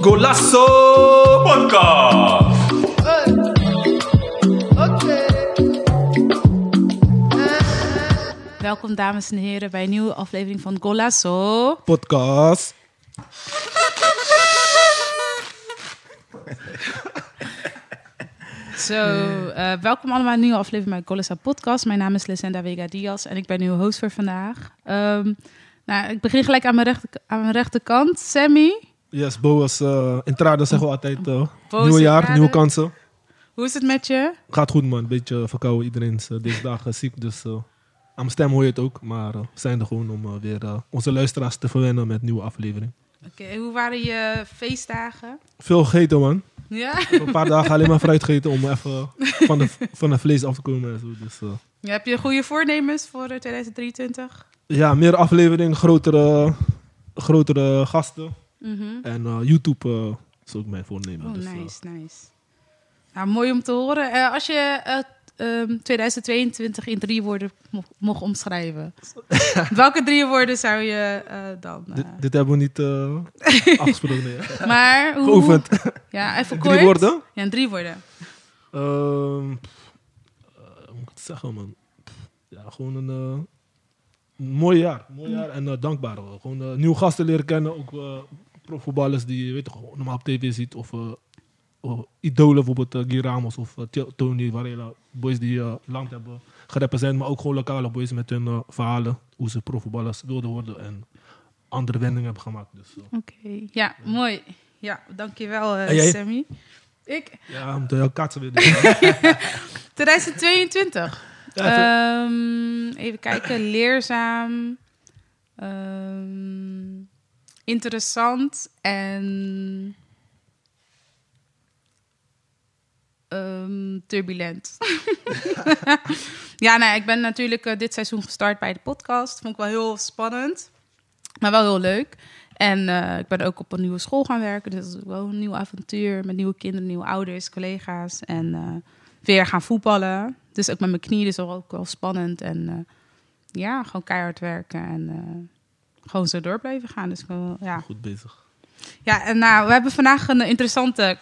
Golasso Podcast. Welkom dames en heren bij een nieuwe aflevering van Golasso. podcast. Zo, eh, welkom allemaal nieuwe aflevering bij Golasso Podcast. Mijn naam is Lesenda Vega Diaz en ik ben uw host voor vandaag. Ehm, nou, ik begin gelijk aan mijn, rechter, aan mijn rechterkant. Sammy, Yes, Boas. eh entrada zeggen we altijd. Boas nieuwe jaar, entrada. nieuwe kansen. hoe is het met je? Gaat goed man, beetje verkouden. Iedereen is deze dagen ziek, dus aan mijn stem hoor je het ook. Maar we zijn er gewoon om weer onze luisteraars te verwennen met een nieuwe aflevering. Oké, hoe waren je feestdagen? Veel gegeten man. Ja? Een paar dagen alleen maar fruit gegeten om even van de, van de vlees af te komen. En zo. Dus, eh, Heb je goede voornemens voor eh, 2023? ja, meer aflevering, grotere, grotere gasten. Mhm. En eh, YouTube eh, is ook mijn voornemen. Oh, dus, eh, nice, nice. Nou, mooi om te horen. Eh, als je eh, ehm, 2022 in drie woorden mo- mocht omschrijven, welke drie woorden zou je eh, dan? eh, dit, dit hebben we niet eh, afgesproken. nee, maar hoe? Geoefend. Ja, even Drie kort. woorden? Ja, drie woorden. Eh, hoe moet ik het zeggen, man? Ja, gewoon een, mooi jaar. Mooi jaar en dankbaar. Gewoon nieuwe gasten leren kennen. Ook profvoetballers die je weet, gewoon normaal op tv ziet. Of of idolen, bijvoorbeeld uh, Guy Ramos of eh, Tony Varela. Boys die eh, land hebben gerepresenteerd. Maar ook gewoon lokale boys met hun eh, verhalen. Hoe ze profvoetballers wilden worden. En andere wendingen hebben gemaakt. Dus, eh, Oké, ja, mooi. Ja, dankjewel eh? Sammy. Ik, ja, moeten heel kaatsen weer doen. 2022. Ja, even- Ehm, even kijken, leerzaam, ehm, interessant en ehm, turbulent. ja, nee, ik ben natuurlijk eh, dit seizoen gestart bij de podcast. Vond ik wel heel spannend, maar wel heel leuk. En eh, ik ben ook op een nieuwe school gaan werken, dus dat is wel een nieuw avontuur met nieuwe kinderen, nieuwe ouders, collega's en eh, weer gaan voetballen. Dus ook met mijn knie, dus wel ook wel spannend. En ja, gewoon keihard werken en gewoon zo door blijven gaan. Dus wil- ja. Goed bezig. ja, en nou, we hebben vandaag een interessante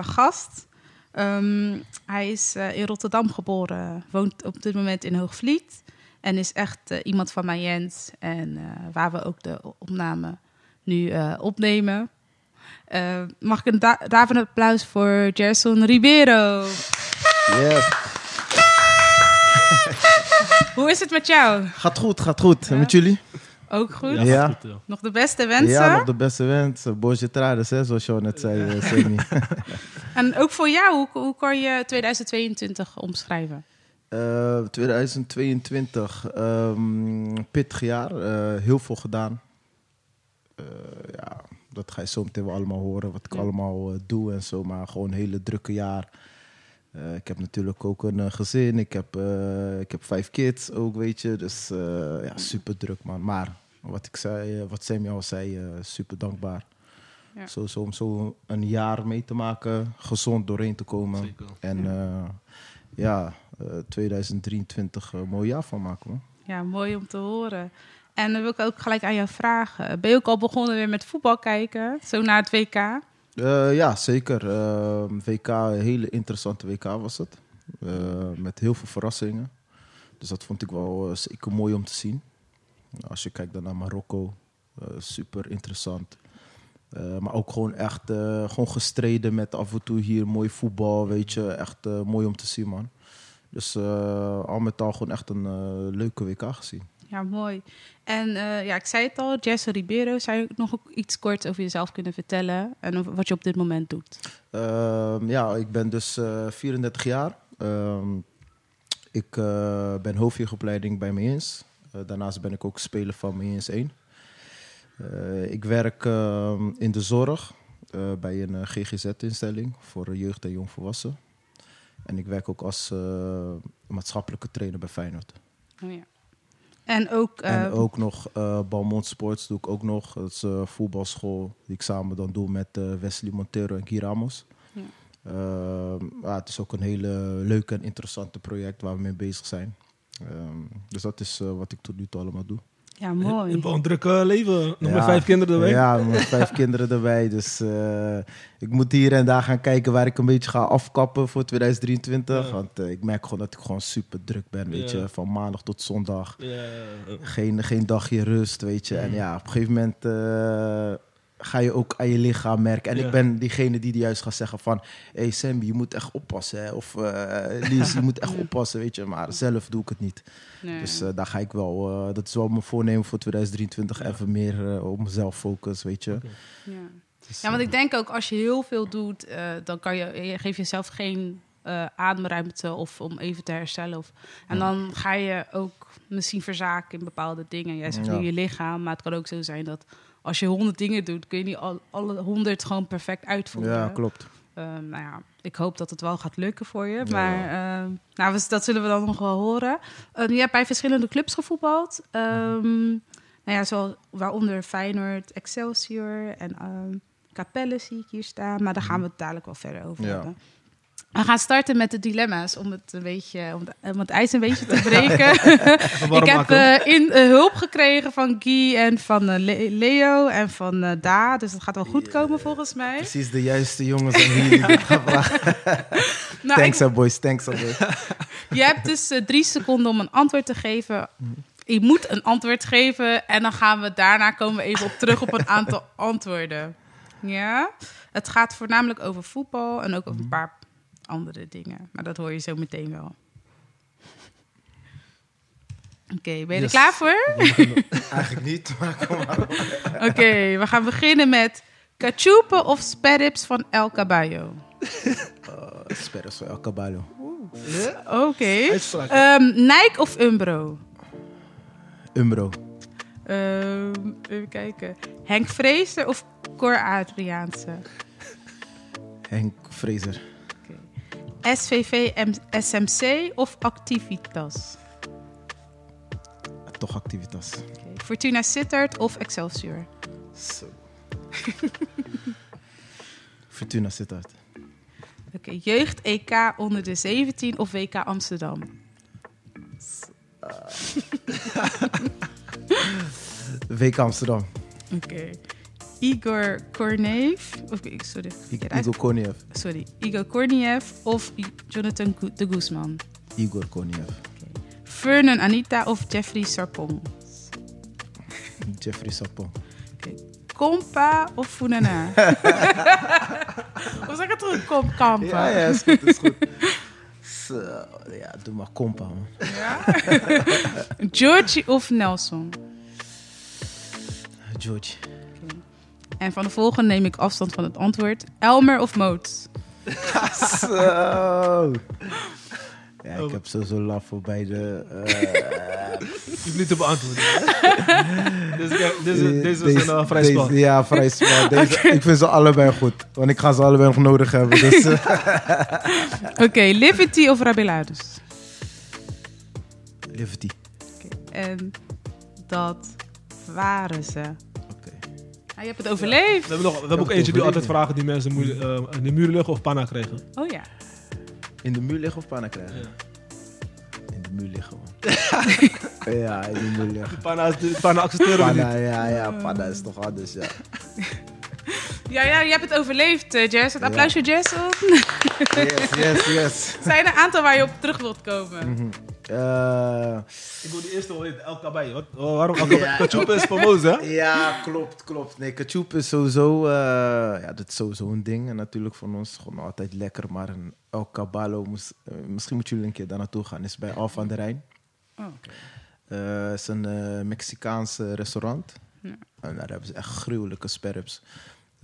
gast. Ehm, hij is eh, in Rotterdam geboren, woont op dit moment in Hoogvliet. En is echt eh, iemand van mijn Jens. En eh, waar we ook de opname nu eh, opnemen. Mag ik een da daarvan applaus voor Gerson Ribeiro. Yes. Hoe is het met jou? Gaat goed, gaat goed. En met jullie? Ook goed? Ja, Ja. gaat goed, ja. Nog de beste wensen? Ja, nog de beste wens. Boosje Trades, hè, zoals je al net zei, eh, Semi. En ook voor jou, hoe, hoe kan je 2022 omschrijven? Eh, 2022, ehm pittig jaar. eh, heel veel gedaan. Eh, ja, dat ga je zo meteen wel allemaal horen, wat ik Ja. allemaal doe en zo. Maar gewoon een hele drukke jaar. Eh, ik heb natuurlijk ook een gezin. Ik heb, eh, ik heb vijf kids ook, weet je. Dus eh, ja, super druk, man. Maar wat ik zei, eh, wat Sammy al zei, eh, super dankbaar. Ja. Zo, zo, om zo een jaar mee te maken, gezond doorheen te komen. Zeker. En eh, ja, eh, 2023 een mooi jaar van maken, man. Ja, mooi om te horen. En dan wil ik ook gelijk aan jou vragen. Ben je ook al begonnen weer met voetbal kijken? Zo naar het WK? Eh, ja, zeker. Eh, WK, een hele interessante WK was het. Eh, met heel veel verrassingen. Dus dat vond ik wel eh, zeker mooi om te zien. Als je kijkt dan naar Marokko, eh, super interessant. Eh, maar ook gewoon echt eh, gewoon gestreden met af en toe hier mooi voetbal, weet je. Echt mooi om te zien, man. Dus al met al gewoon echt een leuke WK gezien. Ja, mooi. En ja, ik zei het al, Jesse Ribeiro. Zou je nog ook iets kort over jezelf kunnen vertellen? En wat je op dit moment doet? Ehm, ja, ik ben dus eh 34 jaar. Ehm, ik ben hoofdjeugdopleiding bij Meens. Eh daarnaast ben ik ook speler van Meens 1. Eh, ik werk ehm, in de zorg eh, bij een GGZ-instelling voor jeugd en jongvolwassenen. En ik werk ook als maatschappelijke trainer bij Feyenoord. Oh, ja. En ook, En ook nog Balmont Sports doe ik ook nog. Dat is een voetbalschool die ik samen dan doe met Wesley Montero en Guy Ramos. Ja. Ehm, ja, het is ook een hele leuke en interessante project waar we mee bezig zijn. Ehm, dus dat is eh, wat ik tot nu toe allemaal doe. Ja, Je mooi. hebt wel een druk eh, leven. Nog Ja. met vijf kinderen erbij. Ja, met vijf kinderen erbij. Dus eh, ik moet hier en daar gaan kijken waar ik een beetje ga afkappen voor 2023. Ja. Want ik merk gewoon dat ik gewoon super druk ben, weet Ja. je. Van maandag tot zondag. Geen, geen dagje rust, weet je. En ja, op een gegeven moment eh, ga je ook aan je lichaam merken. En Ja. ik ben diegene die juist gaat zeggen van... Hé hey Sammy, je moet echt oppassen. Hè? Of eh Lies, je moet echt oppassen, weet je. Maar zelf doe ik het niet. Nee. Dus eh, daar ga ik wel... eh, dat is wel mijn voornemen voor 2023. Ja. Even meer op mezelf focussen, weet je. ja. Dus, ja, want ik denk ook als je heel veel doet, eh, dan kan je, je geeft jezelf geen eh, ademruimte of om even te herstellen. Of, en Ja. dan ga je ook misschien verzaken in bepaalde dingen. Jij zegt Ja. nu je lichaam, maar het kan ook zo zijn dat als je honderd dingen doet, kun je niet al, alle honderd gewoon perfect uitvoeren. Ja, klopt. Ehm, nou ja, ik hoop dat het wel gaat lukken voor je. Ja. Maar ehm, nou, we- dat zullen we dan nog wel horen. Ehm, je hebt bij verschillende clubs gevoetbald. Ehm, nou ja, zo, waaronder Feyenoord, Excelsior en ehm Capelle zie ik hier staan. Maar daar gaan we het dadelijk wel verder over Ja. hebben. We gaan starten met de dilemma's om het, een beetje, om, om het ijs een beetje te breken. Ik heb eh, in, eh, hulp gekregen van Guy en van eh, Le- Leo en van eh, Da. Dus dat gaat wel goed komen volgens mij. Precies de juiste jongens aan wie jullie dit gaan. Nou, thanks, boys. Thanks, boys. Je hebt dus eh, drie seconden om een antwoord te geven. Je moet een antwoord geven en dan gaan we daarna komen we even op terug op een aantal antwoorden. Ja? Het gaat voornamelijk over voetbal en ook over een paar andere dingen. Maar dat hoor je zo meteen wel. Oké, ben je er klaar voor? Eigenlijk niet, maar kom maar. Oké, we gaan beginnen met cachupe of sperrips van El Caballo. Uh, Sperres voor El Caballo. Oké. Uitspraak. Ehm, Nike of Umbro? Umbro. Ehm, even kijken. Henk Vrezer of Cor Adriaanse? Henk Fraser. SVV SMC of Activitas? Toch Activitas. Fortuna Sittard of Excelsior? Zo. Fortuna Sittard. Oké. Jeugd EK onder de 17 of WK Amsterdam? WK Amsterdam. Oké. Igor Korneef. Of, sorry. Igor Koniev. Sorry. Igor Korniev of Jonathan de Guzman? Igor Koniev. Vernon Anita of Jeffrey Sarpong? Jeffrey Sapon. Kompa of Funana? Hoe zeg het goed? Kom, Kampa. Ja, ja, is goed, is goed. Zo, ja, doe maar kompa, man. Georgie of Nelson? George. En van de volgende neem ik afstand van het antwoord. Elmer of Moot? Zo. Ja, ik heb sowieso laf voor beide. eh, Je hoeft niet te beantwoorden. deze, deze, deze was een uh, vrij spel. Ja, vrij spel. Ik vind ze allebei goed. Want ik ga ze allebei nog nodig hebben. Dus, eh, Oké, Liberty of Rabeladus? Liberty. En dat waren ze. Ah, je hebt het overleefd. We hebben, nog, we hebben ook eentje die altijd vragen die mensen eh, in de muur liggen of panna krijgen. Oh ja. In de muur liggen of panna krijgen? Ja. In de muur liggen, man. ja, in de muur liggen. Panna, panna accepteren we Panna, niet. ja, ja, panna is toch anders, ja. Ja, ja, je hebt het overleefd, eh, Jess. Het Ja. applaus voor Jess. Yes, yes, yes. Zijn er een aantal waar je op terug wilt komen? Mhm. Eh, Ik wil die eerste wel weten, El Kabay. Wat, oh, waarom El Kabay? Is famoos, hè? ja, klopt, klopt. Nee, ketchup is sowieso, eh, ja, dat is sowieso een ding. En natuurlijk van ons gewoon altijd lekker. Maar een El Caballo, moest, eh, misschien moeten jullie een keer daar naartoe gaan. Is bij Alfa aan de Rijn. Oh, Eh, Het is een eh Mexicaans eh, restaurant. Ja. En daar hebben ze echt gruwelijke sperrips.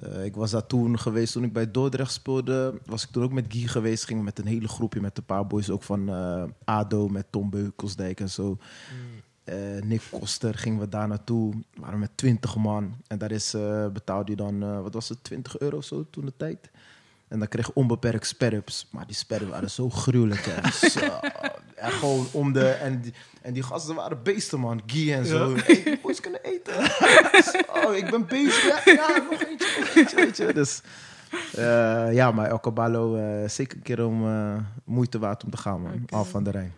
Eh, ik was daar toen geweest, toen ik bij Dordrecht speelde. Was ik toen ook met Guy geweest. Gingen we met een hele groepje, met een paar boys ook van eh, ADO, met Tom Beukelsdijk en zo. Eh, Nick Koster gingen we daar naartoe. We waren met 20 man. En daar is, betaalde je dan, wat was het, 20 euro of zo toen de tijd. En dan kreeg je onbeperkt sperrips. Maar die sperrips waren zo gruwelijk. Hè. Zo, en gewoon om de... En die, en die gasten waren beesten, man. Guy en zo. Ja. Hey, die boys kunnen eten. Zo, ik ben bezig. Ja, ja, nog eentje, nog eentje, weet je. Dus eh, ja, maar El Caballo, eh, zeker een keer om eh, moeite waard om te gaan, man. Oké. Al van de Rijn.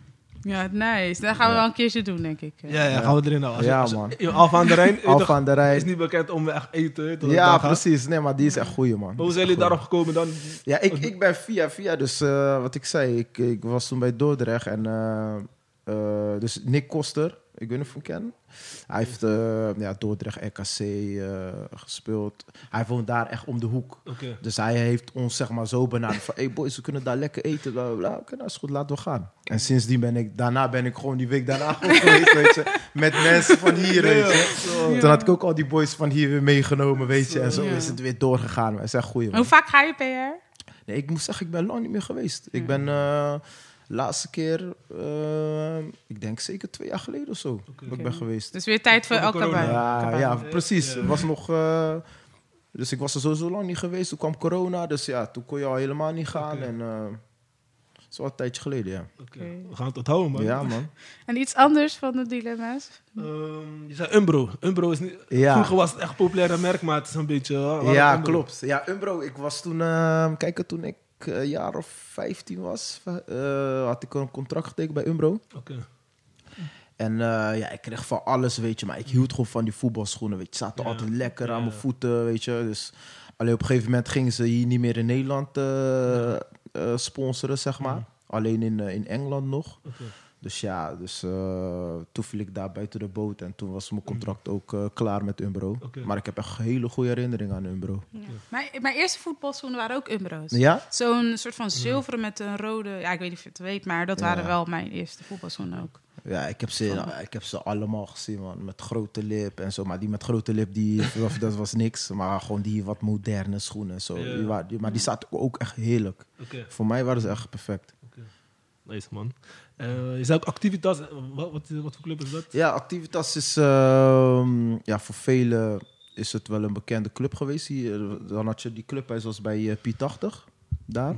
Ja, nice. Dat gaan we Ja. wel een keertje doen, denk ik. Ja, ja, gaan we erin je- Ja, als man. Alfa aan de Rijn Alfa aan de Rijn. is niet bekend om echt eten. toch, Ja, precies. Nee, maar die is echt goeie, man. Maar hoe zijn jullie daarop gekomen dan? Ja, ik, ik ben via via. Dus eh, wat ik zei, ik, ik was toen bij Dordrecht. En eh, eh, dus Nick Koster, ik weet niet of je hem kent. Hij heeft eh, ja, Dordrecht RKC eh, gespeeld. Hij woont daar echt om de hoek. Dus hij heeft ons zeg maar zo benaderd van... hey boys, we kunnen daar lekker eten. Bla, bla. Oké, nou is goed, laten we gaan. En sindsdien ben ik... Daarna ben ik gewoon die week daarna geweest, weet je. Met mensen van hier, weet je. Toen had ik ook al die boys van hier weer meegenomen, weet je. En zo Ja. is het weer doorgegaan. Het is echt man. Hoe vaak ga je PR? Nee, ik moet zeggen, ik ben lang niet meer geweest. Ik ben eh laatste keer, eh, ik denk zeker twee jaar geleden of zo, dat ik ben geweest. Dus weer tijd voor elke baan. Ja, precies. Ja. Het was nog, eh, dus ik was er sowieso lang niet geweest. Toen kwam corona, dus ja, toen kon je al helemaal niet gaan. En eh het is al een tijdje geleden, ja. Oké. Oké. We gaan het onthouden, man. Ja, man. En iets anders van de dilemma's? Ehm, je zei Umbro. Umbro is niet... Ja. Vroeger was het echt een populaire merk, maar het is een beetje... uh, Ja, Umbro? klopt. Ja, Umbro, ik was toen, eh, kijk, toen ik eh, een jaar of 15 was, eh, had ik een contract getekend bij Umbro. Oké. En eh, ja, ik kreeg van alles, weet je. Maar ik hield gewoon van die voetbalschoenen, weet je. Ze zaten Ja. altijd lekker aan mijn voeten, weet je. Dus alleen op een gegeven moment gingen ze hier niet meer in Nederland eh, eh, sponsoren, zeg maar. Mhm. Alleen in, eh, in Engeland nog. Dus ja, dus, eh, toen viel ik daar buiten de boot. En toen was mijn contract ook eh, klaar met Umbro. Maar ik heb echt hele goede herinneringen aan Umbro. Ja. Mijn, mijn eerste voetbalschoenen waren ook Umbro's. Ja? Zo'n soort van zilveren met een rode... Ja, ik weet niet of je het weet, maar dat Ja. waren wel mijn eerste voetbalschoenen ook. Ja, ik heb, ze, ik heb ze allemaal gezien, man. Met grote lip en zo. Maar die met grote lip, die, dat was niks. Maar gewoon die wat moderne schoenen en zo. Ja. Die, wa- die- maar die zaten ook echt heerlijk. Oké. Voor mij waren ze echt perfect. Nice, man. Eh, je zei ook Activitas. Eh, Wat, wat, wat voor club is dat? Ja, Activitas is... ehm, ja, voor velen is het wel een bekende club geweest. Hier, dan had je die club, was bij eh, P80. Daar.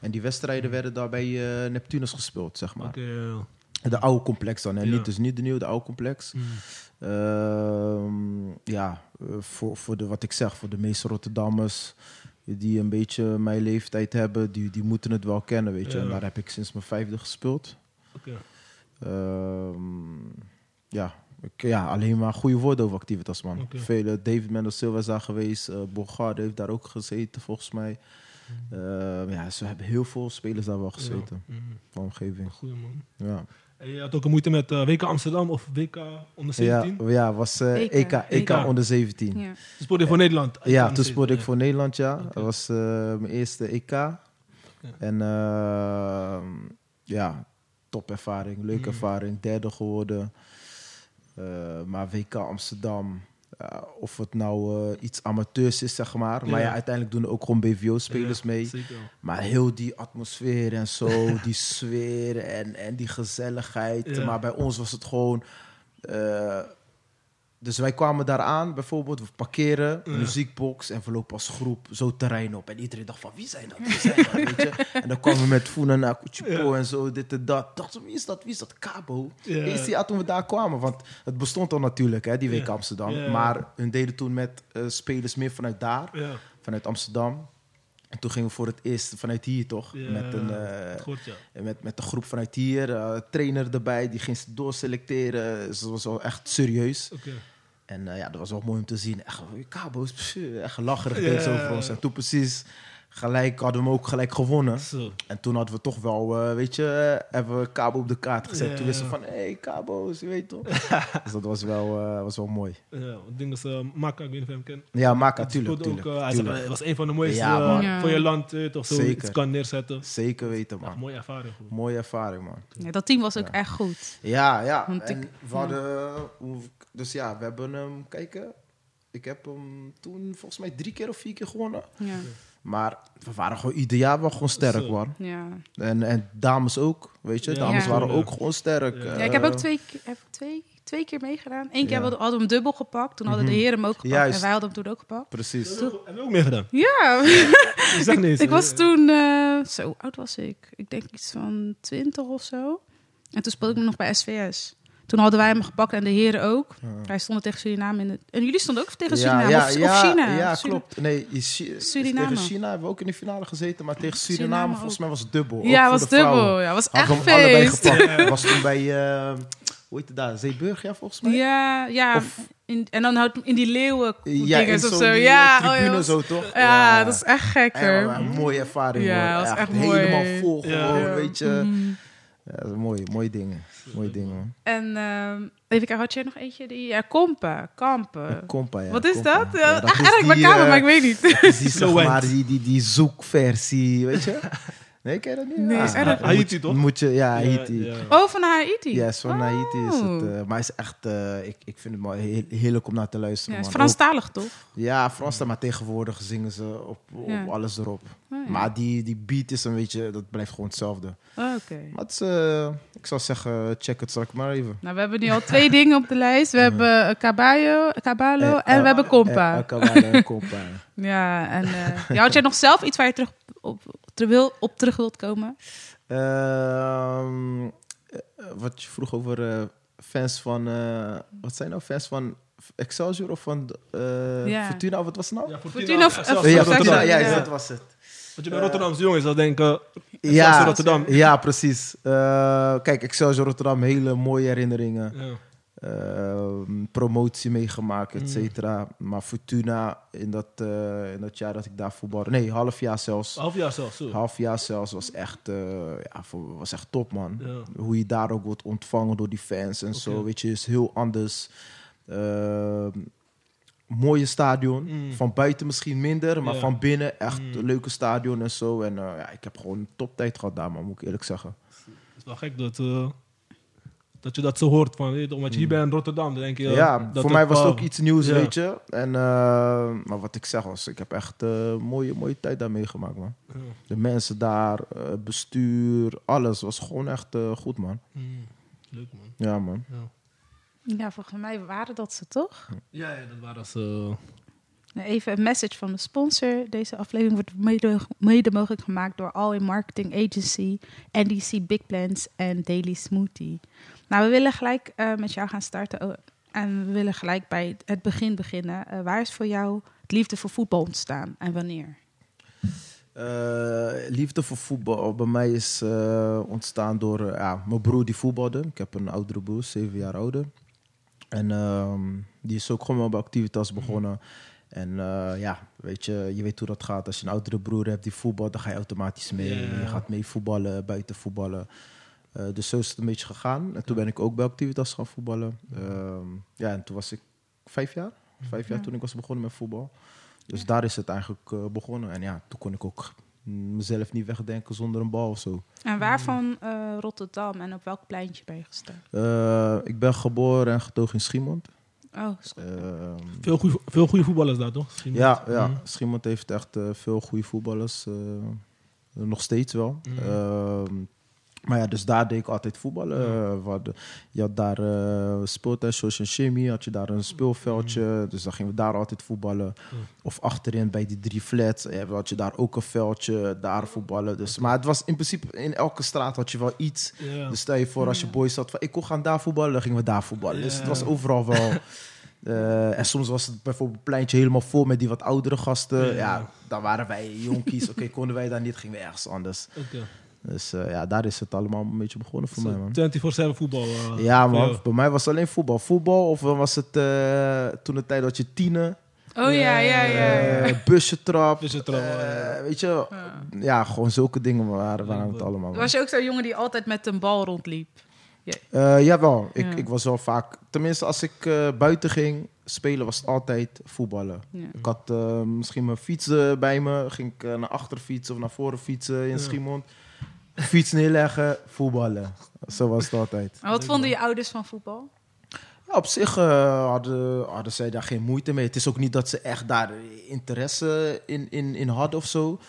En die wedstrijden werden daar bij eh, Neptunus gespeeld, zeg maar. Ja. De oude complex dan, hè? Ja. Niet, dus niet de nieuwe, de oude complex. Mm. Ehm, ja, eh, voor, voor de, wat ik zeg, voor de meeste Rotterdammers die een beetje mijn leeftijd hebben, die, die moeten het wel kennen, weet je. Ja. En daar heb ik sinds mijn vijfde gespeeld. Ehm, ja, ik, ja, alleen maar goede woorden over Activitas, man. Vele, David Mendes Silva is daar geweest, uh, heeft daar ook gezeten, volgens mij. Ehm, ja, ze hebben heel veel spelers daar wel gezeten, Ja. Mm. van omgeving. Goeie, man. Ja, je had ook een moeite met eh, WK Amsterdam of WK onder ja, 17? ja was eh, EK. EK, EK, EK. onder 17. Ja. Toen speelde je voor Nederland? Ja, toen speelde ik 17, voor Nederland, ja. Dat was eh, mijn eerste EK. En ehm, ja, topervaring, leuke Mm. ervaring. Derde geworden. Eh, maar WK Amsterdam, ja, of het nou eh, iets amateurs is, zeg maar. Maar Ja. ja, uiteindelijk doen er ook gewoon BVO-spelers Ja, mee. Zeker. Maar heel die atmosfeer en zo, die sfeer en, en die gezelligheid. Ja. Maar bij ons was het gewoon... eh, dus wij kwamen daar aan, bijvoorbeeld, we parkeren, Ja. muziekbox en we lopen als groep zo terrein op. En iedereen dacht van, wie zijn dat, wie zijn dat, weet je? En dan kwamen we met Funa naar Kuchipo en zo, dit en dat. Dacht wie is dat, wie is dat, Cabo? Ja. Eerste jaar toen we daar kwamen, want het bestond al natuurlijk, hè, die week Ja. Amsterdam. Ja. Maar hun deden toen met eh, spelers meer vanuit daar Ja, vanuit Amsterdam. En toen gingen we voor het eerst vanuit hier toch? Ja, met, een, eh, goed, ja. met, met de groep vanuit hier. eh, trainer erbij, die ging ze doorselecteren. Dat was wel echt serieus. En eh, ja, dat was wel mooi om te zien. Echt, kabo's, pff, echt lacherig deed zo voor ons. En toen precies gelijk hadden we hem ook gelijk gewonnen. Zo. En toen hadden we toch wel, eh, weet je, eh, hebben we Cabo op de kaart gezet. Toen wisten we van, hé, hey, Cabo's, je weet toch? dus dat was wel, eh, was wel mooi. Ja, het ding is, uh, Maka, ik weet niet of je hem kent. Ja, Maka, Het tuurlijk, speelde ook, tuurlijk. hij tuurlijk. was een van de mooiste Ja, voor je land, toch zo Zeker. iets kan neerzetten. Zeker weten, Echt man. mooie ervaring. Mooie ervaring, man. Ja, dat team was ook echt goed. Ja, ja. Want En ik- we hadden, hoe- dus ja, we hebben hem, kijken, ik heb hem toen volgens mij drie keer of vier keer gewonnen. Ja. Maar we waren gewoon ieder jaar wel gewoon sterk, man. Ja. En, en dames ook, weet je. Ja. Dames Ja. waren ook gewoon sterk. Ja. ik heb Eh, ook twee, keer- heb ik twee, twee keer meegedaan. Eén keer Ja. hadden we hem dubbel gepakt. Toen hadden de Mhm. heren hem ook gepakt. Juist. En wij hadden hem toen ook gepakt. Precies. Hebben we ook meegedaan? Ja, Je zegt niet eens. ik was toen... eh, zo oud was ik. Ik denk iets van twintig of zo. En toen speelde ik nog bij SVS. Toen hadden wij hem gepakt en de heren ook. Wij stonden tegen Suriname. In de, en jullie stonden ook tegen Ja, Suriname ja, of, ja, of China? Ja, klopt. Nee, is Suriname. tegen China hebben we ook in de finale gezeten, maar tegen Suriname, Suriname volgens mij was het dubbel. Ja, was dubbel. Ja, was echt Hadden we hem allebei feest. gepakt. was toen bij, eh, hoe heet het daar, Zeeburg, ja, volgens mij? Ja, ja. Of- in, en dan houdt in die leeuwen Ja, in dinges of zo. die, Ja, eh, oh, ja, tribune was- zo, toch? Ja, dat is echt gek, Ja, hoor. maar een mooie ervaring, Ja, hoor. dat was echt mooi. Helemaal vol, Ja. gewoon, Ja. weet je. Mhm. Ja, dat is mooi, mooie dingen. Mooie dingen, man. En ehm, even kijken, had jij nog eentje? Die, ja, Kompen. Kampen. Kompa, ja. Wat is Kompa. dat? Ja, Ja, dat echt is erg die, macabre, eh, maar ik weet niet. dat is die, zeg maar, die, die, die zoekversie, weet je? Nee, ken je dat niet? Nee, moet- Haiti, toch? Moet je, ja, Haiti. Ja, ja. Oh, van Haiti? Yes, van Haiti is het. Oh. eh, maar hij is echt, eh, ik, ik vind het mooi, heel, heerlijk om naar te luisteren. Ja, is. Franstalig, toch? Ja, Frans, maar tegenwoordig zingen ze op, op Ja. alles erop. Oh, ja. Maar die, die beat is een beetje, dat blijft gewoon hetzelfde. Oh, Oké. Maar het is, eh, ik zou zeggen, check het straks maar even. Nou, we hebben nu al twee dingen op de lijst. We hebben uh, Caballo, Caballo Eh, en we hebben Compa. Eh, eh, Kabale en Kompa. Ja, en eh, ja, had jij nog zelf iets waar je terug op, wil, op terug wilt komen? Ehm, eh, wat je vroeg over eh, fans van, eh, wat zijn nou fans van Excelsior of van eh, Ja. Fortuna of wat was het nou? Ja, Fortuna of- Excelsior ja, ja, Fortuna, ja, ja. dat was het. Want je bent Rotterdamse jongens, dan denken Excelsior Ja, Rotterdam. ja, precies. Eh, kijk, Excelsior Rotterdam, hele mooie herinneringen. Ehm, promotie meegemaakt, et Mm. cetera. Maar Fortuna, in dat, eh, in dat jaar dat ik daar voetbalde... Nee, half jaar zelfs. Half jaar zelfs. Zo. Half jaar zelfs was echt, eh, ja, was echt top, man. Ja. Hoe je daar ook wordt ontvangen door die fans en zo. Weet je, is heel anders. Ehm, mooie stadion. Mm. Van buiten misschien minder, maar Ja. van binnen echt Mm. een leuke stadion en zo. En eh, ja, ik heb gewoon een toptijd gehad daar, man, moet ik eerlijk zeggen. Het is wel gek dat, dat je dat zo hoort. Van, weet je, omdat je hier bent in Rotterdam, dan denk je... Ja, dat voor mij was het ook iets nieuws, Ja. weet je. En, eh, maar wat ik zeg was, ik heb echt een mooie, mooie tijd daar meegemaakt, man. Ja. De mensen daar, eh, bestuur, alles was gewoon echt eh, goed, man. Mm. Leuk man. Ja, man. Ja. Ja, volgens mij waren dat ze toch? Ja, ja, dat waren ze. Nou, Even een message van de sponsor. Deze aflevering wordt mede, mede mogelijk gemaakt door All in Marketing Agency, NDC Big Plans en Daily Smoothie. Nou, we willen gelijk eh, met jou gaan starten. Oh, en we willen gelijk bij het begin beginnen. Eh, waar is voor jou het liefde voor voetbal ontstaan en wanneer? Eh, liefde voor voetbal bij mij is eh, ontstaan door eh, ja, mijn broer die voetbalde. Ik heb een oudere broer, zeven jaar ouder. En ehm, die is ook gewoon bij Activitas begonnen. En eh, ja, weet je, je weet hoe dat gaat. Als je een oudere broer hebt die voetbalt, dan ga je automatisch mee. Je gaat mee voetballen, buiten voetballen. Eh, dus zo is het een beetje gegaan. En toen ben ik ook bij Activitas gaan voetballen. Ehm, ja, en toen was ik vijf jaar. Vijf jaar Ja. toen ik was begonnen met voetbal. Dus daar is het eigenlijk eh, begonnen. En ja, toen kon ik ook mezelf niet wegdenken zonder een bal of zo. En waarvan eh, Rotterdam en op welk pleintje ben je gestaan? Eh, ik ben geboren en getogen in Schiemond. Oh. Ehm, Veel goede veel goede voetballers daar, toch? Misschien ja, ja, Mm. Schiemond heeft echt eh, veel goede voetballers. eh, nog steeds wel. Mm. Maar ja, dus daar deed ik altijd voetballen. Ja. Eh, je had daar uh, speeltuin, Social Chemie, had je daar een speelveldje. Mm. Dus dan gingen we daar altijd voetballen. Of achterin bij die drie flats eh, had je daar ook een veldje, daar voetballen. Dus, maar het was in principe, in elke straat had je wel iets. Dus stel je voor als je Ja. boys zat van ik wil gaan daar voetballen, dan gingen we daar voetballen. Dus het was overal wel. eh, en soms was het bijvoorbeeld een pleintje helemaal vol met die wat oudere gasten. Ja. Ja, dan waren wij jonkies. Oké, konden wij daar niet, gingen we ergens anders. Dus eh, ja, daar is het allemaal een beetje begonnen voor mij, man. 24-7 voetbal. eh, Ja, man. jou. Bij mij was het alleen voetbal. Voetbal of was het eh, toen de tijd dat je tienen, Oh ja, ja, ja. ja. busje trap. Busje trap, ja. weet je, Ja. ja, gewoon zulke dingen waren, waren het allemaal. man. Was je ook zo'n jongen die altijd met een bal rondliep? Eh, jawel, ik, Ja. ik was wel vaak... Tenminste, als ik eh, buiten ging spelen, was het altijd voetballen. Ja. Ik had eh, misschien mijn fiets bij me. Ging ik naar achter fietsen of naar voren fietsen in Ja. Schiemond. Fiets neerleggen, voetballen. Zo was het altijd. En wat vonden je ouders van voetbal? Ja, op zich eh, hadden, hadden zij daar geen moeite mee. Het is ook niet dat ze echt daar interesse in, in, in hadden of zo.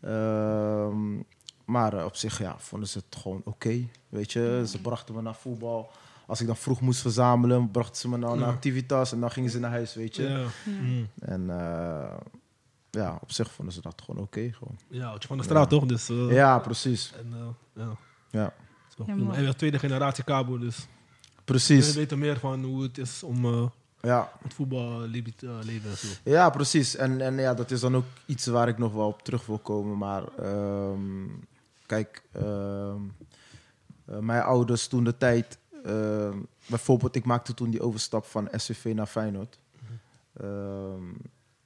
Ehm, maar op zich ja, vonden ze het gewoon oké. weet je, ze brachten me naar voetbal. Als ik dan vroeg moest verzamelen, brachten ze me dan naar activitas en dan gingen ze naar huis, weet je. Ja. Ja. En eh, ja, op zich vonden ze dat gewoon oké. gewoon. Ja, je van de straat toch? Dus, eh, Ja, precies. En, eh, ja. Ja. En tweede generatie Cabo, dus Precies. We weten meer van hoe het is om eh, Ja, het voetballeven uh, leven en zo. ja precies. En, en ja, dat is dan ook iets waar ik nog wel op terug wil komen. Maar ehm, kijk, ehm, eh, mijn ouders toen de tijd... ehm, bijvoorbeeld, ik maakte toen die overstap van SCV naar Feyenoord. Ehm,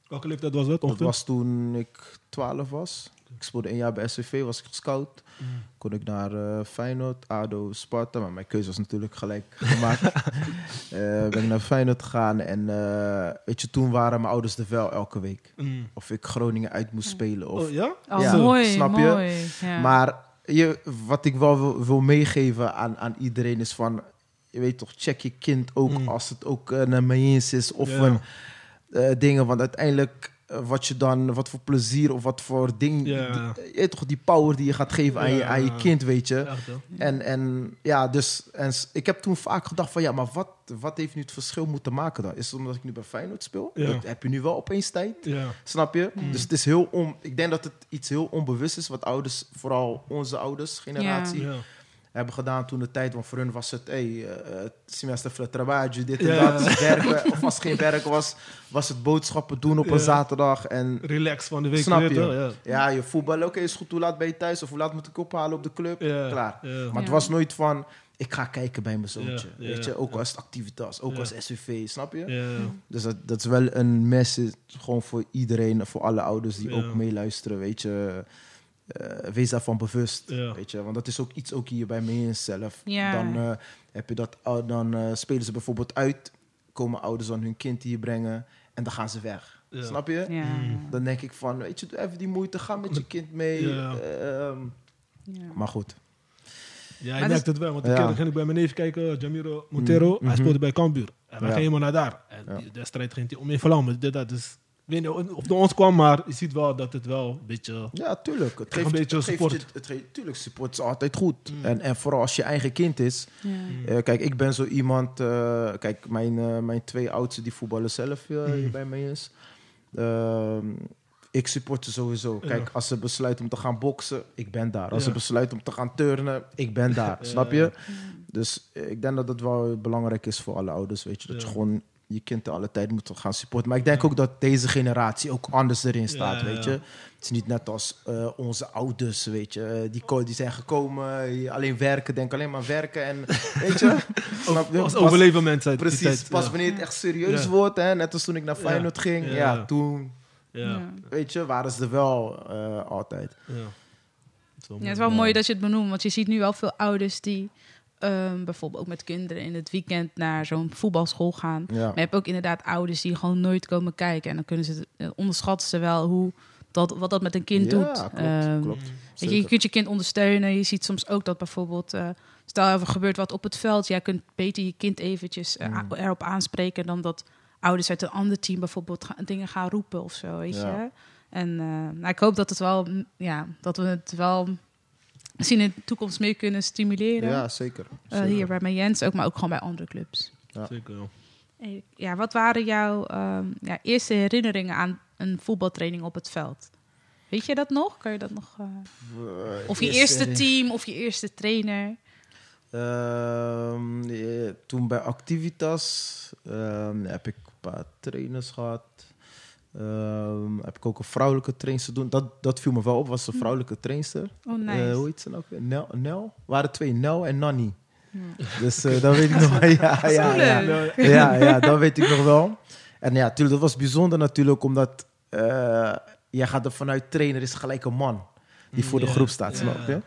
Welke leeftijd was dat? dat ongeveer? was toen ik 12 was. Ik speelde een jaar bij SCV, was ik gescout. Mm. Kon ik naar eh, Feyenoord, ADO, Sparta. Maar mijn keuze was natuurlijk gelijk gemaakt. Eh, ben ik naar Feyenoord gegaan. En eh, weet je, toen waren mijn ouders er wel elke week. Mm. Of ik Groningen uit moest spelen. Of, Oh ja? Oh, Ja, mooi, snap je? mooi. Ja. Maar je, wat ik wel wil, wil meegeven aan, aan iedereen is van... Je weet toch, check je kind ook Mm. als het ook een Maïns is of Ja. een eh, dingen. Want uiteindelijk, eh, wat je dan, wat voor plezier of wat voor ding... Ja. die- je toch, die power die je gaat geven aan, je, aan je kind, weet je. Echt? En, en ja, dus en ik heb toen vaak gedacht van ja, maar wat, wat heeft nu het verschil moeten maken dan? Is het omdat ik nu bij Feyenoord speel? Dat heb je nu wel opeens tijd? Snap je? Mm. Dus het is heel on, ik denk dat het iets heel onbewust is wat ouders, vooral onze ouders, generatie. Hebben gedaan toen de tijd. Want voor hun was het, hey, eh, eh, semester voor het trabajo, dit en Ja. dat, werken. Of als het geen werk was, was het boodschappen doen op Ja. een zaterdag. En Relax van de week. Snap weet je? wel, Ja. ja, je voetballen, oké, is goed. Hoe laat ben je thuis? Of hoe laat moet ik ophalen op de club? Ja. Klaar. Ja. Maar het was nooit van, ik ga kijken bij mijn zoontje. Weet je, ook ja. als het activitas, ook Ja. als SUV, snap je? Ja. Dus dat, dat is wel een message gewoon voor iedereen, voor alle ouders die Ja. ook meeluisteren, weet je. Eh, wees daarvan bewust, Ja. weet je. Want dat is ook iets ook hier bij mij zelf. Ja. Dan eh, heb je dat, dan eh, spelen ze bijvoorbeeld uit, komen ouders dan hun kind hier brengen en dan gaan ze weg. Ja. Snap je? ja. Mm. Dan denk ik van, weet je, doe even die moeite, ga met je kind mee. Ja. Ehm, Ja. maar goed. Ja, je Maar merkt het wel. Want Ja. keer ging ik bij mijn neef kijken, Jamiro Montero. Mhm. Hij speelde bij Cambuur. En wij Ja. gingen helemaal naar daar. En Ja. die wedstrijd ging hij om in vlammen. Dit, dat. Dus, ik weet niet of het door ons kwam, maar je ziet wel dat het wel een beetje... Ja, tuurlijk. Het geeft, een beetje het geeft support. je- het geeft, tuurlijk, support is altijd goed. Mm. En, en vooral als je eigen kind is. Ja. Eh, kijk, ik ben zo iemand. eh, kijk, mijn, eh, mijn twee oudsten die voetballen zelf eh, Mm. hier bij mij is. Ehm, ik support ze sowieso. Kijk, Ja. als ze besluiten om te gaan boksen, ik ben daar. Als Ja. ze besluiten om te gaan turnen, ik ben daar. Snap je? Dus ik denk dat het wel belangrijk is voor alle ouders. Weet je, dat Ja. je gewoon je kind alle tijd moet gaan supporten. Maar ik denk ook dat deze generatie ook anders erin staat. Weet ja. je, het is niet net als eh, onze ouders. Weet je, Eh, die, die zijn gekomen, die alleen werken, denk alleen maar werken en weet je. snap je? Als overleven mensen. Precies, pas ja. wanneer het echt serieus Ja. wordt, hè, net als toen ik naar Ja. Feyenoord ging, ja, Ja. toen, Ja. weet je, waren ze er wel eh, altijd. Ja. Het is wel mooi dat je het benoemt, want je ziet nu wel veel ouders die ehm, bijvoorbeeld ook met kinderen in het weekend naar zo'n voetbalschool gaan. Ja. Maar je hebt ook inderdaad ouders die gewoon nooit komen kijken. En dan kunnen ze, eh, onderschatten ze wel hoe dat, wat dat met een kind Ja, doet. klopt, Ehm, klopt. Weet je, kunt je kind ondersteunen. Je ziet soms ook dat bijvoorbeeld, eh, stel er gebeurt wat op het veld, jij kunt beter je kind eventjes eh, Mm. erop aanspreken dan dat ouders uit een ander team bijvoorbeeld gaan- dingen gaan roepen of zo, weet Ja. je. En nou, ik hoop dat het wel, ja, dat we het wel misschien in de toekomst meer kunnen stimuleren. Ja, zeker. Eh, Zeker. hier bij mijn Jens ook, maar ook gewoon bij andere clubs. Zeker, ja. Eh, Ja, wat waren jouw ehm, ja, eerste herinneringen aan een voetbaltraining op het veld? Weet je dat nog? Kan je dat nog? eh, Eh, Of je eerste team of je eerste trainer? Ehm, eh, toen bij Activitas ehm, heb ik een paar trainers gehad. Ehm, heb ik ook een vrouwelijke trainster doen. Dat, dat viel me wel op, was een vrouwelijke trainster. Oh, nice. Eh, hoe heet ze nou? ook weer? Nel, Nel? waren twee, Nel en Nanny. Ja. Dus eh dat weet ik nog wel. Ja, ja, ja. ja, ja, dat weet ik nog wel. En ja, tuurlijk, dat was bijzonder natuurlijk, omdat eh, jij gaat er vanuit trainer is gelijk een man die voor de groep staat, ja. snap je?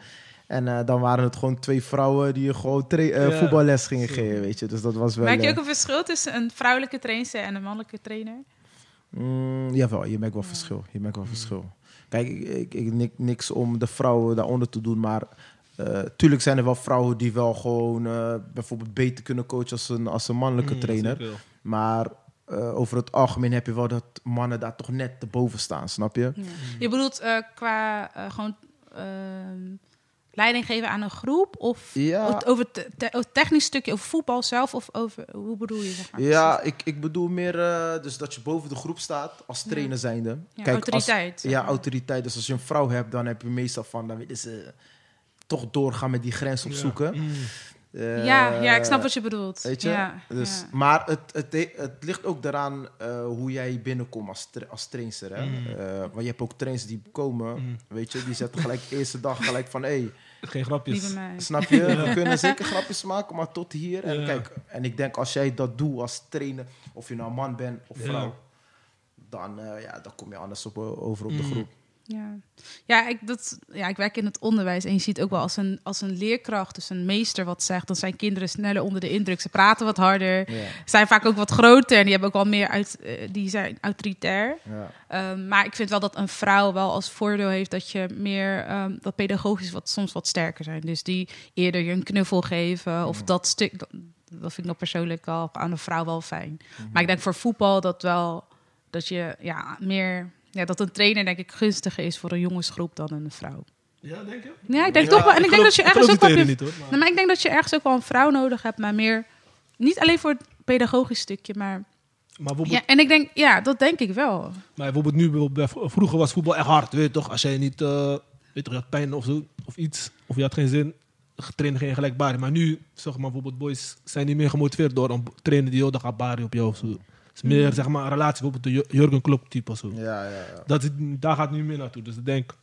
En eh, dan waren het gewoon twee vrouwen die je gewoon eh, Ja. voetballes gingen geven, weet je. Dus dat was wel... Merk je ook een verschil tussen een vrouwelijke trainer en een mannelijke trainer? Mm, jawel, je merkt wel verschil. Je merkt wel verschil. Kijk, ik, ik, ik- nik- niks om de vrouwen daaronder te doen, maar eh, tuurlijk zijn er wel vrouwen die wel gewoon eh, bijvoorbeeld beter kunnen coachen als een, als een mannelijke Mm, trainer. Maar eh, over het algemeen heb je wel dat mannen daar toch net erboven staan, snap je? Je bedoelt eh, qua eh, gewoon ehm, leiding geven aan een groep? Of Ja. over te- te- over het technisch stukje, over voetbal zelf? Of over, hoe bedoel je? Zeg maar, Ja, ik, ik bedoel meer eh, dus dat je boven de groep staat als trainer zijnde. Ja, Kijk, autoriteit. Als, ja, autoriteit. Dus als je een vrouw hebt, dan heb je meestal van, dan willen ze toch doorgaan met die grens opzoeken. Ja. Mm. Eh, ja, ja, ik snap wat je bedoelt. Weet je? Ja, dus, ja. Maar het, het, het ligt ook eraan eh, hoe jij binnenkomt als, tra- als trainster. Hè? Mm. Eh, want je hebt ook trainers die komen, Mm. weet je, die zetten gelijk de eerste dag gelijk van... Hey, Geen grapjes. Snap je? We kunnen zeker grapjes maken, maar tot hier. En Ja. kijk, en ik denk als jij dat doet als trainer, of je nou man bent of Ja. vrouw, dan, eh, ja, dan kom je anders op, over op de Mm. groep. Ja, ja, ik, dat, ja, ik werk in het onderwijs en je ziet ook wel als een, als een leerkracht, dus een meester wat zegt, dan zijn kinderen sneller onder de indruk. Ze praten wat harder, zijn vaak ook wat groter en die hebben ook wel meer uit, eh, die zijn autoritair. Ja. Ehm, maar ik vind wel dat een vrouw wel als voordeel heeft dat je meer ehm, dat pedagogisch wat soms wat sterker zijn. Dus die eerder je een knuffel geven of dat stuk. Dat, dat vind ik nog persoonlijk al aan een vrouw wel fijn. Maar ik denk voor voetbal dat wel dat je ja meer ja, dat een trainer denk ik gunstiger is voor een jongensgroep dan een vrouw. Ja, denk je? Ja, ik denk Ja, toch wel. En ik, denk geloof- dat je ergens ook wel. je- niet, hoor. Maar ik denk dat je ergens ook wel een vrouw nodig hebt, maar meer niet alleen voor het pedagogisch stukje, maar Maar ja. En ik denk ja, dat denk ik wel. maar bijvoorbeeld nu, bijvoorbeeld vroeger was voetbal echt hard. Weet je toch? Als jij niet, eh, weet je, je had pijn of zo, of iets, of je had geen zin, trainen geen gelijkbaar. Maar nu, zeg maar, bijvoorbeeld boys zijn niet meer gemotiveerd door een trainer die heel dag gaat baren op jou of zo. Is meer, zeg maar, een relatie, bijvoorbeeld de Ju- Jurgen Klopp type of zo. Ja, ja, ja. Dat is, daar gaat het nu meer naartoe. Dus ik denk,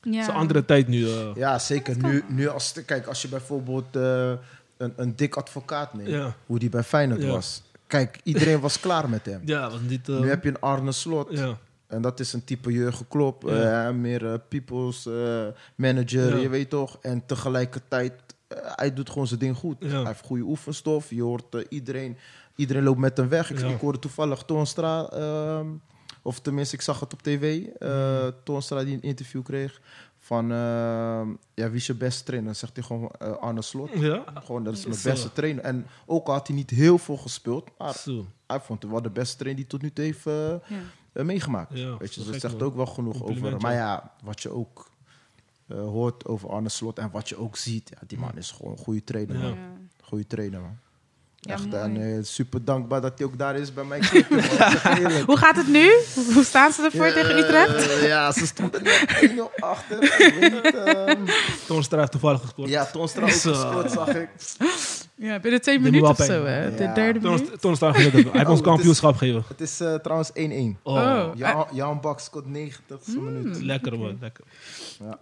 het Ja. is een andere tijd nu. eh. Ja, zeker. Nu, nu als, kijk, als je bijvoorbeeld eh, een, een dik advocaat neemt, Ja. hoe die bij Feyenoord Ja. was. Kijk, iedereen was klaar met hem. Ja, was niet... eh, Nu heb je een Arne Slot. ja. En dat is een type Jurgen Klopp. Ja. eh, meer eh, people's eh, manager, Ja. je weet toch. En tegelijkertijd, eh, hij doet gewoon zijn ding goed. Ja. Hij heeft goede oefenstof. Je hoort eh, iedereen, iedereen loopt met hem weg. Ik, Ja. ik hoorde toevallig Toonstra, ehm, of tenminste ik zag het op tv. eh Toonstra die een interview kreeg van, ehm, ja, wie is je beste trainer? Dan zegt hij gewoon eh, Arne Slot. Ja? Gewoon, dat is mijn beste trainer. En ook al had hij niet heel veel gespeeld, maar Zo. hij vond het wel de beste trainer die tot nu toe heeft eh, Ja. meegemaakt. Ja, Weet je, dus dat zegt ook wel genoeg over. Maar ja. wat je ook eh, hoort over Arne Slot en wat je ook ziet, ja, die man is gewoon een goede trainer. Ja. Man. Ja. Goede trainer, man. Ja, Echt, en eh, super dankbaar dat hij ook daar is bij eerlijk. Hoe gaat het nu? Hoe staan ze ervoor tegen Utrecht? Eh, ja, ze stonden net 1-0 achter. Toonstra heeft toevallig gescoord. ja, Toonstra ook gescoord, zag ik. Ja, binnen twee minuten of zo, hè? De derde minuut. Toonstra heeft. Hij heeft ons Oh, het is- kampioenschap gegeven. Het is eh, trouwens 1-1. Oh, Oh. Jan, Jan Bak scoort 90 Hmm. minuut. lekker man, lekker.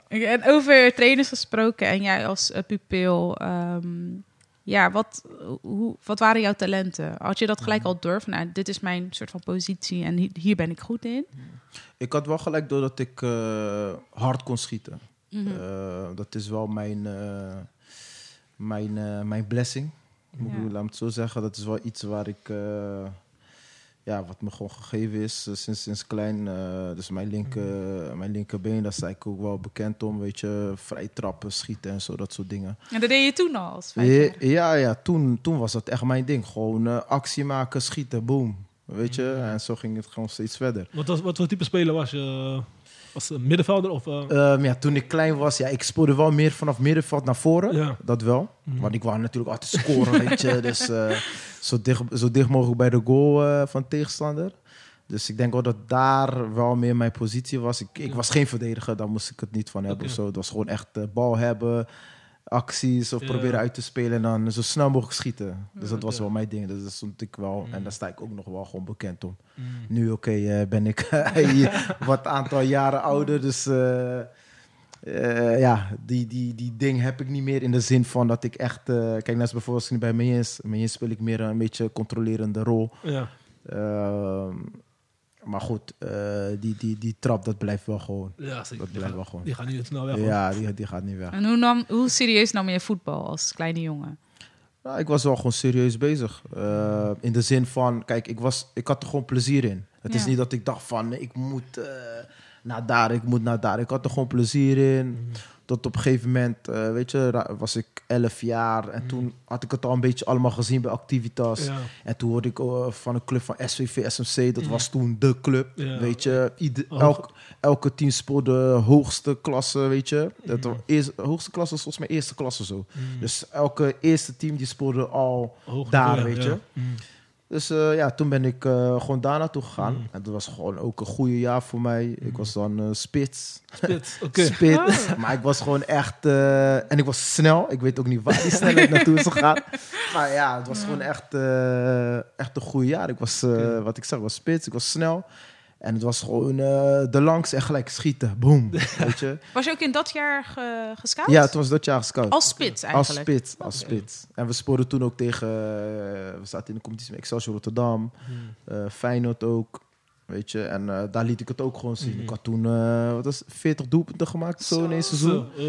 En over trainers gesproken en jij als pupil, ehm, ja, wat, hoe, wat waren jouw talenten? Had je dat gelijk al door van, nou, dit is mijn soort van positie en hi- hier ben ik goed in? Ik had wel gelijk door dat ik eh, hard kon schieten. Mhm. Eh, dat is wel mijn, eh, mijn, mijn blessing. Moet ik-. Laat me het zo zeggen. Dat is wel iets waar ik... ja, wat me gewoon gegeven is eh, sinds, sinds klein. eh, dus mijn, linker, mijn linkerbeen, daar sta ik ook wel bekend om. Weet je, vrij trappen, schieten en zo, dat soort dingen. En dat deed je toen al als Ja, ja, ja toen, toen was dat echt mijn ding. Gewoon eh, actie maken, schieten, boom. Weet je, en zo ging het gewoon steeds verder. Wat, was, wat voor type speler was je? Was een middenvelder of... eh, Ehm, ja, toen ik klein was, ja, ik speelde wel meer vanaf middenveld naar voren. Ja. Dat wel. Mhm. Want ik wou natuurlijk altijd scoren, weet je. Dus eh, zo, dicht, zo dicht mogelijk bij de goal eh, van tegenstander. Dus ik denk wel dat daar wel meer mijn positie was. Ik, ik was geen verdediger, daar moest ik het niet van hebben. Of zo. Het was gewoon echt eh, bal hebben, acties of Ja. proberen uit te spelen en dan zo snel mogelijk schieten. Dus dat was wel mijn ding. Dus dat stond ik wel. En daar sta ik ook nog wel gewoon bekend om. mm. Nu, oké, eh, ben ik wat aantal jaren ouder. Dus eh, ja, die, die, die ding heb ik niet meer in de zin van dat ik echt... eh, kijk, net als bijvoorbeeld als ik bij Mayens. Mayens speel ik meer een beetje controlerende rol. Ja. Ehm, maar goed, eh, die, die, die trap, dat blijft wel gewoon. Ja, zeker. Dat Die blijft gaat, wel gewoon. die gaat niet snel weg. hoor. Ja, die, die gaat niet weg. En hoe, nam, hoe serieus nam je voetbal als kleine jongen? Nou, ik was wel gewoon serieus bezig. Eh, in de zin van, kijk, ik, was, ik had er gewoon plezier in. Het is niet dat ik dacht van, ik moet eh, naar daar, ik moet naar daar. Ik had er gewoon plezier in. Mhm. Tot op een gegeven moment, eh, weet je, was ik 11 jaar. En Mhm. toen had ik het al een beetje allemaal gezien bij Activitas. Ja. En toen hoorde ik eh, van een club van SVV, SMC. Dat Mhm. was toen de club, Ja. weet je. Ieder, elk, elke team speelde hoogste klasse, weet je. Dat eerst, hoogste klasse was volgens mij eerste klasse zo. Mm. Dus elke eerste team die speelde al Hoog daar, weet je. Mm. Dus eh, ja, toen ben ik eh, gewoon daar naartoe gegaan. Mm. En dat was gewoon ook een goede jaar voor mij. Ik was dan eh, spits. Spits, oké. Spits. Maar ik was gewoon echt... en ik was snel. Ik weet ook niet waar die snelheid naartoe is gegaan. Maar ja, het was gewoon echt, eh, echt een goede jaar. Ik was, wat ik zeg, was spits. Ik was snel. En het was gewoon eh, de langs en gelijk schieten. Boom. Weet je? Was je ook in dat jaar ge, gescout? Ja, toen was dat jaar gescout. Als spits Als eigenlijk. spits, als spits. En we spoorden toen ook tegen... eh, we zaten in de competitie met Excelsior Rotterdam. Hmm. eh Feyenoord ook. Weet je, en eh, daar liet ik het ook gewoon zien. Mhm. Ik had toen, eh, wat was het, 40 doelpunten gemaakt zo in één seizoen. Zo,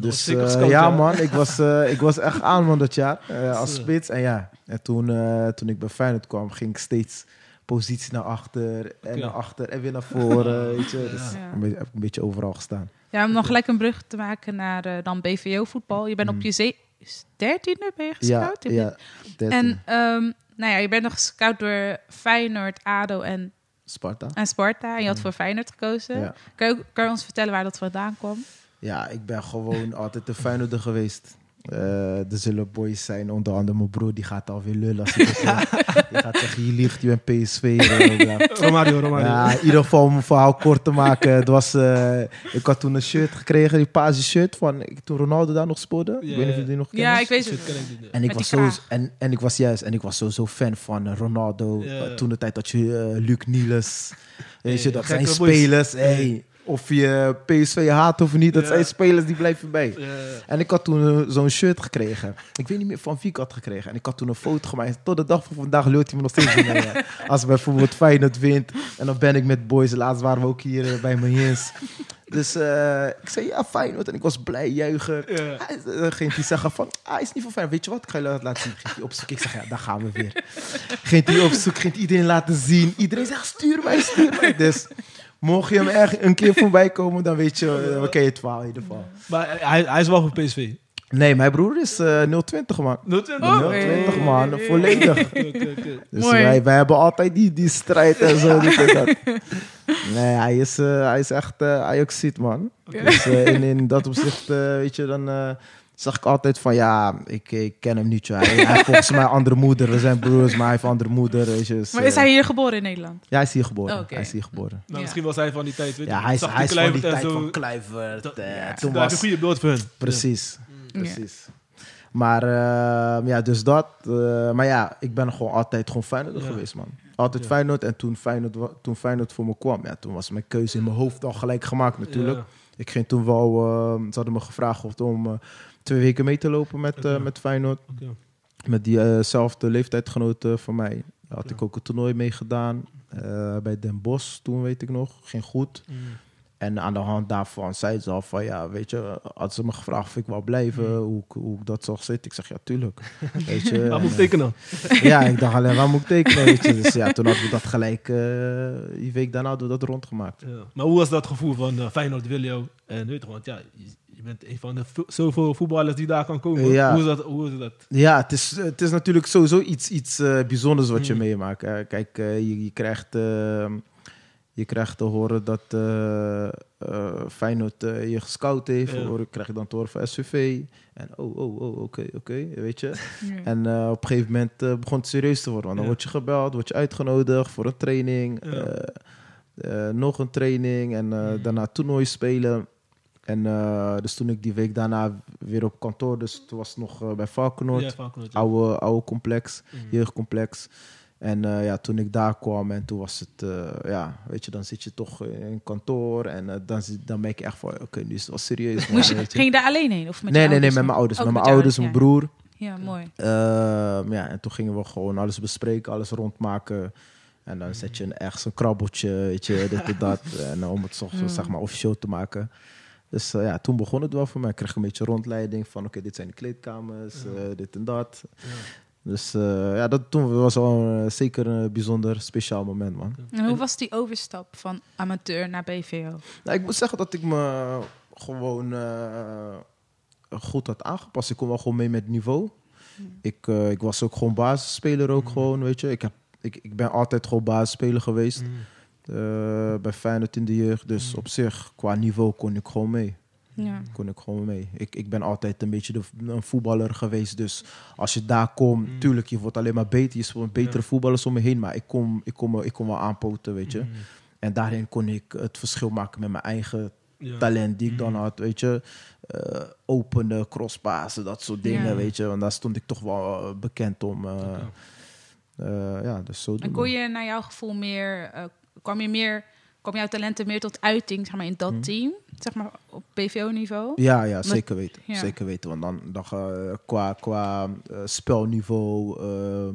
Dus ja, man, ik was, eh, ik was echt aan man dat jaar eh, als spits. En ja, en toen, eh, toen ik bij Feyenoord kwam, ging ik steeds positie naar achter en naar achter en weer naar voren. Weet je. Dus Ja. een beetje, heb ik een beetje overal gestaan. Ja, om nog gelijk een brug te maken naar eh, dan BVO-voetbal. Je bent op Mm. je dertiende ben je Ja, gescout? Ja. 13. En ehm, nou ja, je bent nog gescout door Feyenoord, ADO en, Sparta. en Sparta. En je had Mm. voor Feyenoord gekozen. Ja. Kan, je, kan je ons vertellen waar dat vandaan kwam? Ja, ik ben gewoon altijd de Feyenoorder geweest. Eh er zullen boys zijn, onder andere mijn broer, die gaat alweer lullen als. Die gaat zeggen, je liegt, je bent PSV. Romario, Romario. Ja, in ieder geval om een verhaal kort te maken. Het was, eh, ik had toen een shirt gekregen, die paarse shirt, van ik- toen Ronaldo daar nog speelde. ik weet niet of je die nog kent. Ja, ik weet het. En ik, was zo, en, en ik was juist, en ik was sowieso fan van eh, Ronaldo. Toen de tijd dat je Luc Niels. Weet je, dat zijn spelers. Hey, of je PSV haat of niet, dat Ja. zijn spelers die blijven bij. Ja. En ik had toen eh, zo'n shirt gekregen. Ik weet niet meer van wie ik had gekregen. En ik had toen een foto gemaakt. Tot de dag van vandaag lult hij me nog steeds hè. Als bijvoorbeeld Feyenoord wint. En dan ben ik met boys. Laatst waren we ook hier eh, bij Mayens. Dus eh, ik zei ja, Feyenoord. En ik was blij, juichen. Ja. Hij, ging hij zeggen van, ah, hij is niet van Feyenoord. Weet je wat, ik ga je laten zien. Ging hij opzoeken. Ik zeg, ja, daar gaan we weer. Ging hij opzoeken, ging iedereen laten zien. Iedereen zegt, stuur mij, stuur mij. Dus mocht je hem erg een keer voorbij komen, dan weet je, uh, we ken je het verhaal in ieder geval. Maar hij, hij is wel voor PSV. Nee, mijn broer is eh 020 man. 020. Oh, 020 hey. man, volledig. Oké, oké, oké. Dus Mooi. wij, wij hebben altijd die, die strijd en zo. dat. Nee, hij is, eh, hij is echt uh, Ajaxiet man. Dus eh, in, in dat opzicht, eh, weet je, dan zag ik altijd van ja, ik, ik ken hem niet. joh. Hij, heeft volgens mij andere moeder. We zijn broers, maar hij heeft andere moeder. Weet je, dus, Maar is eh, hij hier geboren in Nederland? Ja, hij is hier geboren. Oké. Hij is hier geboren. Nou, Ja. misschien was hij van die tijd, weet. Ja, hij is, zag hij is van die tijd zo. van Kluivert. Dat- eh, ja, toen daar heb je was, een goede beeld voor hun. Precies, Ja. precies. Maar eh, ja, dus dat. eh, maar ja, ik ben gewoon altijd gewoon Feyenoord Ja. geweest, man. Altijd Ja. Feyenoord. En toen Feyenoord, toen Feyenoord voor me kwam, ja, toen was mijn keuze in mijn hoofd al gelijk gemaakt natuurlijk. Ja. Ik ging toen wel, ze hadden me gevraagd of om twee weken mee te lopen met, eh, met Feyenoord. Met diezelfde leeftijdgenoten van mij. Daar had ik ook een toernooi mee gedaan. eh, bij Den Bosch toen, weet ik nog. Ging goed. Mm. En aan de hand daarvan zei ze al van, ja, weet je, had ze me gevraagd of ik wou blijven, Mm. hoe, hoe ik dat zag zitten. Ik zeg, ja, tuurlijk. Weet je, Waar moet ik eh, tekenen? ja, ik dacht alleen, waar moet ik tekenen, weet je. Dus ja, toen hadden we dat gelijk, eh, die week daarna hadden we dat rondgemaakt. Ja. Maar hoe was dat gevoel van uh, Feyenoord wil jou? En weet je, want ja, je, bent een van de vo- zoveel voetballers die daar kan komen. Ja. Hoe is dat? Hoe is dat? Ja, het is, het is natuurlijk sowieso iets, iets eh, bijzonders wat je Mm. meemaakt. hè. kijk, eh, je, je, krijgt, eh, je krijgt te horen dat eh eh, Feyenoord eh, je gescout heeft. Ja. Hoor, krijg je dan te horen van SVV. En oh, oh, oh, oké, oké, weet je. Ja. En eh, op een gegeven moment eh, begon het serieus te worden. Want dan word je gebeld, word je uitgenodigd voor een training. Ja. eh, eh, nog een training en eh, Mm. daarna toernooi spelen. En eh, dus toen ik die week daarna weer op kantoor, dus toen was het nog eh, bij Valkenoord, Ja, Valkenoord, ja. oude, oude complex, Mm. jeugdcomplex. En eh, ja, toen ik daar kwam en toen was het, eh, ja, weet je, dan zit je toch in kantoor en dan, dan merk je echt van, oké, nu is het wel serieus. man, Moest je, weet je. ging je daar alleen heen? Of met Nee, je nee, nee, met mijn ouders. Ook met mijn ouders, mijn ja. broer. Ja, mooi. Ehm, ja, en toen gingen we gewoon alles bespreken, alles rondmaken. En dan zet je een, ergens een krabbeltje, weet je, dit en dat. En om het zo, zo, Mm. zeg maar officieel te maken. Dus eh, ja, toen begon het wel voor mij. Ik kreeg een beetje rondleiding van, oké, dit zijn de kleedkamers, Ja. eh, dit en dat. Ja. Dus eh, ja, dat toen was al zeker een bijzonder speciaal moment, man. En hoe was die overstap van amateur naar BVO? Nou, ik moet zeggen dat ik me gewoon eh, goed had aangepast. Ik kon wel gewoon mee met niveau. Ik, eh, ik was ook gewoon basisspeler ook Mm. gewoon, weet je. Ik, heb, ik, ik ben altijd gewoon basisspeler geweest Mm. eh, bij Feyenoord in de jeugd. Dus Mm. op zich, qua niveau kon ik gewoon mee. Ja. kon ik gewoon mee. Ik, ik ben altijd een beetje de, een voetballer geweest. Dus als je daar komt, Mm. tuurlijk, je wordt alleen maar beter. Je speelt betere Ja. voetballers om me heen. Maar ik kom, ik kom, ik kom wel aanpoten, weet je. Mhm. En daarin kon ik het verschil maken met mijn eigen Ja. talent die ik dan Mhm. had, weet je. Eh openen, crosspassen, dat soort dingen, Ja. weet je. Want daar stond ik toch wel eh, bekend om. eh, Oké. eh, ja, dus zo En kon je naar jouw gevoel meer, eh, kwam je meer, kwam jouw talenten meer tot uiting, zeg maar, in dat Mhm. team, zeg maar, op PVO-niveau? Ja, ja, zeker weten. ja. Zeker weten. Want dan, dan ga- qua, qua eh, spelniveau, eh,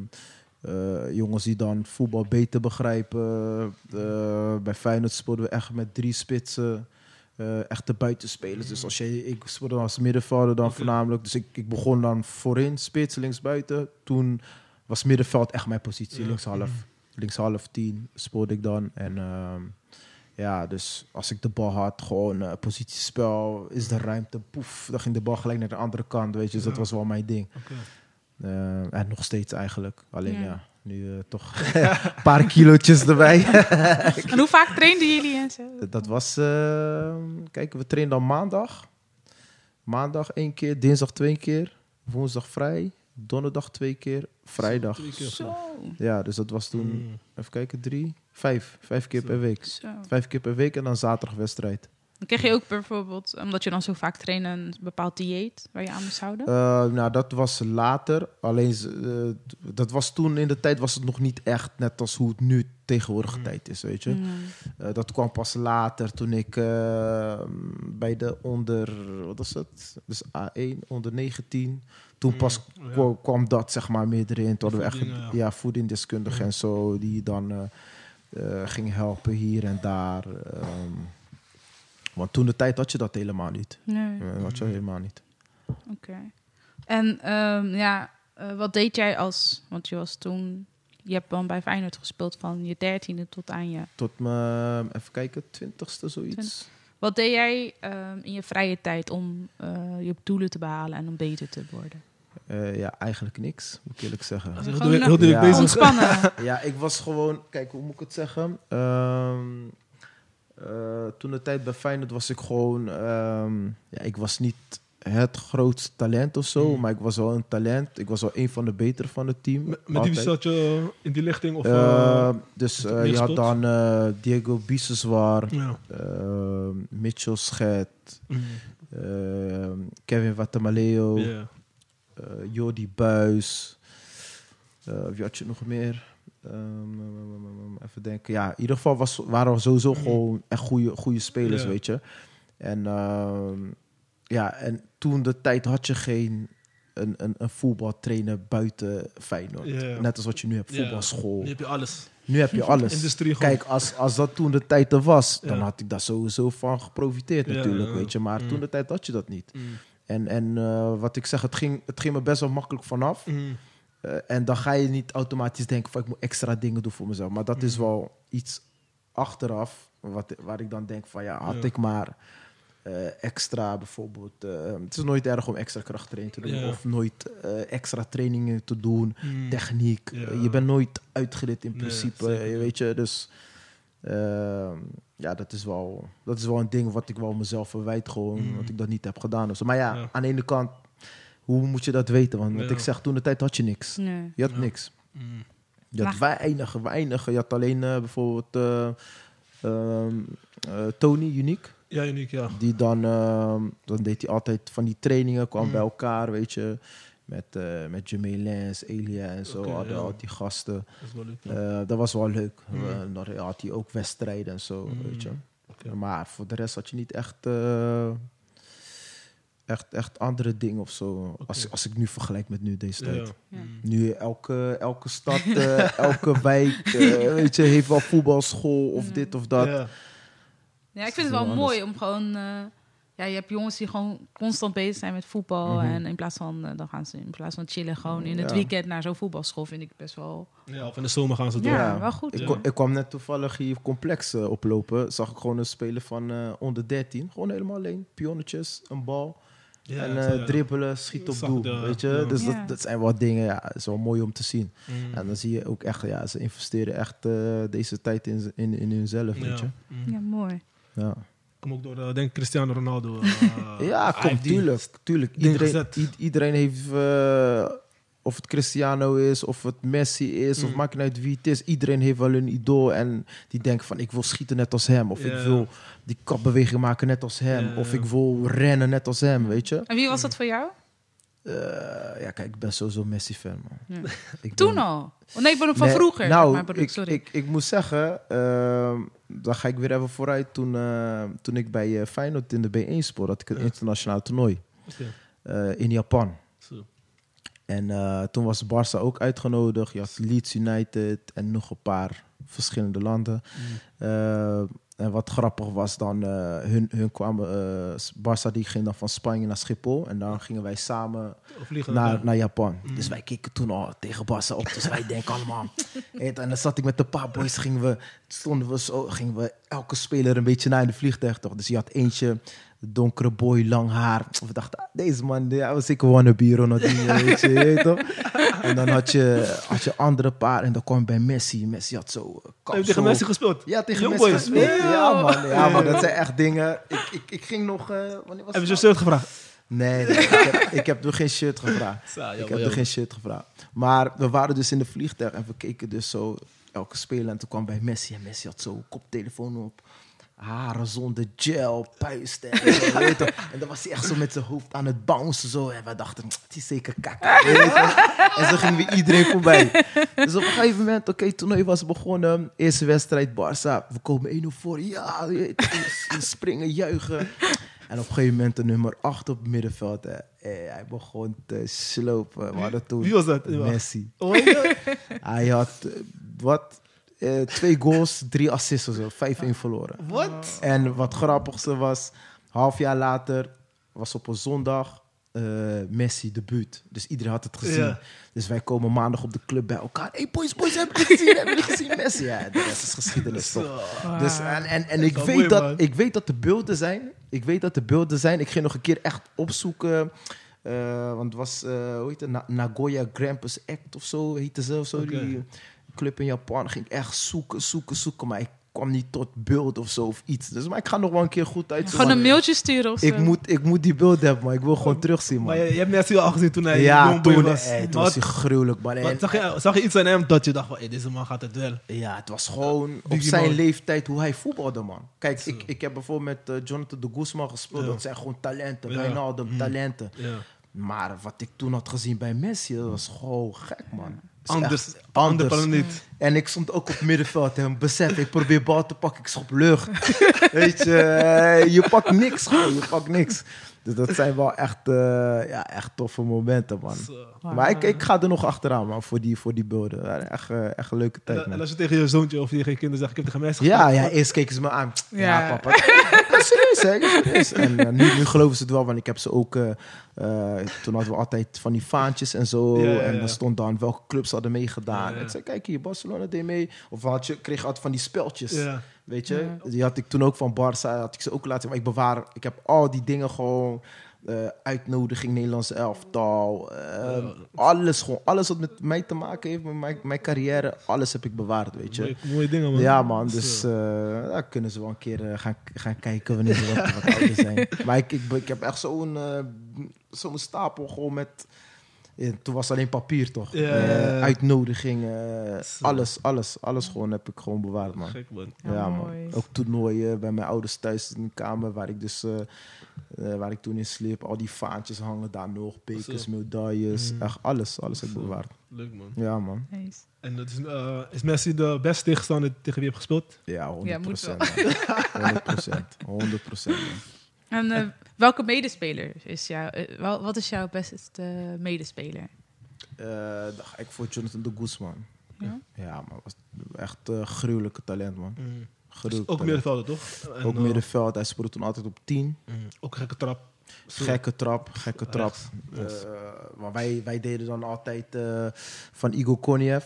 eh, jongens die dan voetbal beter begrijpen. eh, bij Feyenoord speelden we echt met drie spitsen. eh echte buitenspelers. Dus als je, ik speelde als middenvelder dan Oké. voornamelijk. Dus ik, ik begon dan voorin, spits, links buiten. Toen was middenveld echt mijn positie, linkshalf. Mhm. Linkshalf, tien speelde ik dan. En ehm, ja, dus als ik de bal had, gewoon eh, positiespel, is de ruimte, poef, dan ging de bal gelijk naar de andere kant, weet je. Dus dat was wel mijn ding. Oké. Eh, en nog steeds eigenlijk. Alleen Ja. ja, nu eh, toch een paar kilootjes erbij. En hoe vaak trainden jullie en zo? dat was, eh, kijk, we trainden dan maandag. Maandag één keer, dinsdag twee keer, woensdag vrij, donderdag twee keer, vrijdag. Twee keer. Zo, Ja, dus dat was toen, Mm. even kijken, drie, vijf. Vijf keer Zo. per week. zo. Vijf keer per week en dan zaterdag wedstrijd. Dan kreeg je ook bijvoorbeeld, omdat je dan zo vaak trainde, een bepaald dieet waar je aan moest houden? Eh, nou, dat was later. Alleen, eh, dat was toen in de tijd was het nog niet echt net als hoe het nu tegenwoordige Mm. tijd is, weet je. Mm. Eh, dat kwam pas later toen ik eh, bij de onder, wat was het? Dus A1, onder 19. Toen pas Mm, ja. kwam dat zeg maar meer erin. Toen hadden we echt ja. ja. voedingdeskundigen en zo, die dan eh eh, gingen helpen hier en daar. ehm. want toen de tijd had je dat helemaal niet. Nee, Eh, had je Mm. helemaal niet. oké. En ehm, ja, eh, wat deed jij als, want je was toen, je hebt dan bij Feyenoord gespeeld van je dertiende tot aan je Tot mijn, even kijken, twintigste zoiets. Wat deed jij ehm, in je vrije tijd om eh, je doelen te behalen en om beter te worden? Eh, ja, eigenlijk niks, moet ik eerlijk zeggen. Heel druk- heel druk ja. bezig. Ontspannen. Ja, ik was gewoon... Kijk, hoe moet ik het zeggen? Ehm, eh, toen de tijd bij Feyenoord was ik gewoon... ehm, ja, ik was niet het grootste talent of zo, Mm. maar ik was wel een talent. Ik was wel een van de betere van het team. Met, met wie zat je in die lichting? Of, Eh, dus eh, je had dan eh, Diego Biseswar, ja. eh, Mitchell Schet, Mm. eh, Kevin Watamaleo. Eh Jordi Buis. Eh, wie had je nog meer? Ehm, even denken. Ja, in ieder geval was, waren we sowieso gewoon echt goede, goede spelers, Ja. weet je. En, ehm, ja, en toen de tijd had je geen een, een, een voetbaltrainer buiten Feyenoord. Net als wat je nu hebt, voetbalschool. Nu heb je alles. Nu heb je alles. Industrie. Kijk, als, als dat toen de tijd er was, dan had ik daar sowieso van geprofiteerd natuurlijk, weet je. Maar Mm. toen de tijd had je dat niet. Mm. En, en eh, wat ik zeg, het ging, het ging me best wel makkelijk vanaf. Mm. Eh, en dan ga je niet automatisch denken van ik moet extra dingen doen voor mezelf. Maar dat is Mhm. wel iets achteraf wat, waar ik dan denk van ja, had Ja. ik maar eh, extra bijvoorbeeld... het is nooit erg om extra krachttraining te doen. Ja. Of nooit extra trainingen te doen. Mm. Techniek. Ja. Je bent nooit uitgeleerd in principe. je weet je, dus... ja, dat is, wel, dat is wel een ding wat ik wel mezelf verwijt gewoon. Mhm. Dat ik dat niet heb gedaan. of zo. Maar ja, Ja. aan de ene kant... Hoe moet je dat weten? Want wat Ja. ik zeg, toen de tijd had je niks. Nee. Je had Ja. niks. Mm. Je had Maar- weinig, weinig. Je had alleen eh, bijvoorbeeld eh, ehm, eh, Tony, uniek. Ja, uniek, ja. Die dan, ehm, dan deed hij altijd van die trainingen, kwam Mm. bij elkaar, weet je. Met, eh met Jermaine Lens, Elia en zo, Oké, hadden ja. al die gasten. Dat is wel leuk. ja. Eh, dat was wel leuk. Mm. Eh, dan had hij ook wedstrijden en zo, Mm. weet je. Maar voor de rest had je niet echt, eh, echt, echt andere dingen of zo. Als, als ik nu vergelijk met nu deze tijd. Ja. Ja. Mm. Nu elke, elke stad, eh, elke wijk, weet je, heeft wel voetbalschool of Ja. dit of dat. Ja. Ja, ik vind het wel anders. mooi om gewoon... ja, je hebt jongens die gewoon constant bezig zijn met voetbal. Mhm. En in plaats van, eh, dan gaan ze in plaats van chillen gewoon in het Ja. weekend naar zo'n voetbalschool. Vind ik best wel... ja, of in de zomer gaan ze door. Ja, wel goed. Ik, Ja. kwam- ik kwam net toevallig hier complex eh, oplopen. Zag ik gewoon een speler van eh, onder 13. Gewoon helemaal alleen. Pionnetjes, een bal. Ja, en eh, ja. dribbelen, schiet op doel. de- weet je? ja. Dus Ja. dat, dat zijn wel dingen, ja, het is wel mooi om te zien. Mm. En dan zie je ook echt, ja, ze investeren echt eh, deze tijd in, in, in hunzelf, weet je. Ja. Mm. Ja, mooi. Ja. Kom ook door, eh, denk ik, Cristiano Ronaldo. eh, Ja, kom, tuurlijk. tuurlijk. Iedereen, iedereen heeft, eh, of het Cristiano is, of het Messi is, of Mm. maakt niet uit wie het is. Iedereen heeft wel een idool en die denkt van ik wil schieten net als hem. Of ik wil die kapbeweging maken net als hem. Of ik wil rennen net als hem, weet je. En wie was dat voor jou? Eh, ja, kijk, ik ben sowieso Messi-fan, man. Ja. Ik Toen ben- al? Oh, nee, ik bedoel van Nee, vroeger. Nou, maar bedoel, ik, sorry. ik, ik moet zeggen, ehm, dan ga ik weer even vooruit. Toen, eh, toen ik bij eh, Feyenoord in de B1 speelde, had ik een Ja. internationaal toernooi eh, in Japan. zo. En eh, toen was Barça ook uitgenodigd. Je had Leeds United en nog een paar verschillende landen. Mm. En wat grappig was dan, eh, hun, hun kwamen, eh, Barça die ging dan van Spanje naar Schiphol. En dan gingen wij samen vliegen naar, naar Japan. Mm. Dus wij keken toen al tegen Barça op. Dus wij denken allemaal. En dan zat ik met de paar boys, gingen we, stonden we zo, gingen we elke speler een beetje naar in de vliegtuig toch. Dus je had eentje, donkere boy, lang haar. We dachten, ah, deze man, ja, was ik wannabe Ronaldinho, weet je, weet toch? En dan had je, had je andere paar en dan kwam bij Messi. Messi had zo... eh, Heb je tegen Messi gespeeld? Ja, tegen Young Messi gespeeld. Nee, Ja, man. Ja, man. Dat zijn echt dingen. Ik, ik, ik ging nog... eh, wanneer was Heb je zijn nou? shirt gevraagd? Nee, nee, ik, heb, ik heb er geen shirt gevraagd. Ik heb er geen shirt gevraagd. Maar we waren dus in de vliegtuig en we keken dus zo elke speler. En toen kwam bij Messi en Messi had zo koptelefoon op. Haren zonder gel, puisten. En, zo, weet je toch. en dan was hij echt zo met zijn hoofd aan het bouncen. Zo. En wij dachten, het is zeker toch. En zo ging weer iedereen voorbij. Dus op een gegeven moment, oké, het toernooi was begonnen. Eerste wedstrijd, Barça. We komen 1-0 voor. Ja, we springen, juichen. En op een gegeven moment de nummer 8 op het middenveld. Hè. Hij begon te slopen. We hadden toen Wie was dat? Messi. Oh, ja. Hij had, eh, wat, eh, twee goals, drie assists of zo. 5-1 verloren. Wat? En wat grappigste was, half jaar later, was op een zondag, eh, Messi debuut. Dus iedereen had het gezien. Ja. Dus wij komen maandag op de club bij elkaar. Hey boys, boys, hebben jullie gezien? Hebben jullie gezien Messi? Ja, de rest is geschiedenis toch. Dus, en en, en ik, weet mooi, dat, man. ik weet dat de beelden zijn. Ik weet dat de beelden zijn. Ik ging nog een keer echt opzoeken. eh, want het was, hoe heet het? Na- Nagoya Grampus Act of zo, heette ze of zo. Die club in Japan. Ging ik echt zoeken, zoeken, zoeken. Maar ik kwam niet tot beeld of zo of iets. Dus maar ik ga nog wel een keer goed uit. Gewoon een mailtje sturen of zo. ik, moet, ik moet die beelden hebben, maar ik wil gewoon terugzien, man. Maar je, je hebt Messi al gezien toen hij ja, jong toen, was. eh, toen was wat- hij gruwelijk, man. En- zag, je, zag je iets aan hem dat je dacht van, hey, deze man gaat het wel. Ja, het was gewoon op zijn man. leeftijd hoe hij voetbalde, man. Kijk, Zo. ik, ik heb bijvoorbeeld met eh, Jonathan de Guzman gespeeld. Ja. Dat zijn gewoon talenten. Ja. Wijnaldum, Mm. talenten. Ja. Maar wat ik toen had gezien bij Messi, dat was gewoon gek, man. Anders, echt anders. niet. En ik stond ook op middenveld en besef, ik probeer bal te pakken, ik schop lucht. Weet je, eh, je pakt niks gewoon, je pakt niks. Dus dat zijn wel echt, eh, ja, echt toffe momenten, man. Zo. Maar ik, ik ga er nog achteraan, man, voor die, voor die beelden. Echt, eh, echt een leuke tijd, en als je tegen je zoontje of tegen je kinderen zegt, ik heb tegen Messi Ja, ja, eerst keken ze me aan. Ja, Ja. papa. Serieus, hè? Serieus. En nu, nu geloven ze het wel, want ik heb ze ook... eh, toen hadden we altijd van die vaantjes en zo. Ja, ja, En ja. dan stond dan welke clubs hadden meegedaan. Ja, ja. En ik zei, kijk hier, Barcelona deed mee. Of had je, kreeg je altijd van die speltjes. Ja. Weet je? Ja. Die had ik toen ook van Barça. Had ik ze ook laten. Maar ik bewaar... Ik heb al die dingen gewoon... eh, uitnodiging Nederlandse elftal. eh, alles gewoon. Alles wat met mij te maken heeft, met mijn, mijn carrière. Alles heb ik bewaard, weet je. Mooie, mooie dingen, man. Ja, man. Dus Zo. eh daar kunnen ze wel een keer eh, gaan, gaan kijken wanneer ze wat, wat ouder zijn. Maar ik, ik, ik heb echt zo'n eh, zo'n stapel gewoon met... toen was alleen papier, toch? Ja. Eh, uitnodigingen, alles, alles, alles gewoon heb ik gewoon bewaard, man. Gek, man. Ja, man. Ook toernooien bij mijn ouders thuis in de kamer, waar ik dus... eh, eh, waar ik toen in sliep, al die vaantjes hangen daar nog, bekers, medailles, Mm. echt alles, alles heb ik bewaard. Leuk, man. Ja, man. Nice. En dat is, eh, is Messi de beste tegenstander tegen wie je hebt gespeeld? Ja, 100 Ja, moet procent. 100 procent. 100 procent. En eh, welke medespeler is jouw... eh, wat is jouw beste medespeler? Eh, dan ga ik voor Jonathan de Guzman. Ja? Ja, man. Was echt een gruwelijke talent, man. Gruwelijk Ook middenvelder, toch? En, Ook middenveld. Hij speelde toen altijd op 10. mm, Ook een gekke trap. Gekke trap, gekke trap. Eh, maar wij, wij deden dan altijd eh, van Igor Koniev.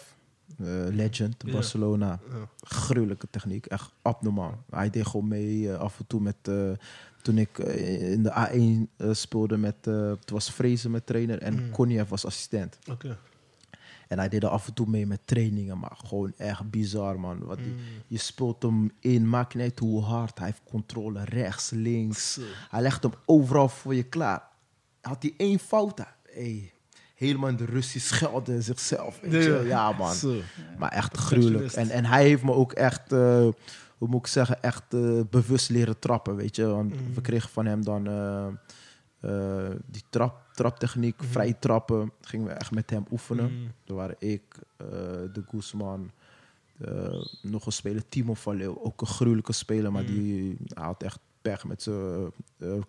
eh, legend. Barcelona. Ja. Gruwelijke techniek, echt abnormaal. Hij deed gewoon mee af en toe met... eh, toen ik eh, in de A1 eh, speelde met... eh toen was Vrezen met trainer en Mm. Koniev was assistent. Oké. En hij deed er af en toe mee met trainingen, maar gewoon echt bizar, man. Wat die- je speelt hem in, maakt niet uit hoe hard. Hij heeft controle rechts, links. Hij legt hem overal voor je klaar. Had hij één fout, hey, helemaal in de Russie schelde zichzelf. Weet je? Ja. Man. Maar echt gruwelijk. En, en hij heeft me ook echt, hoe moet ik zeggen, echt eh, bewust leren trappen, weet je. Want Mhm. we kregen van hem dan eh, eh, die trap, traptechniek, vrij trappen. Gingen we echt met hem oefenen. Mhm. Er waren ik, de Guzman, nog een speler, Timo van Leeuw. Ook een gruwelijke speler, maar Mhm. die had echt pech met zijn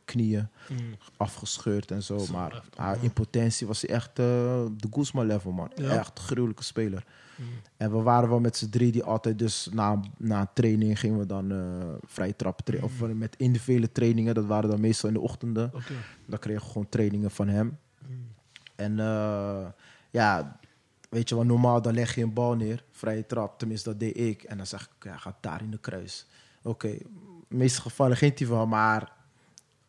knieën Mm. afgescheurd en zo. Zo, maar man. in potentie was hij echt de Guzman level, man. Ja. Echt gruwelijke speler. Mm. En we waren wel met z'n drie die altijd dus na, na training gingen we dan vrije trappen Mm. trainen. Of met individuele trainingen, dat waren dan meestal in de ochtenden. Dan kregen we gewoon trainingen van hem. Mm. En eh, ja, weet je wat, normaal dan leg je een bal neer, vrije trap, tenminste dat deed ik. En dan zeg ik, ja, gaat daar in de kruis. Oké, meeste gevallen hij wel, maar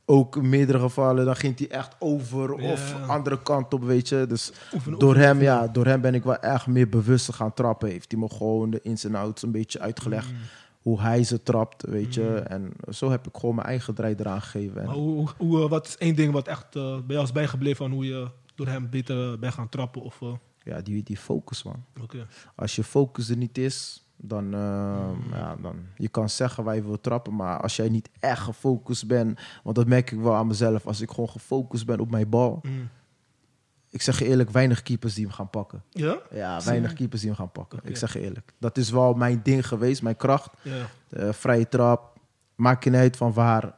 ook in meerdere gevallen, dan ging hij echt over Ja. of andere kant op, weet je. Dus door hem, ja, door hem ben ik wel echt meer bewust te gaan trappen. Heeft hij me gewoon de ins en outs een beetje uitgelegd. Mm. Hoe hij ze trapt, weet je. En zo heb ik gewoon mijn eigen draai eraan gegeven. Maar hoe, hoe, eh, wat is één ding wat echt eh, bij jou is bijgebleven van hoe je door hem beter bent gaan trappen? Of, eh, ja, die, die focus, man. Als je focus er niet is, dan, eh, ja, dan... Je kan zeggen waar je wil trappen, maar als jij niet echt gefocust bent... Want dat merk ik wel aan mezelf. Als ik gewoon gefocust ben op mijn bal... Mm. Ik zeg je eerlijk, weinig keepers die hem gaan pakken. Ja? Ja, weinig keepers die hem gaan pakken. Ik zeg je eerlijk. Dat is wel mijn ding geweest, mijn kracht. Ja. Eh, vrije trap, maakt je niet uit van waar.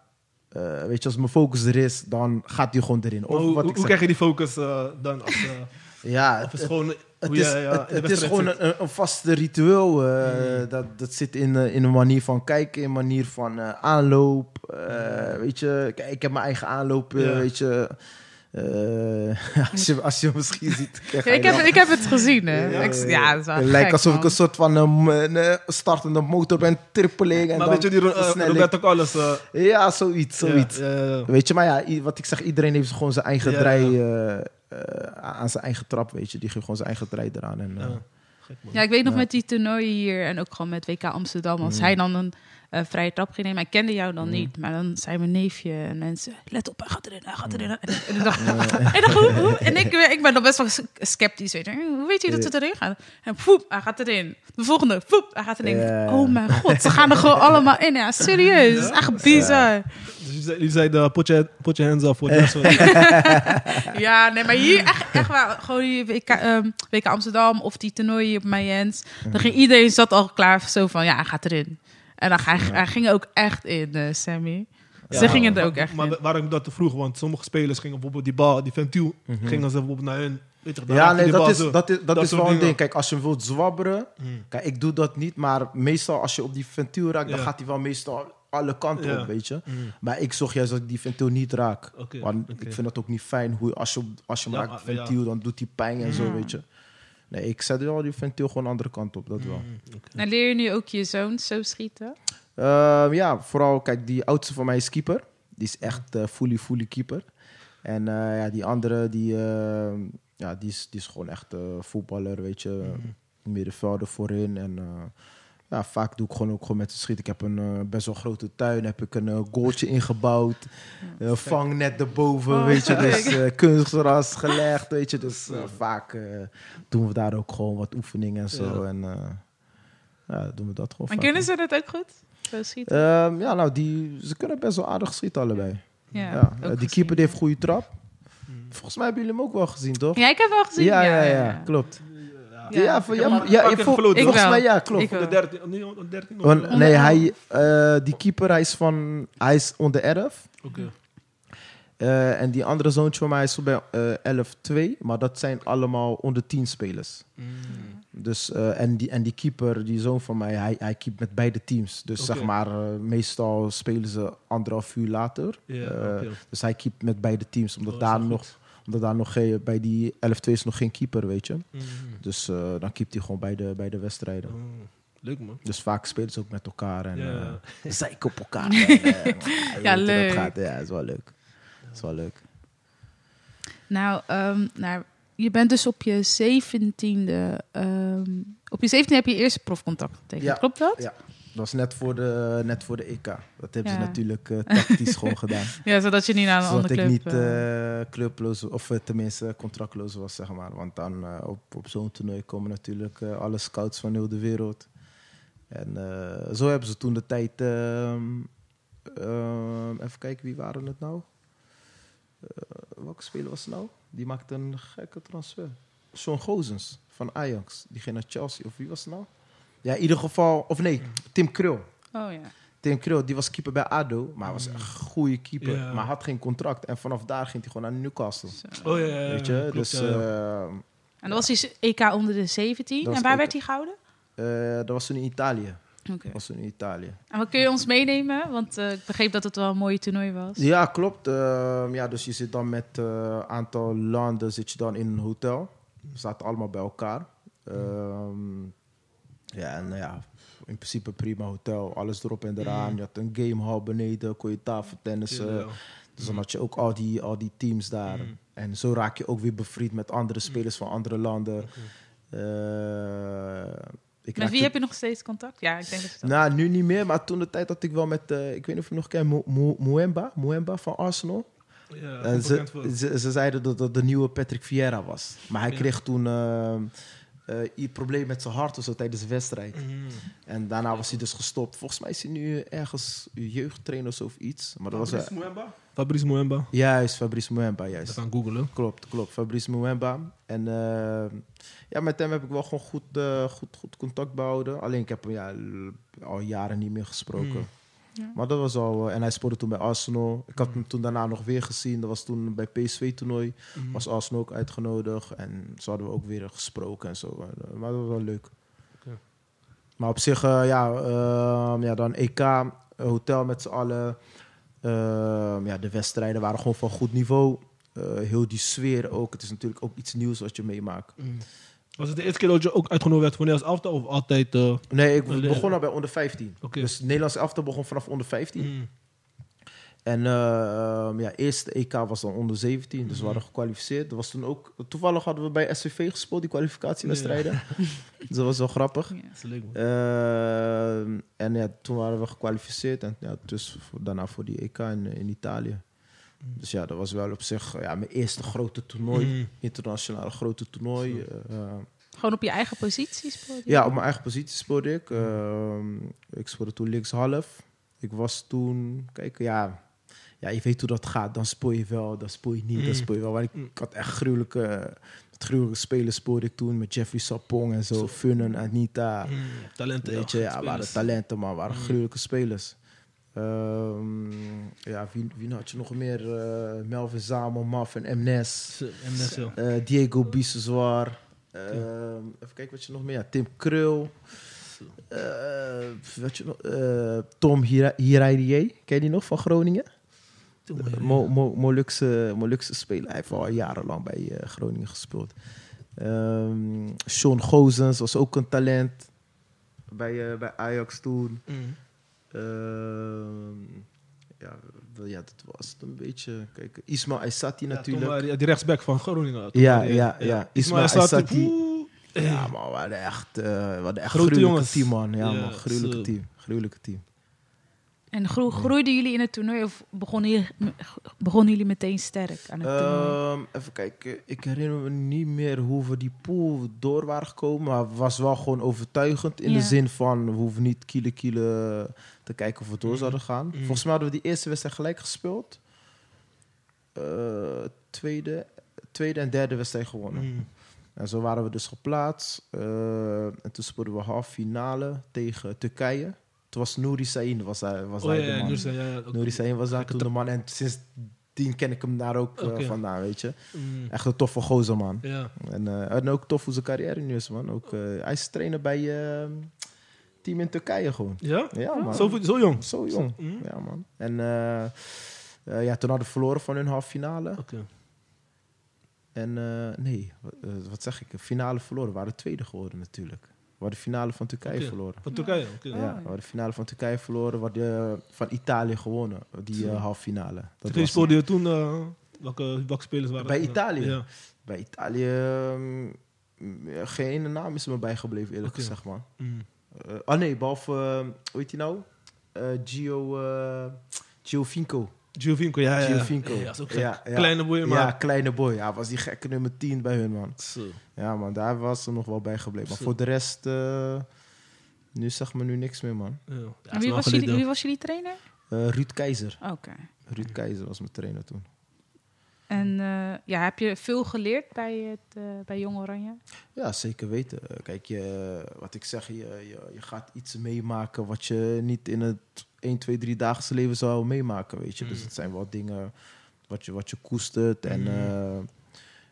Eh, weet je, als mijn focus er is, dan gaat hij gewoon erin. Of hoe, wat ik hoe zeg. krijg je die focus dan? Als, Ja, of is het, het gewoon het is, ja, het, is gewoon een, een vaste ritueel. eh, Mm. dat, dat zit in, eh, in een manier van kijken, in een manier van eh, aanloop. eh, weet je, kijk, ik heb mijn eigen aanloop, Ja. weet je. Eh, als, je als je hem misschien ziet. Ja, ik, heb, dan- ik heb het gezien, hè. Ja, Het lijkt gek, alsof man. ik een soort van een, startende motor ben, trippeling. En Maar dan weet je, die. Roberto Carlos... Ja, zoiets, zoiets. Ja, ja, ja. Weet je, maar ja, wat ik zeg, iedereen heeft gewoon zijn eigen Ja, draai ja. Aan zijn eigen trap, weet je. Die geeft gewoon zijn eigen draai eraan. En, eh, Ja. Gek, man. Ja, ik weet nog Ja. met die toernooien hier en ook gewoon met WK Amsterdam. Als Mm. hij dan een eh, vrije trap ging nemen, hij kende jou dan Mm. niet. Maar dan zei mijn neefje en mensen, let op, hij gaat erin, hij gaat erin. En, en ik dacht, en, dan, hoe, hoe? en ik, ik ben dan best wel sceptisch. Weet je. Hoe weet je dat het erin gaat? En poep, hij gaat erin. De volgende, poep, hij gaat erin. Ja. Oh mijn god, ze gaan er gewoon allemaal in. Ja, serieus. Het is echt bizar. Dus je zei, je zei de put your, put your hands het Ja, nee, maar hier echt, echt waar. Gewoon hier WK, ehm, WK Amsterdam of die toernooien op Mayens. Dan ging iedereen zat al klaar zo van, ja, hij gaat erin. En dan, hij, hij ging ook echt in, eh, Sammy. Ze gingen er ook echt Maar in. waarom ik dat te vroeg? Want sommige spelers gingen bijvoorbeeld die bal, die ventiel, gingen ze bijvoorbeeld naar hun. Weet je, dan Ja, nee, dat is, dat is, dat is wel een ding. Kijk, als je hem wilt zwabberen... Hmm. Kijk, ik doe dat niet, maar meestal als je op die ventiel raakt... dan gaat hij wel meestal alle kanten Ja. op, weet je. Mm. Maar ik zorg juist dat ik die ventiel niet raak. Want ik vind dat ook niet fijn. Hoe, als je, als je hem Ja, raakt, maar- ja. ventiel, dan doet hij pijn en zo, Ja. weet je. Nee, ik zet wel die ventiel gewoon de andere kant op, dat wel. Mm. En Nou, leer je nu ook je zoon zo schieten? Ehm, ja, vooral, kijk, die oudste van mij is keeper. Die is echt eh fully, fully keeper. En eh, ja, die andere, die, eh, ja, die, is, die is gewoon echt eh, voetballer, weet je. Mhm. Middenvelder voorin. En eh, ja, vaak doe ik gewoon ook gewoon met de schiet. Ik heb een eh, best wel grote tuin, heb ik een eh, goaltje ingebouwd. Uh, vangnet erboven, Oh, weet je. Dus kunstgras gelegd, weet je. Dus vaak doen we daar ook gewoon wat oefeningen en zo. Ja. En ja, doen we dat gewoon En vaak. kunnen ze dat ook goed? Zo schieten? Ehm, ja, nou, die, ze kunnen best wel aardig schieten allebei. ja, die gezien, keeper die heeft goede trap. Mm. Volgens mij hebben jullie hem ook wel gezien, toch? Ja, ik heb wel gezien. ja, ja, ja, klopt. Ja. Ja, voor, ja, ja, gefloten, volgens mij ja, Ik klopt. wel. De 13, nee, onder 13 nog. Want, eh, nee, hij, eh, die keeper hij is van, hij is onder erf. Oké. Eh, en die andere zoontje van mij is bij eh 11-2. Maar dat zijn allemaal onder 10 spelers. Mm. Dus, eh, en, die, en die keeper, die zoon van mij, hij, hij keept met beide teams. Dus Oké. zeg maar, eh, meestal spelen ze anderhalf uur later. Eh, oké. Dus hij keept met beide teams. Omdat, Dat is daar nog, goed. Omdat daar nog geen, bij die 11-2 is nog geen keeper, weet je. Mm. Dus eh, dan keept hij gewoon bij de, bij de wedstrijden. Mm. Leuk man. Dus vaak spelen ze ook met elkaar en Ja. eh zeiken op elkaar. en, dat leuk. gaat. Ja, is wel leuk. is wel leuk. Nou, ehm, nou, je bent dus op je zeventiende... ehm op je zeventiende heb je je eerste profcontact getekend. Ja. Klopt dat? Ja. Dat was net voor de, net voor de EK. Dat hebben ze natuurlijk eh, tactisch gewoon gedaan. Ja, zodat je niet naar een Zodat andere ik club... niet eh, eh, clubloos, of tenminste contractloos was, zeg maar. Want dan op, op zo'n toernooi komen natuurlijk alle scouts van heel de wereld. En zo hebben ze toen de tijd... ehm, ehm, even kijken, wie waren het nou? Welke speler was het nou? Die maakte een gekke transfer. Sean Gozens van Ajax. Die ging naar Chelsea. Of wie was het nou? Ja, in ieder geval... Of nee, Tim Krul. oh ja. Tim Krul, die was keeper bij ADO, maar hij was een goede keeper. Ja. Maar had geen contract. En vanaf daar ging hij gewoon naar Newcastle. Zo. Oh ja, ja, ja, weet je? klopt, dus ja, ja. eh, En dat was die EK onder de 17. Dat was En waar EK. werd die gehouden? eh, dat was toen in Italië. Oké. Dat was toen in Italië. En wat kun je ons meenemen? Want eh, ik begreep dat het wel een mooie toernooi was. Ja, klopt. Ehm, ja, dus je zit dan met een aantal landen zit je dan in een hotel. We zaten allemaal bij elkaar. Ehm, ja, en ja, in principe prima hotel. Alles erop en eraan. Je had een gamehall beneden, kon je tafeltennissen. Ja, ja. Dus dan had je ook al die, al die teams daar. Mm. En zo raak je ook weer bevriend met andere spelers van andere landen. Eh, ik Met wie heb je nog steeds contact? Ja, ik denk dat dat... Nou, nu niet meer, maar toen de tijd had ik wel met... eh, ik weet niet of je nog kent, Mo- Mo- Moemba, Moemba van Arsenal. Ja, ze, zeiden dat dat de nieuwe Patrick Vieira was. Maar hij Ja. kreeg toen een probleem met zijn hart of zo tijdens de wedstrijd. Mhm. En daarna was hij dus gestopt. Volgens mij is hij nu ergens jeugdtrainer of iets. Maar dat was... Fabrice eh, Muemba? Fabrice Muemba. juist, Fabrice Moemba, Dat juist. gaan googelen. Klopt, klopt. Fabrice Muemba. En eh, ja, met hem heb ik wel gewoon goed, eh, goed, goed contact behouden. Alleen ik heb hem ja, al jaren niet meer gesproken. Mm. Ja. Maar dat was al... eh, en hij speelde toen bij Arsenal. Ik had hem toen daarna nog weer gezien. Dat was toen bij PSV-toernooi. Mhm. Was Arsenal ook uitgenodigd. En zo hadden we ook weer gesproken en zo. Maar dat was wel leuk. Maar op zich, eh, ja, ehm, ja, dan EK, hotel met z'n allen. Ehm, ja, de wedstrijden waren gewoon van goed niveau. Eh, heel die sfeer ook. Het is natuurlijk ook iets nieuws wat je meemaakt. Mhm. Was het de eerste keer dat je ook uitgenodigd werd voor Nederlands elftal of altijd... eh, Nee, ik begon al bij onder 15. Oké. Dus het Nederlands elftal begon vanaf onder 15. mhm. En eh ja, eerste EK was dan onder 17, dus we hadden gekwalificeerd. Dat was toen ook, toevallig hadden we bij SVV gespeeld, die kwalificatiewedstrijden. dus dat was wel grappig. Ja. Dat is leuk, man. Ehm, en ja, toen waren we gekwalificeerd en ja, dus voor- daarna voor die EK in, in Italië. Dus ja, dat was wel op zich ja, mijn eerste grote toernooi, Mhm. internationale grote toernooi. Eh, Gewoon op je eigen positie speelde je? ja, op mijn eigen positie speelde ik. Ehm, ik speelde toen linkshalf. Ik was toen, kijk, ja, ja, je weet hoe dat gaat. Dan speel je wel, dan speel je niet, dan Mm. speel je wel. Maar ik, Mm. ik had echt gruwelijke, gruwelijke spelers speelde ik toen met Jeffrey Sapong en zo, Zo. Funnen, Anita. Mhm. Talenten, Weet je, ja, spelers. waren talenten, maar waren Mm. gruwelijke spelers. Ehm, ja, wie, wie had je nog meer? Eh, Melvin Zamel, Marvin Mnes, eh, Diego Biseswar. Ehm even kijken wat je nog meer. Ja, Tim Krul. Eh, wat je nog? Tom Hira- Hiraidie. Ken je die nog van Groningen? Mo, Mo, Molukse, Molukse speler. Hij heeft al jarenlang bij Groningen gespeeld. Ehm Sean Gozens was ook een talent. Bij, bij Ajax toen. Mhm. Ehm, ja, wel- ja, dat was het een beetje. Kijk, Ismail Aissati Ja, natuurlijk. toen, eh, die rechtsback van Groningen. Ja, eh, ja, ja. Assati. Assati. oeh. Ja, man, we hadden echt, eh, we hadden echt Grote gruwelijke jongens. team, man. Ja, Ja, man, gruwelijke team. Gruwelijke team. En gro- groeiden jullie in het toernooi of begonnen jullie, begonnen jullie meteen sterk aan het toernooi? Ehm, even kijken, ik herinner me niet meer hoe we die pool door waren gekomen. Maar het was wel gewoon overtuigend in Ja. de zin van we hoeven niet kiele kiele te kijken of we door Mhm. zouden gaan. Mhm. Volgens mij hadden we die eerste wedstrijd gelijk gespeeld. Eh, tweede, tweede en derde wedstrijd gewonnen. Mhm. En zo waren we dus geplaatst. Eh, en toen speelden we half finale tegen Turkije. Toen was Nouri Sahin was hij, was Oh hij ja, de ja, man. ja, ja, Nouri Sahin was daar toen de man. En sindsdien ken ik hem daar ook eh, vandaan, weet je. Echt een toffe gozer, man. Ja. En, en ook tof hoe zijn carrière nu is, man. Ook, eh, hij is trainer bij eh team in Turkije gewoon. Ja? Ja, man. Zo, zo jong? Zo jong. Mhm. Ja, man. En eh, eh, ja, toen hadden we verloren van hun halve finale. Oké. En eh, nee, wat, zeg ik? Finale verloren. We waren tweede geworden natuurlijk. We hadden de finale van Turkije verloren. Van Turkije? Oké. Ja, we hadden de finale van Turkije verloren. We hadden van Italië gewonnen, die eh halve finale. Dat was speelde je toen? welke, welke spelers waren Bij? Italië? Ja. Bij Italië, mm, ja, geen naam is me bijgebleven, eerlijk gezegd, man. Mm. Eh, oh nee, behalve, eh, hoe heet hij nou? Eh, Gio, eh Giovinco. Giovinco, ja, ja. ja. Giovinco. Ja, is ook gek. Ja, ja. Kleine boy, maar... Ja, kleine boy. Ja, was die gekke nummer 10 bij hun, man. Zo. Ja, man, daar was ze nog wel bijgebleven. Maar Zo. voor de rest, eh, nu zeg me nu niks meer, man. Ja. Wie, was jullie, wie was jullie trainer? Eh, Ruud Keizer. Oké. Ruud Keizer was mijn trainer toen. En eh, ja, heb je veel geleerd bij, het, eh, bij Jong Oranje? Ja, zeker weten. Eh, Kijk, je, wat ik zeg, je, je, je gaat iets meemaken wat je niet in het 1, 2, 3 dagelijkse leven zou meemaken, weet je. Dus Mm. het zijn wel dingen wat je, wat je koestert en Mm.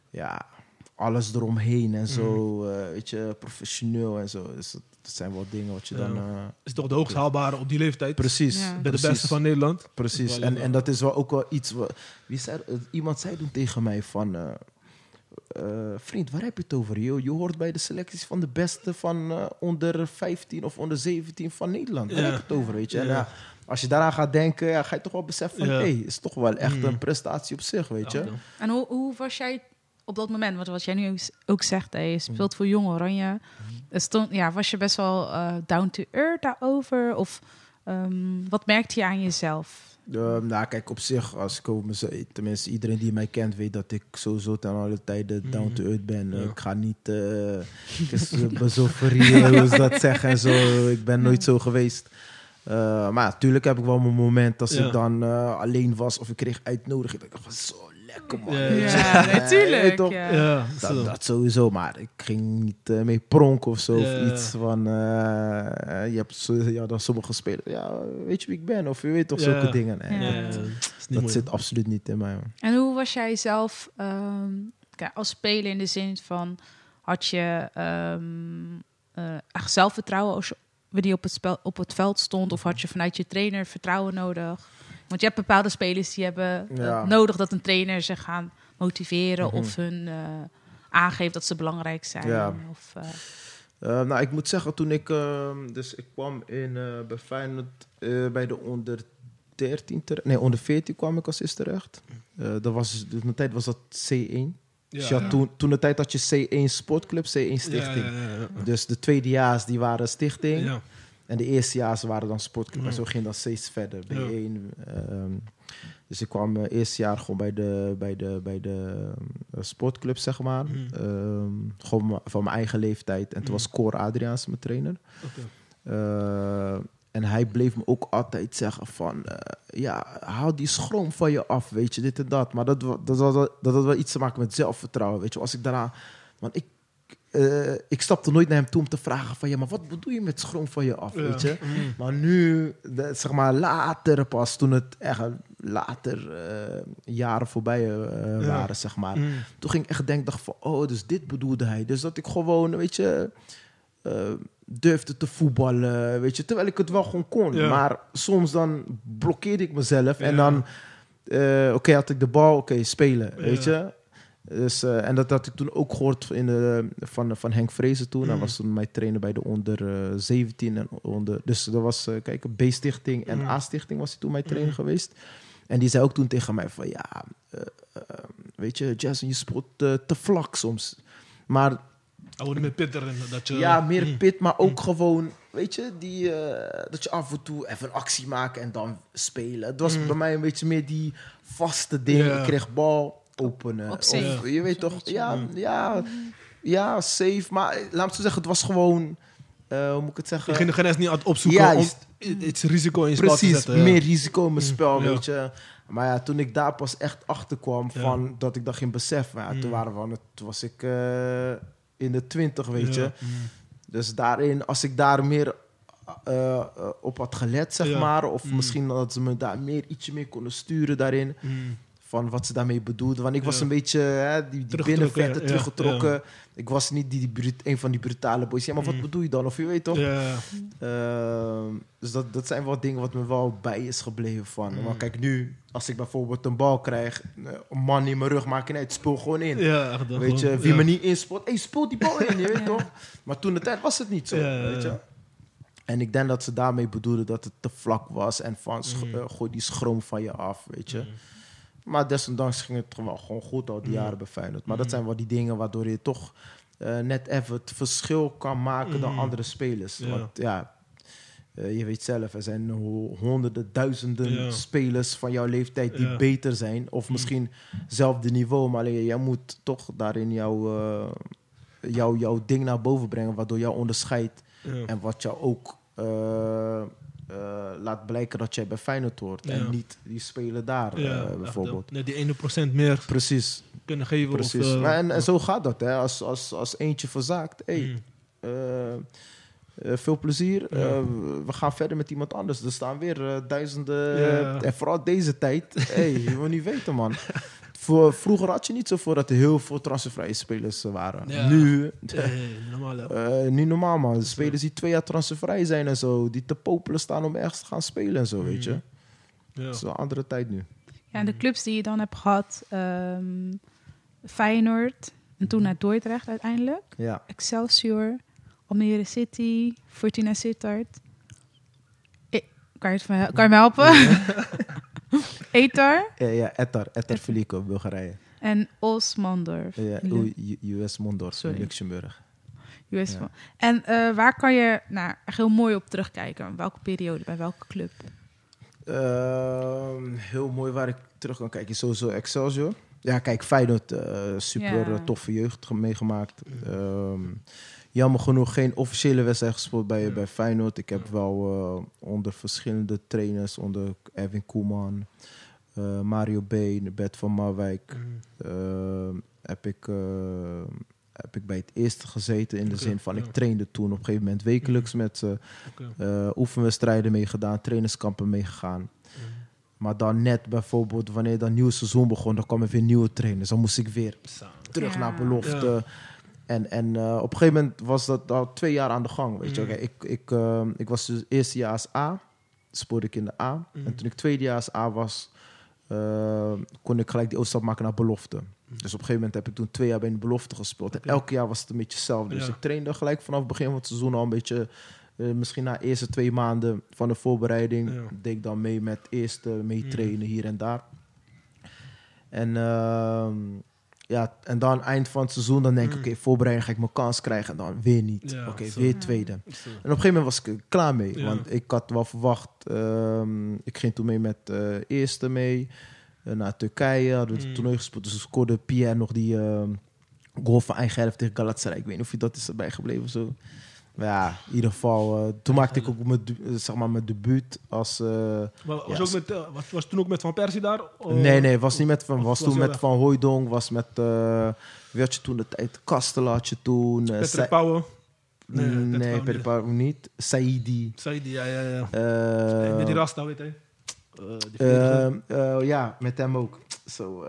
ja, alles eromheen en zo, Mm. weet je, professioneel en zo. Dus dat zijn wel dingen wat je dan... Eh, Is toch de hoogst haalbare op die leeftijd? precies. Ja. Bij de precies. beste van Nederland. Precies. En, en dat is wel ook wel iets. Wat, wie zei, eh, iemand zei toen tegen mij van. eh, eh, vriend, waar heb je het over? Je, je hoort bij de selecties van de beste van eh, onder 15 of onder 17 van Nederland. Waar Ja. heb je het over? Weet je? En, als je daaraan gaat denken, ja, ga je toch wel beseffen van... Hé, is toch wel echt Mm. een prestatie op zich, weet je? En hoe, hoe was jij op dat moment? Want wat jij nu ook- zegt, hè, je speelt voor Jong Oranje. Er Stond, ja, was je best wel eh, down to earth daarover? Of ehm, wat merkte je aan jezelf? Eh, nou, kijk, op zich, als ik over mezelf, tenminste iedereen die mij kent, weet dat ik sowieso ten alle tijden down to earth ben. Ja. Ik ga niet, eh zo verrieren, hoe ze dat zeggen en zo. Ik ben nooit zo geweest. Eh, maar natuurlijk heb ik wel mijn moment als Ja. ik dan eh, alleen was of ik kreeg uitnodiging. Ik dacht van zo lekker man. Ja, natuurlijk. toch? Ja. Ja, zo. Dat, dat sowieso, maar ik ging niet eh, mee pronken of zo. Of iets van, eh, je hebt zo, ja, dan sommige spelers, ja, weet je wie ik ben? Of je weet toch zulke dingen. Nee, Ja. Ja, ja, dat zit absoluut niet in mij. man. En hoe was jij zelf ehm, kijk, als speler in de zin van... had je ehm, eh, echt zelfvertrouwen als je wanneer je op het, spel, op het veld stond... of had je vanuit je trainer vertrouwen nodig? Want je hebt bepaalde spelers die hebben eh, Ja. nodig... dat een trainer ze gaan motiveren Mhm. of hun eh, aangeeft dat ze belangrijk zijn. Ja. Of, eh, Eh, nou, ik moet zeggen, toen ik... eh, dus ik kwam in, eh bij Feyenoord eh, bij de onder 13 terecht. Nee, onder 14 kwam ik als eerste terecht. Eh, dat was, dus mijn tijd was dat C1. dus je had ja. toen, toen de tijd had je C1 Sportclub, C1 Stichting. Ja, ja, ja, ja. Dus de tweedejaars die waren stichting. En de eerstejaars waren dan sportclub. En zo ging dat steeds verder. Ja. B1. ehm, dus ik kwam eh eerste jaar gewoon bij de, bij de, bij de eh, sportclub, zeg maar. Mhm. Ehm, gewoon van mijn eigen leeftijd. En toen Mhm. was Cor Adriaans mijn trainer. Eh, en hij bleef me ook altijd zeggen van... ja, haal die schroom van je af, weet je, dit en dat. Maar dat, dat, dat, dat had wel iets te maken met zelfvertrouwen, weet je. Als ik daarna... Want ik, eh, ik stapte nooit naar hem toe om te vragen van... Ja, maar wat bedoel je met schroom van je af, Ja. weet je? Mm. Maar nu, de- zeg maar later pas, toen het echt later eh, jaren voorbij eh, Ja. waren, zeg maar. Mm. Toen ging ik echt denken, dacht van, oh, dus dit bedoelde hij. Dus dat ik gewoon, weet je, durfde te voetballen, weet je. Terwijl ik het wel gewoon kon. Ja. Maar soms dan blokkeerde ik mezelf. En dan, oké, had ik de bal, oké, spelen, weet je. Dus, eh, en dat had ik toen ook gehoord in de, van, van Henk Vrezen toen. Hij Mm. was toen mijn trainer bij de onder eh, 17 en onder... Dus dat was, eh, kijk, een B-stichting en Mm. A-stichting was hij toen mijn trainer Mm. geweest. En die zei ook toen tegen mij van, ja, eh, eh, weet je, Jason, je eh, te vlak soms. Maar wordt met pit erin. Dat je, ja, meer pit, maar ook gewoon, weet je, die, eh, dat je af en toe even een actie maakt en dan spelen. Het was bij mij een beetje meer die vaste ding. Ja. Ik kreeg bal openen. Op safe. Of, je weet toch, ja, Mm. ja, ja, safe. Maar eh, laat me zo zeggen, het was gewoon, eh, hoe moet ik het zeggen? Je ging de grens niet aan het opzoeken Juist. om risico in je spel te Precies, ja. meer risico in mijn Mm, spel, ja. weet je. Maar ja, toen ik daar pas echt achter kwam Ja. van dat ik dat ging beseffen, ja, Mm. toen, waren we aan het, toen was ik eh, in de twintig, weet Ja. je. Mm. Dus daarin, als ik daar meer op had gelet, zeg Ja. maar, of Mm. misschien dat ze me daar meer ietsje meer konden sturen daarin, Mm. Van wat ze daarmee bedoelden. Want ik was een beetje hè, die, die Teruggetrokken, binnenvetten ja, teruggetrokken. Ik was niet die, die brut- een van die brutale boys. Ja, maar wat Mm. bedoel je dan? Of je weet toch? Ja. Ehm, dus dat, dat zijn wel dingen wat me wel bij is gebleven van. Mm. Maar kijk, nu, als ik bijvoorbeeld een bal krijg, eh, een man in mijn rug, maak je niet, speel gewoon in. Ja, Weet je, wie ja. me niet inspeelt, hey, speel die bal in, je weet Ja. toch? Maar toen de tijd was het niet zo, weet je. En ik denk dat ze daarmee bedoelden dat het te vlak was en van, Mm. eh, gooi die schroom van je af, weet je. Mm. Maar desondanks ging het gewoon, gewoon goed al die Mm. jaren bij Feyenoord. Maar dat Mm. zijn wel die dingen waardoor je toch eh, net even het verschil kan maken dan Mm. andere spelers. Ja. Want ja, eh, je weet zelf, er zijn ho- honderden, duizenden Ja. spelers van jouw leeftijd die Ja. beter zijn. Of misschien zelfde niveau. Maar alleen, jij moet toch daarin jouw, eh, jouw, jouw ding naar boven brengen. Waardoor jou onderscheidt. En wat jou ook eh, laat blijken dat jij bij Feyenoord hoort. Ja. En niet die spelen daar Ja, eh, bijvoorbeeld. Die ene procent meer Precies, kunnen geven. precies. Of, eh, en, en zo gaat dat. Hè. Als, als, als eentje verzaakt, hey, mm. eh, eh, veel plezier. Ja. We gaan verder met iemand anders. Er staan weer duizenden. Ja. En vooral deze tijd. hey, je wil niet weten, man. Voor, vroeger had je niet zo voor dat er heel veel transfervrije spelers eh, waren. Ja. Nu, normaal. eh, niet normaal, man. Spelers die twee jaar transfervrij zijn en zo. Die te popelen staan om ergens te gaan spelen en zo, weet je. Ja. Het is een andere tijd nu. Ja, en de clubs die je dan hebt gehad, ehm, Feyenoord en toen naar Dordrecht uiteindelijk, Ja. Excelsior, Almere City, Fortuna Sittard. Kan je, het me, kan je me helpen? Etar Ja, ja Ettar. Ettar Veliko, Bulgarije. en Osmandorf. Ja, US Mondorf, Sorry. Luxemburg. US Ja. En eh, waar kan je nou, echt heel mooi op terugkijken? Welke periode, bij welke club? Ehm, heel mooi waar ik terug kan kijken. is Sowieso Excelsior. Ja, kijk, Feyenoord, eh, super Ja. eh, toffe jeugd ge- meegemaakt. Ehm, jammer genoeg geen officiële wedstrijd gespeeld bij, bij Feyenoord. Ik heb wel eh, onder verschillende trainers, onder Erwin Koeman, eh, Mario Been, Bert van Marwijk, Mm. Ehm, heb ik, eh, heb ik bij het eerste gezeten. In de zin van, ja. ik trainde toen op een gegeven moment wekelijks met ze. Eh, oefenwedstrijden meegedaan, trainerskampen meegegaan. Mm. Maar dan net bijvoorbeeld, wanneer dat nieuwe seizoen begon, dan kwamen weer nieuwe trainers. Dan moest ik weer Samen. terug Ja. naar belofte. Ja. En, en eh, op een gegeven moment was dat al twee jaar aan de gang. Weet je. Mm. Oké, ik, ik, eh, ik was dus eerstejaars A, spoorde ik in de A. Mm. En toen ik tweedejaars A was, eh, kon ik gelijk die overstap maken naar belofte. Dus op een gegeven moment heb ik toen twee jaar bij de belofte gespeeld. En elk jaar was het een beetje hetzelfde. Dus Ja. ik trainde gelijk vanaf het begin van het seizoen al een beetje... misschien na de eerste twee maanden van de voorbereiding... Ja. deed ik dan mee met eerste meetrainen hier en daar. En, ehm, ja, en dan eind van het seizoen, dan denk ik, Mm. oké, voorbereiding ga ik mijn kans krijgen. En dan weer niet. Ja, oké, weer Ja. tweede. En op een gegeven moment was ik klaar mee. Ja. Want ik had wel verwacht, ehm, ik ging toen mee met eh eerste mee. eh, naar Turkije, hadden we het Mm. toernooi gespeeld. Dus scoorde Pierre nog die ehm, goal van eigen helft tegen Galatasaray. Ik weet niet of je dat is erbij gebleven of zo. Ja, in ieder geval. eh, toen maakte ik ook mijn, zeg maar, mijn debuut als... eh, was, Ja, ook met, eh, was, was toen ook met Van Persie daar? Nee, nee, was niet met Van. Was was toen hij met weg? Van Hooijdonk, was met. wie had je toen de tijd? Kastel had je toen. Patrick Sa- Pauwen. Nee, Nee, nee, Patrick Peter Pauwen niet. Saidi. Saidi, ja, ja, ja. met die Rasta, weet verdediger. ehm, eh, ja, met hem ook. Zo.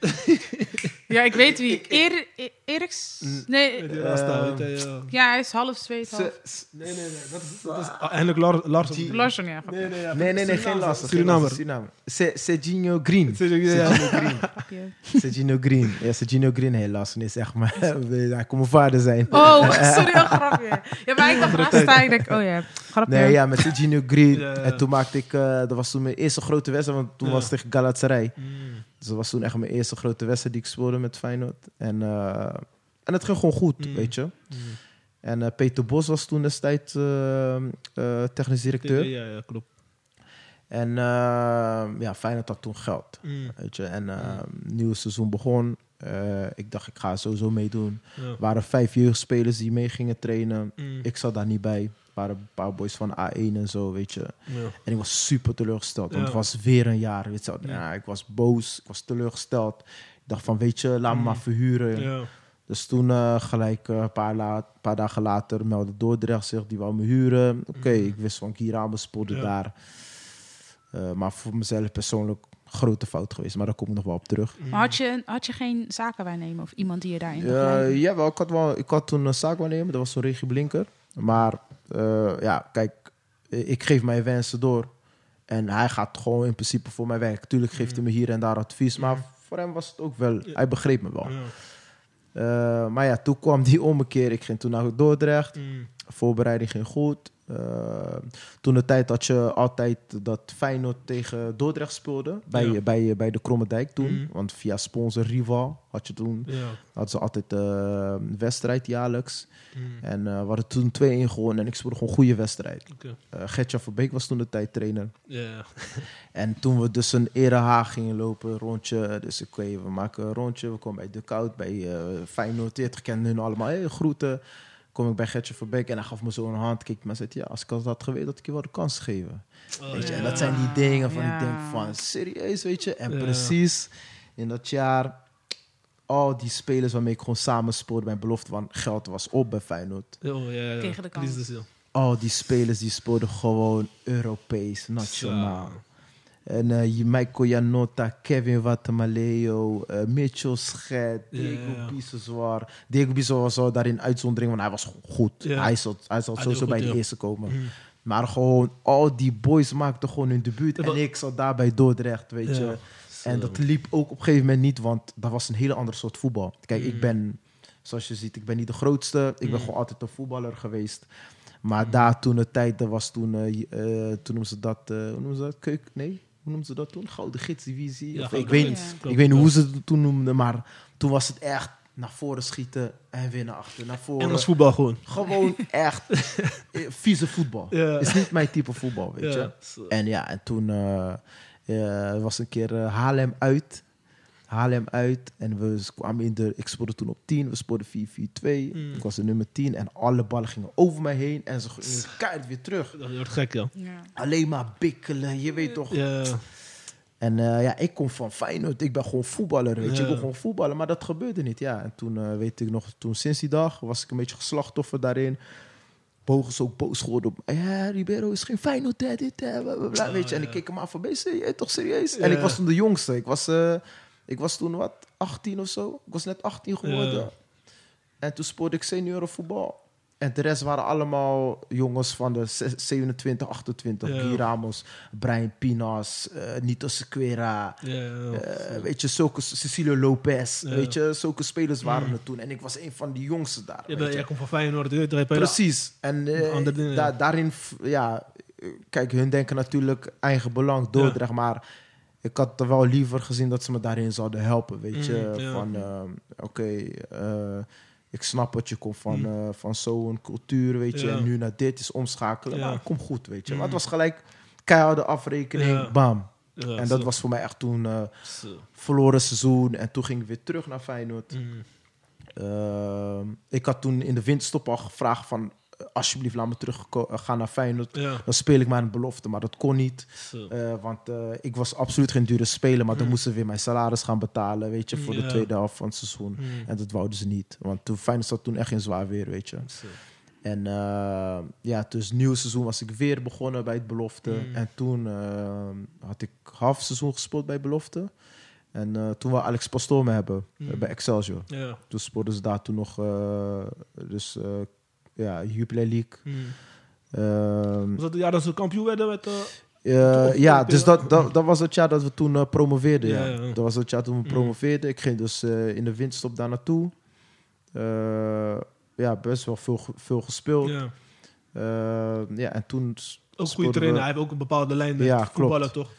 Ja, ik weet wie. Eer, E- Eriks? Nee, Met die Rasta, eh, weet je. ja. ja, hij is half zweet, half. Nee, nee, nee. Dat is, dat is ah, eindelijk Lars. Lars Die- Larson, ja. nee, nee, ja, Nee, nee, nee, geen last. Surinamer. Surinamer. Se- Serginho Green. Serginho, ja. Green. grapje. Serginho Green. Ja, Serginho Green helaas. is echt maar. Hij kon mijn vader zijn. Oh, sorry, een grapje. Ja, maar ik dacht Rasta, ik denk, oh ja, grapje. Nee, ja, met Serginho Green. Ja, ja. En toen maakte ik, eh, dat was toen mijn eerste grote wedstrijd, want toen Ja. was het tegen Galatasaray. Mm. Dus dat was toen echt mijn eerste grote wedstrijd die ik speelde met Feyenoord. En, eh, en het ging gewoon goed, Mm. weet je. Mm. En eh, Peter Bos was toen destijds eh, technisch directeur. Ja, ja, klopt. En ja, Feyenoord had toen geld, Mm. weet je. En nieuwe seizoen begon. Ik dacht, ik ga sowieso meedoen. Ja. Er waren vijf jeugdspelers die mee gingen trainen. Mm. Ik zat daar niet bij. Waren een paar boys van A1 en zo, weet je. Ja. En ik was super teleurgesteld. Want Ja. het was weer een jaar. Weet je. Ja. Ik was boos. Ik was teleurgesteld. Ik dacht van, weet je, laat me Mm. maar verhuren. Ja. Dus toen eh, gelijk eh, een paar, paar dagen later meldde Dordrecht zich. Die wou me huren. Oké, Mm. ik wist van Kira speelde Ja. daar. Eh, maar voor mezelf persoonlijk grote fout geweest. Maar daar kom ik nog wel op terug. Mm. Maar had je, had je geen zakenwaarnemer of iemand die je daarin Ja, begeleidde? ja, wel, ik had, wel, ik had toen een zaakwaarnemer. Dat was zo'n Regie Blinker. Maar eh, ja, kijk, ik geef mijn wensen door. En hij gaat gewoon in principe voor mijn werk. Tuurlijk geeft hij me hier en daar advies. Maar Mm. voor hem was het ook wel... Hij begreep me wel. Eh, maar ja, toen kwam die ommekeer. Ik ging toen naar Dordrecht. Mm. Voorbereiding ging goed. Eh, toen de tijd had je altijd dat Feyenoord tegen Dordrecht speelde. Bij, Ja. bij, bij de Kromme Dijk toen. Mhm. Want via sponsor Rival had je toen Ja. hadden ze altijd eh, een wedstrijd jaarlijks. Mm. En eh, we hadden toen 2-1 gewonnen. En ik speelde gewoon een goede wedstrijd. Oké. Eh Gertjan Verbeek was toen de tijdtrainer. Ja. En toen we dus een erehaag gingen lopen, rondje. Dus ik weet, we maken een rondje. We komen bij de Koud, bij Feyenoord. Je kende hun allemaal. Hey, groeten. Kom ik bij Gertje Verbeek en hij gaf me zo een hand. Keek me en zei, ja, als ik had geweten, had ik je wel de kans gegeven. Oh, Weet je, ja. en dat zijn die dingen van, Ja. ik denk van, serieus, weet je. En Ja. precies in dat jaar, al die spelers waarmee ik gewoon samen speelde, mijn belofte van geld was op bij Feyenoord. Oh, ja, ja. Tegen de ja. Al die spelers die speelden gewoon Europees, nationaal. Zo. En eh, Michael Janota, Kevin Watamaleo, eh Mitchell Schet, Diego ja. Biseswar. Diego Biseswar was wel daarin uitzondering, want hij was gewoon goed. Hij zal, hij zal Hij sowieso bij de ja. eerste komen. Mm. Maar gewoon, al die boys maakten gewoon hun debuut. En ik zat daar bij Dordrecht, weet je. En dat liep ook op een gegeven moment niet, want dat was een hele andere soort voetbal. Kijk, ik Mm. ben, zoals je ziet, ik ben niet de grootste. Ik ben Mm. gewoon altijd een voetballer geweest. Maar daar toen de tijd, dat was toen, eh, toen noemden ze dat, eh, hoe noemen ze dat? Keuk, nee, noemden ze dat toen? Gouden gidsdivisie? Ja, ik weet niet, ik weet niet hoe ze het toen noemden, maar toen was het echt naar voren schieten en weer naar achter. Naar voren. Engels voetbal gewoon. Gewoon echt eh, vieze voetbal. Ja. Is niet mijn type voetbal, weet je. Ja. En ja, en toen eh, eh, was een keer eh, Haarlem uit. Haarlem uit. En we kwamen in de... Ik speelde toen op 10. We speelden 4-4-2. Mm. Ik was de nummer 10. En alle ballen gingen over mij heen. En ze gingen keihard weer terug. Dat wordt gek, ja. Ja. Alleen maar bikkelen. Je weet toch. Ja. En eh, ja, ik kom van Feyenoord. Ik ben gewoon voetballer, weet je. Ja. Ik wil gewoon voetballen. Maar dat gebeurde niet, ja. En toen eh, weet ik nog... Toen sinds die dag was ik een beetje geslachtoffer daarin. Bogen ze ook boos geworden op... Ja, Ribeiro is geen Feyenoord, hè, dit, hè, bla, bla, bla, Oh, weet je. En ja. ik keek hem aan van... Ben je toch serieus? En ik was toen de jongste. Ik was, eh, ik was toen, wat, 18 of zo? Ik was net 18 geworden. Ja. En toen speelde ik seniorenvoetbal. En de rest waren allemaal jongens van de ze- 27, 28. Ja. Guy Ramos, Brian Pinas, eh, Nito Sequeira. Ja, eh, weet je, zulke Cecilio Lopez. Ja. Weet je, zulke spelers waren Mm. er toen. En ik was een van die jongsten daar. Ja, jij komt van Feyenoord. Precies. En eh, dingen, da- daarin, ja, kijk, hun denken natuurlijk eigen belang, Dordrecht, maar ik had er wel liever gezien dat ze me daarin zouden helpen, weet je. Mm, ja. Van, eh, oké, eh, ik snap wat je komt van, Mm. eh, van zo'n cultuur, weet je, Ja. en nu naar dit is omschakelen, Ja. maar kom goed, weet je. Mm. Maar het was gelijk keiharde afrekening, bam. En dat zo. was voor mij echt toen verloren seizoen en toen ging ik weer terug naar Feyenoord. Ehm, ik had toen in de winterstop al gevraagd van... eh, alsjeblieft, laat me terug gaan naar Feyenoord. Ja, Dan speel ik maar een belofte, maar dat kon niet. Eh, want eh, ik was absoluut geen dure speler, maar dan Mm. moesten ze weer mijn salaris gaan betalen, weet je, voor de tweede helft van het seizoen. Mm. En dat wouden ze niet, want toen Feyenoord zat toen echt in zwaar weer, weet je. Zo. En eh, ja, dus nieuw seizoen was ik weer begonnen bij het belofte. Mm. En toen eh, had ik half seizoen gespeeld bij belofte. En eh, toen we Alex Pastoor me hebben, Mm. eh, bij Excelsior. Ja. Toen speelden ze daar toen nog, eh, dus eh, ja, Jupiler League. Mm. Ehm, Was dat het jaar dat ze kampioen werden met... eh, eh, ja, dus dat, dat, dat was het jaar dat we toen eh, promoveerden. Ja. Ja, ja. Dat was het jaar toen we Mm. promoveerden. Ik ging dus in de winterstop daar naartoe. Ja, best wel veel, veel gespeeld. ja. Eh, ja, en toen... Ook goede trainer. we- Hij heeft ook een bepaalde lijn met Ja, klopt. voetballen, toch?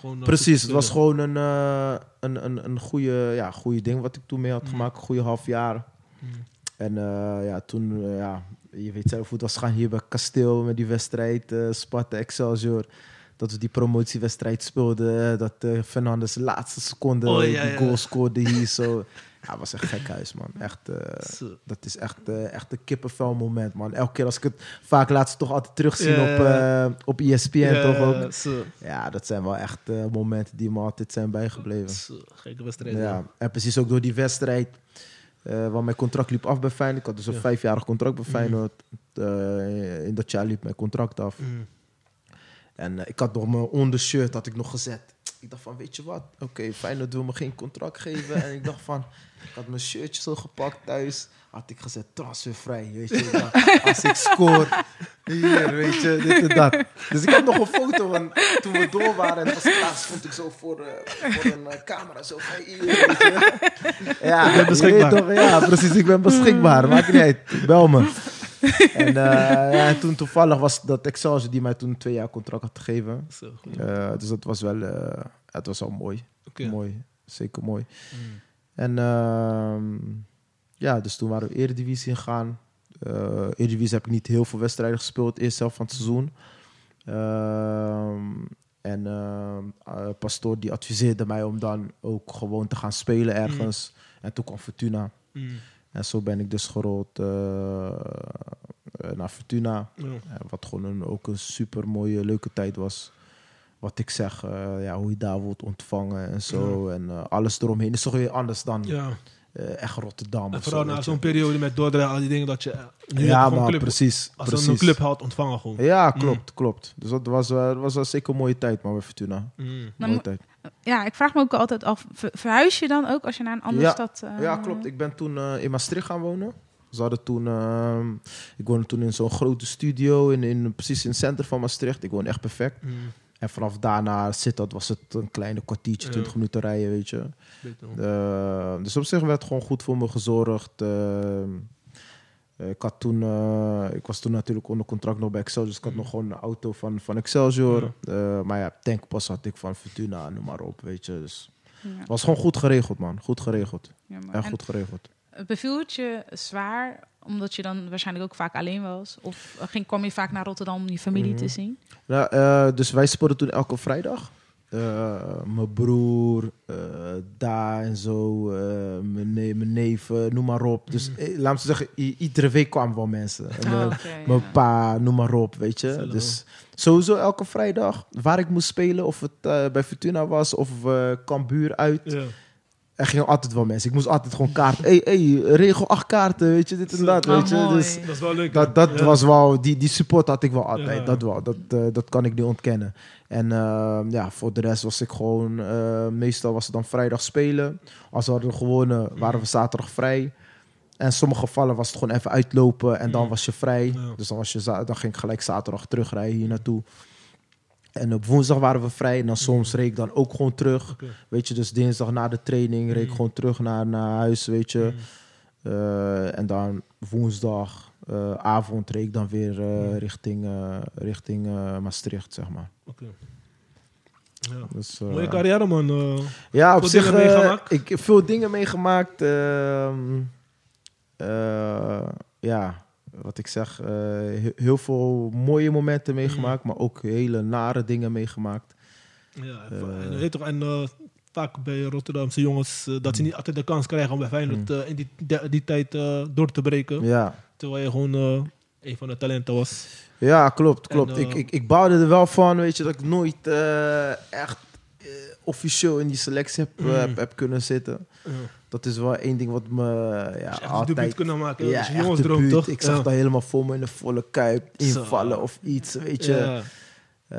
Gewoon, Precies, het was gewoon een, een, een, een goede, ja, goede ding wat ik toen mee had Mm. gemaakt. Een goede half jaar. Mm. En eh, ja, toen, eh, ja, je weet zelf hoe het was gaan hier bij Kasteel met die wedstrijd, eh Sparta Excelsior. Dat we die promotiewedstrijd speelden, dat eh Fernandes de laatste seconde Oh, die ja. goal scoorde hier zo. Ja, het was echt gek huis, man. Echt, dat is echt, echt een kippenvel moment, man. Elke keer als ik het vaak laat ze toch altijd terugzien op, op ESPN, toch ook? zo. Ja, dat zijn wel echt momenten die me altijd zijn bijgebleven. Zo, Gekke wedstrijd. Ja, en precies ook door die wedstrijd. Eh waar mijn contract liep af bij Feyenoord. Ik had dus een Ja. vijfjarig contract bij Mhm. Feyenoord. Eh, in dat jaar liep mijn contract af. Mm. En eh, ik had nog mijn ondershirt had ik nog gezet. Ik dacht van, weet je wat? Oké, Feyenoord wil me geen contract geven. en ik dacht van, ik had mijn shirtje zo gepakt thuis. Had ik gezet, transfervrij. Weet je, Ik dacht, als ik score, hier, weet je, dit en dat. Dus ik heb nog een foto van toen we door waren. En het was klaar, stond ik zo voor, eh, voor een eh, camera. Zo van, hier, weet je. Ja, bent beschikbaar. toch, ja, precies. Ik ben beschikbaar. Maakt niet uit. Bel me. en, eh, ja, en toen toevallig was dat Excelsior die mij toen twee jaar contract had gegeven. Zo, goed. Eh, dus dat was wel, eh, het was wel mooi. Oké. Mooi, zeker mooi. Mm. En ehm, ja, dus toen waren we Eredivisie gegaan. Eh Eredivisie heb ik niet heel veel wedstrijden gespeeld, eerst zelf van het seizoen. Ehm, en eh, Pastoor die adviseerde mij om dan ook gewoon te gaan spelen ergens. En toen kwam Fortuna. Mm. En zo ben ik dus gerold naar Fortuna. Wat gewoon een, ook een super mooie, leuke tijd was. Wat ik zeg, ja, hoe je daar wordt ontvangen en zo. En alles eromheen is toch weer anders dan Ja. Eh, echt Rotterdam. En vooral zo, na zo'n periode met Dordrecht, al die dingen dat je eh, nu Ja, maar club, precies. als precies. een club had ontvangen gewoon. Ja, klopt, klopt. Dus dat was, eh, dat was wel zeker een mooie tijd, maar bij Fortuna. Mm. Mooie mo- tijd. Ja, ik vraag me ook altijd af, ver- verhuis je dan ook als je naar een andere Ja. stad... eh, Ja, klopt. Ik ben toen eh, in Maastricht gaan wonen. Ze hadden toen, ehm, ik woonde toen in zo'n grote studio, in, in, precies in het centrum van Maastricht. Ik woonde echt perfect. Mm. En vanaf daarna zit dat, was het een kleine kwartiertje, Ja. 20 minuten rijden, weet je. Eh, dus op zich werd gewoon goed voor me gezorgd. Eh, ik, had toen, eh, ik was toen natuurlijk onder contract nog bij Excelsior. Dus ik had nog gewoon een auto van, van Excelsior. Eh, maar ja, tankpas had ik van Fortuna, noem maar op, weet je. Dus Ja. het was gewoon goed geregeld, man. Goed geregeld. Ja, en goed geregeld. Beviel het je zwaar, omdat je dan waarschijnlijk ook vaak alleen was? Of ging, kwam je vaak naar Rotterdam om je familie Mhm. te zien? Nou, eh, dus wij speelden toen elke vrijdag. Eh, mijn broer, eh daar en zo, eh, mijn, ne- mijn neef, eh, noem maar op. Dus eh, laat me zeggen, iedere week kwamen wel mensen. En, Oh, eh, oké, Mijn ja. pa, noem maar op, weet je. Dus sowieso elke vrijdag, waar ik moest spelen, of het eh, bij Fortuna was of eh Cambuur uit, Ja. Er gingen altijd wel mensen. Ik moest altijd gewoon kaarten. hey, hey, regel acht kaarten, weet je, dit en dat, weet je. mooi. Dus Dat is wel leuk. dat, hè? dat Ja. was wel, die, die support had ik wel altijd. Ja. Dat wel, dat, eh, dat kan ik niet ontkennen. En eh, ja, voor de rest was ik gewoon, eh, meestal was het dan vrijdag spelen. Als we hadden gewonnen, waren we zaterdag vrij. En in sommige gevallen was het gewoon even uitlopen en dan was je vrij. Ja. Dus dan, was je dan ging ik gelijk zaterdag terugrijden hier naartoe. En op woensdag waren we vrij en dan soms reed ik dan ook gewoon terug. Weet je, dus dinsdag na de training reed ik Mm. gewoon terug naar, naar huis, weet je. Mm. Eh, en dan woensdag eh, avond reed ik dan weer eh, richting, eh, richting eh, Maastricht, zeg maar. Oké. Ja. Dus, Mooie carrière, man. ja, op zich ik heb veel dingen meegemaakt. ehm, eh, ja, wat ik zeg, eh, he- heel veel mooie momenten meegemaakt, maar ook hele nare dingen meegemaakt. ja, en, Eh. weet toch, en eh, vaak bij Rotterdamse jongens eh, dat ze niet altijd de kans krijgen om bij Feyenoord eh, in die, die, die tijd eh, door te breken. Ja, Terwijl je gewoon eh, een van de talenten was. ja klopt, klopt. eh, ik, ik, ik bouwde er wel van, weet je, dat ik nooit eh, echt eh, officieel in die selectie heb, eh, Mm. heb, heb kunnen zitten. Ja. Dat is wel één ding wat me ja, een altijd... kunnen maken. Ja, is debuut. toch? Ik zag ja. dat helemaal voor me in de volle kuip Zo. invallen of iets, weet je. Ja. Eh,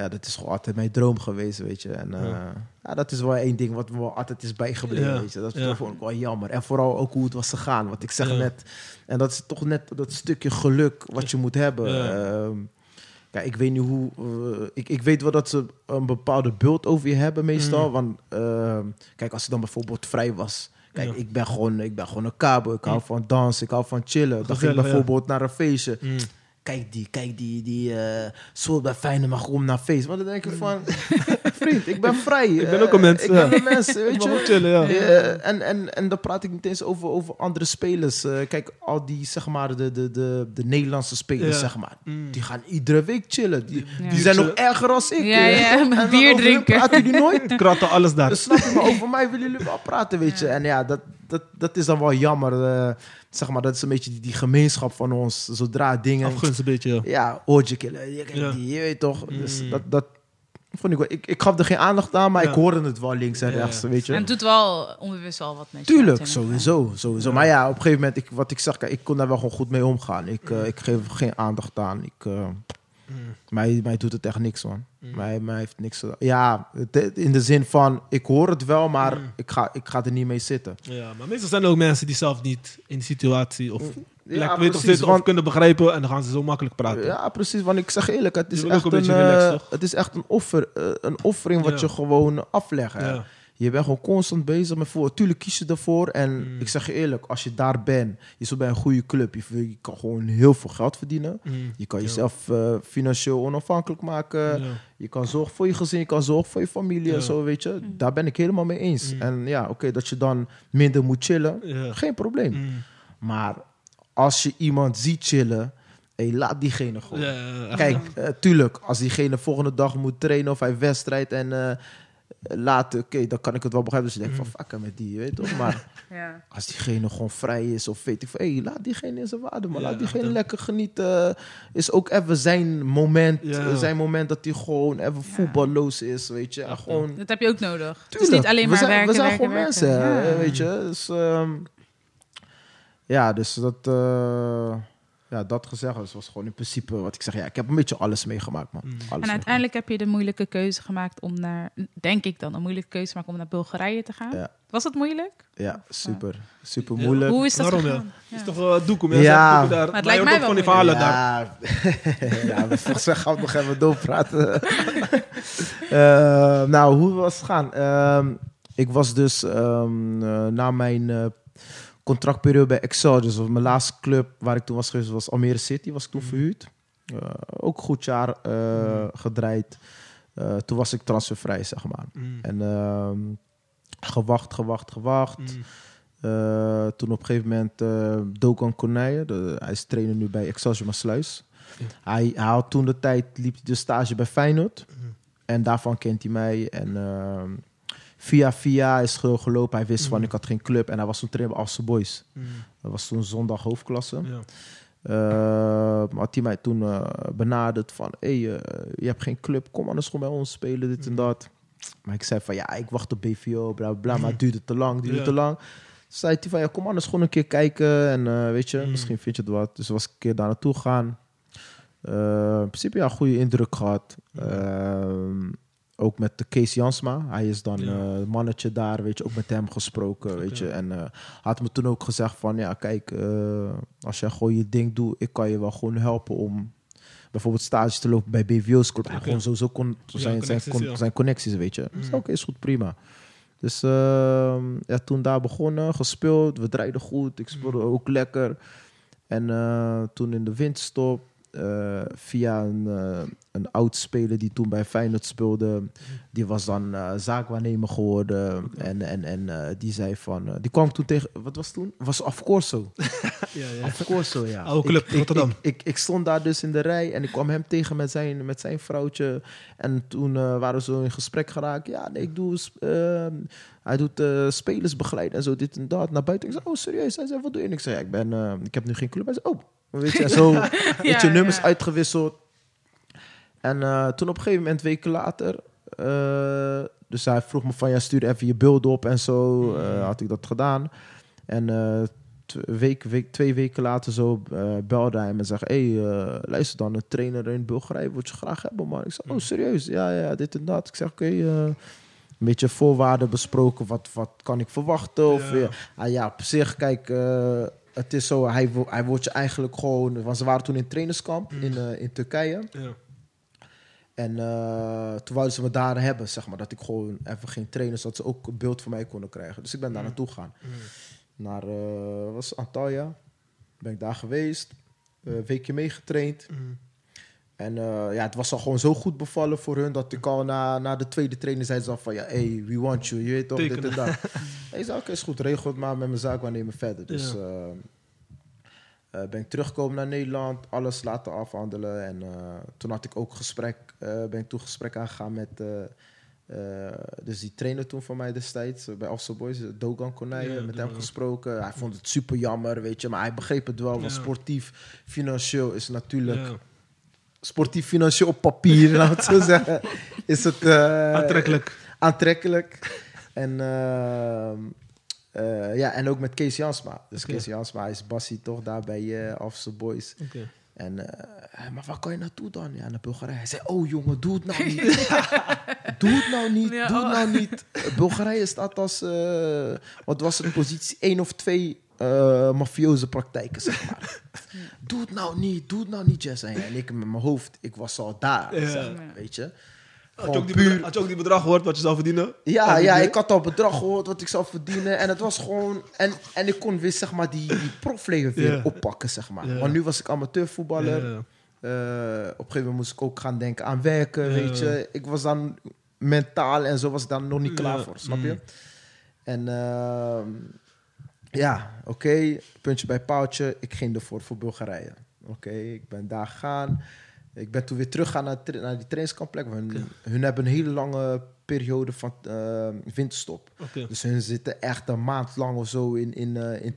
ja, dat is gewoon altijd mijn droom geweest, weet je. En eh, Ja. ja. dat is wel één ding wat me altijd is bijgebleven, Ja. weet je. Dat Ja. vond ik wel jammer. En vooral ook hoe het was gegaan, wat ik zeg net. En dat is toch net dat stukje geluk wat je moet hebben. Ja. Ik weet niet hoe... eh, ik, ik weet wel dat ze een bepaalde beeld over je hebben meestal. Mm. Want ehm, kijk, als je dan bijvoorbeeld vrij was... Kijk, Ja. ik, ben gewoon, ik ben gewoon een kabel. Ik hou Mm. van dansen, ik hou van chillen. Dan ging ik ja. bijvoorbeeld naar een feestje Mm. Kijk die, kijk die, die eh speelt bij Feyenoord, maar gewoon naar feest. Want dan denk ik van, vriend, ik ben vrij. Ik ben eh, ook een mens, Ik ja. ben een mens, weet mag je. chillen, ja. Eh, en, en, en dan praat ik niet eens over, over andere spelers. Eh, kijk, al die, zeg maar, de, de, de, de Nederlandse spelers, Ja. zeg maar. Mm. Die gaan iedere week chillen. Die, Ja. die zijn nog erger als ik. Ja, ja, bier drinken. praten jullie nooit? Kratten alles daar. Dus snap je, maar over mij willen jullie wel praten, weet je. En ja, dat, dat, dat is dan wel jammer. eh, zeg maar, dat is een beetje die, die gemeenschap van ons. Zodra dingen... Afgunst een beetje, ja. Oortje killen. Je, kent Ja. die, je weet toch. Dus Mm. dat, dat vond ik wel. Ik, ik gaf er geen aandacht aan, maar Ja. ik hoorde het wel links en rechts, ja. weet je. En het doet wel onbewust wel wat met je Tuurlijk, natuurlijk. sowieso, sowieso. Ja. Maar ja, op een gegeven moment, ik, wat ik zeg, kijk, ik kon daar wel gewoon goed mee omgaan. Ik, eh, ik geef er geen aandacht aan. Ik, eh, Mm. mij, mij doet het echt niks, man. Mm. Mij, mij heeft niks... gedaan. Ja, het- in de zin van, ik hoor het wel, maar Mm. ik, ga, ik ga er niet mee zitten. Ja, maar meestal zijn er ook mensen die zelf niet in die situatie of plek Ja, weten of zitten want- of kunnen begrijpen en dan gaan ze zo makkelijk praten. Ja, precies. Want ik zeg eerlijk, het is, echt een relaxed, eh, het is echt een, offer, eh, een offering wat Ja. je gewoon aflegt. Ja. Je bent gewoon constant bezig met voor. Tuurlijk kies je ervoor. En Mm. ik zeg je eerlijk, als je daar bent, je zit bij een goede club, je, je kan gewoon heel veel geld verdienen. Mm. Je kan Ja. jezelf eh, financieel onafhankelijk maken. Ja. Je kan zorgen voor je gezin, je kan zorgen voor je familie Ja. en zo, weet je. Daar ben ik helemaal mee eens. Mm. En ja, oké, dat je dan minder moet chillen, Ja. geen probleem. Mm. Maar als je iemand ziet chillen, hey, laat diegene gewoon. Ja, ja, echt. Kijk, eh, tuurlijk, als diegene volgende dag moet trainen of hij wedstrijd en eh later, oké, dan kan ik het wel begrijpen. Dus je denkt van, Mm. fuck met die, weet je toch? Maar Ja. als diegene gewoon vrij is of weet ik veel, hey, laat diegene in zijn waarde, maar Ja, laat diegene lekker genieten. Is ook even zijn moment, Ja. eh, zijn moment dat hij gewoon even voetballoos is, weet je. En gewoon, Dat heb je ook nodig. Het is niet alleen we maar zijn, werken, We zijn werken, gewoon werken. mensen, Ja. weet je. Dus, ehm, ja, dus dat, eh, ja, dat gezegd was, was gewoon in principe wat ik zeg. Ja, ik heb een beetje alles meegemaakt, man. Mm. Alles En uiteindelijk heb je de moeilijke keuze gemaakt om naar, denk ik dan, een moeilijke keuze gemaakt om naar Bulgarije te gaan. Ja. Was het moeilijk? Ja, super. Super Ja. moeilijk. Hoe is dat Waarom, ja? is Ja. toch uh, doekoe, Ja. ja. daar. Maar het Maar lijkt mij wel van die verhalen daar. Ja, ja we volgens mij gaan we nog even doorpraten. Eh, nou, hoe was het gaan? Ehm, ik was dus ehm, eh, na mijn eh, contractperiode bij Excelsior, dus mijn laatste club waar ik toen was geweest, was Almere City, was ik toen verhuurd. Eh, ook goed jaar eh, gedraaid. Eh, toen was ik transfervrij, zeg maar. Mm. En ehm, gewacht, gewacht, gewacht. Mm. Toen op een gegeven moment eh Dokan Corneille, de, hij is trainer nu bij Excelsior Maasluis. Hij, hij had toen de tijd, liep de stage bij Feyenoord. Mhm. En daarvan kent hij mij. En ehm, via via is gelopen. Hij wist van, Mhm. ik had geen club. En hij was toen trainer bij Alse Boys. Mm. Dat was toen zondag hoofdklasse. Ja. Maar had hij mij toen eh, benaderd van... Hey, eh, je hebt geen club, kom anders gewoon bij ons spelen, dit en Mhm. dat. Maar ik zei van, ja, ik wacht op BVO, bla, bla, maar het duurde te lang, duurde Ja. te lang. Toen zei hij van, ja, kom anders gewoon een keer kijken. En weet je, Mhm. misschien vind je het wat. Dus was ik een keer daar naartoe gegaan. In principe, ja, goede indruk gehad. Ehm, ook met de Kees Jansma. Hij is dan Ja. eh, mannetje daar, weet je. Ook met hem gesproken, weet je. En eh, had me toen ook gezegd van... Ja, kijk, eh, als jij gewoon je ding doet... Ik kan je wel gewoon helpen om... Bijvoorbeeld stage te lopen bij BVO's club. Oké. gewoon sowieso kon, Ja, zijn, zijn, connecties, con- ja. zijn connecties, weet je. Dus Mm. oké, is goed, prima. Dus ehm, ja, toen daar begonnen, gespeeld. We draaiden goed. Ik speelde Mm. ook lekker. En toen in de winterstop, eh, via een, eh, een oud speler die toen bij Feyenoord speelde, die was dan eh, zaakwaarnemer geworden. En, en, en die zei van, die kwam toen tegen, wat was toen? Was Afcorso. Ja, ja. Afcorso, ja. Oude club, Ik- Rotterdam. Ik, ik, ik stond daar dus in de rij en ik kwam hem tegen met zijn, met zijn vrouwtje. En toen waren we zo in gesprek geraakt. Ja, nee, ik doe... hij doet eh, spelers begeleiden en zo, dit en dat. Naar buiten. Ik zei, oh, serieus? Hij zei, wat doe je? En ik zei, ja, ik, ben, eh, ik heb nu geen club. Hij zei, oh. Weet je, en zo, weet je, Ja, nummers ja. uitgewisseld. En eh, toen op een gegeven moment, weken later... dus hij vroeg me van, ja, stuur even je beeld op en zo. eh, had ik dat gedaan. En week, week, twee weken later zo eh, belde hij me en zei... hey, luister dan, een trainer in Bulgarije wil je graag hebben, man. Ik zei, oh, serieus? Ja, ja, dit en dat. Ik zeg, oké, eh, een beetje voorwaarden besproken. Wat, wat kan ik verwachten? Of, Ja. ja. Ah, ja, op zich, kijk... eh, het is zo, hij, hij wordt je eigenlijk gewoon... Want ze waren toen in trainerskamp Mm. in, eh, in Turkije. Ja. En eh, toen wouden ze me daar hebben, zeg maar. Dat ik gewoon even ging trainen, zodat ze ook een beeld van mij konden krijgen. Dus ik ben daar Mm. naartoe gegaan. Mm. Naar, eh was Antalya. Ben ik daar geweest. eh, Een weekje meegetraind. En eh, ja, het was al gewoon zo goed bevallen voor hun... dat ik al na, na de tweede training zei ze al van... ja, hey, we want you, je weet toch, dit en dat. Ik zei, oké, is goed, regel het maar met mijn zaak, we nemen verder. Dus Ja. eh, eh, ben ik teruggekomen naar Nederland, alles laten afhandelen. En toen had ik ook gesprek, ben ik toen gesprek aangegaan met... dus die trainer toen van mij destijds bij Afsel Boys, Dogan Konijnen, Ja, met hem gesproken. Hij vond het super jammer, weet je, maar hij begreep het wel. Want Ja. sportief, financieel is natuurlijk sportief financieel op papier, laten we zo zeggen, is het... Eh, aantrekkelijk. Aantrekkelijk. En, eh, eh, ja, en ook met Kees Jansma. Dus. Kees Jansma is Bassi toch daar bij uh, Boys. En, uh, maar waar kan je naartoe dan? Ja, naar Bulgarije. Hij zei, oh jongen, doe het nou niet. doe het nou niet, doe het oh. nou niet. Bulgarije staat als, wat was het, positie 1 of 2 uh, praktijken, zeg maar. doe het nou niet, doe het nou niet, Jess. En, ja, ik met mijn hoofd, ik was al daar, weet je. Had je, ook die bedrag, had je ook die bedrag gehoord wat je zou verdienen? Ja, ja ik had al bedrag gehoord wat ik zou verdienen. En het was gewoon... En, en ik kon weer zeg maar, die, die profleven weer oppakken, zeg maar. Want nu was ik amateurvoetballer. Yeah. Op een gegeven moment moest ik ook gaan denken aan werken, weet je. Ik was dan mentaal en zo was ik dan nog niet klaar voor, snap je? Mm. En... Uh, ja, oké, puntje bij paaltje. Ik ging ervoor voor Bulgarije. Oké, ik ben daar gegaan. Ik ben toen weer teruggegaan naar, naar die trainingskampplek. Hun, hun hebben een hele lange periode van eh, winterstop. Dus hun zitten echt een maand lang of zo in, in, eh, in,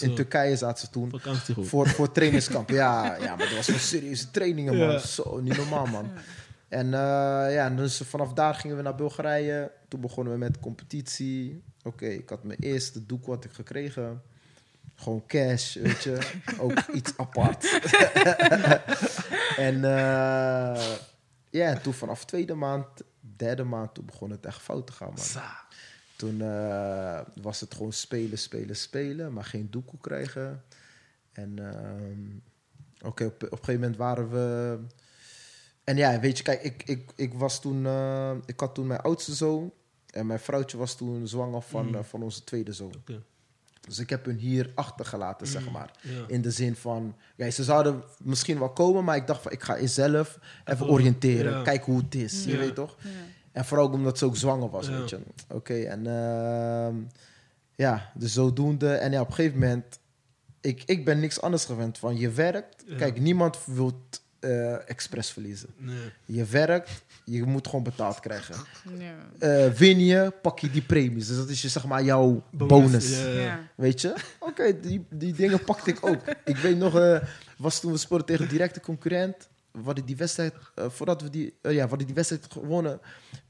in. Turkije zaten ze toen. Voor, voor trainingskamp. ja, ja, maar dat was een serieuze trainingen, man. Ja. Zo, niet normaal, man. En eh, ja, dus vanaf daar gingen we naar Bulgarije. Toen begonnen we met competitie. Oké, ik had mijn eerste doek wat ik gekregen. Gewoon cash, weet je. Ook iets apart. en eh, ja, en toen vanaf tweede maand, derde maand, toen begon het echt fout te gaan, man. Toen eh, was het gewoon spelen, spelen, spelen, maar geen doekoe krijgen. En ehm, oké, op, op een gegeven moment waren we. En ja, weet je, kijk, ik, ik, ik was toen. eh, ik had toen mijn oudste zoon. En mijn vrouwtje was toen zwanger van, Mm. eh, van onze tweede zoon. Dus ik heb hun hier achtergelaten, zeg Mm, maar. ja. In de zin van, ja, ze zouden misschien wel komen, maar ik dacht van, ik ga eerst zelf even Even, oriënteren, ja. kijken hoe het is, je weet toch? Ja. En vooral ook omdat ze ook zwanger was, Ja. weet je. Oké, en ehm, ja, dus zodoende. En ja, op een gegeven moment, ik, ik ben niks anders gewend van je werkt. Ja. Kijk, niemand wil uh, expres verliezen. Nee. Je werkt, je moet gewoon betaald krijgen. Ja. Eh, win je, pak je die premies. Dus dat is je, zeg maar jouw bonus. Ja, ja. Ja. Weet je? Oké, die, die dingen pakte ik ook. ik weet nog, eh, was toen we sporten tegen directe concurrent. Hadden die wedstrijd, voordat we die, ja, hadden die wedstrijd gewonnen.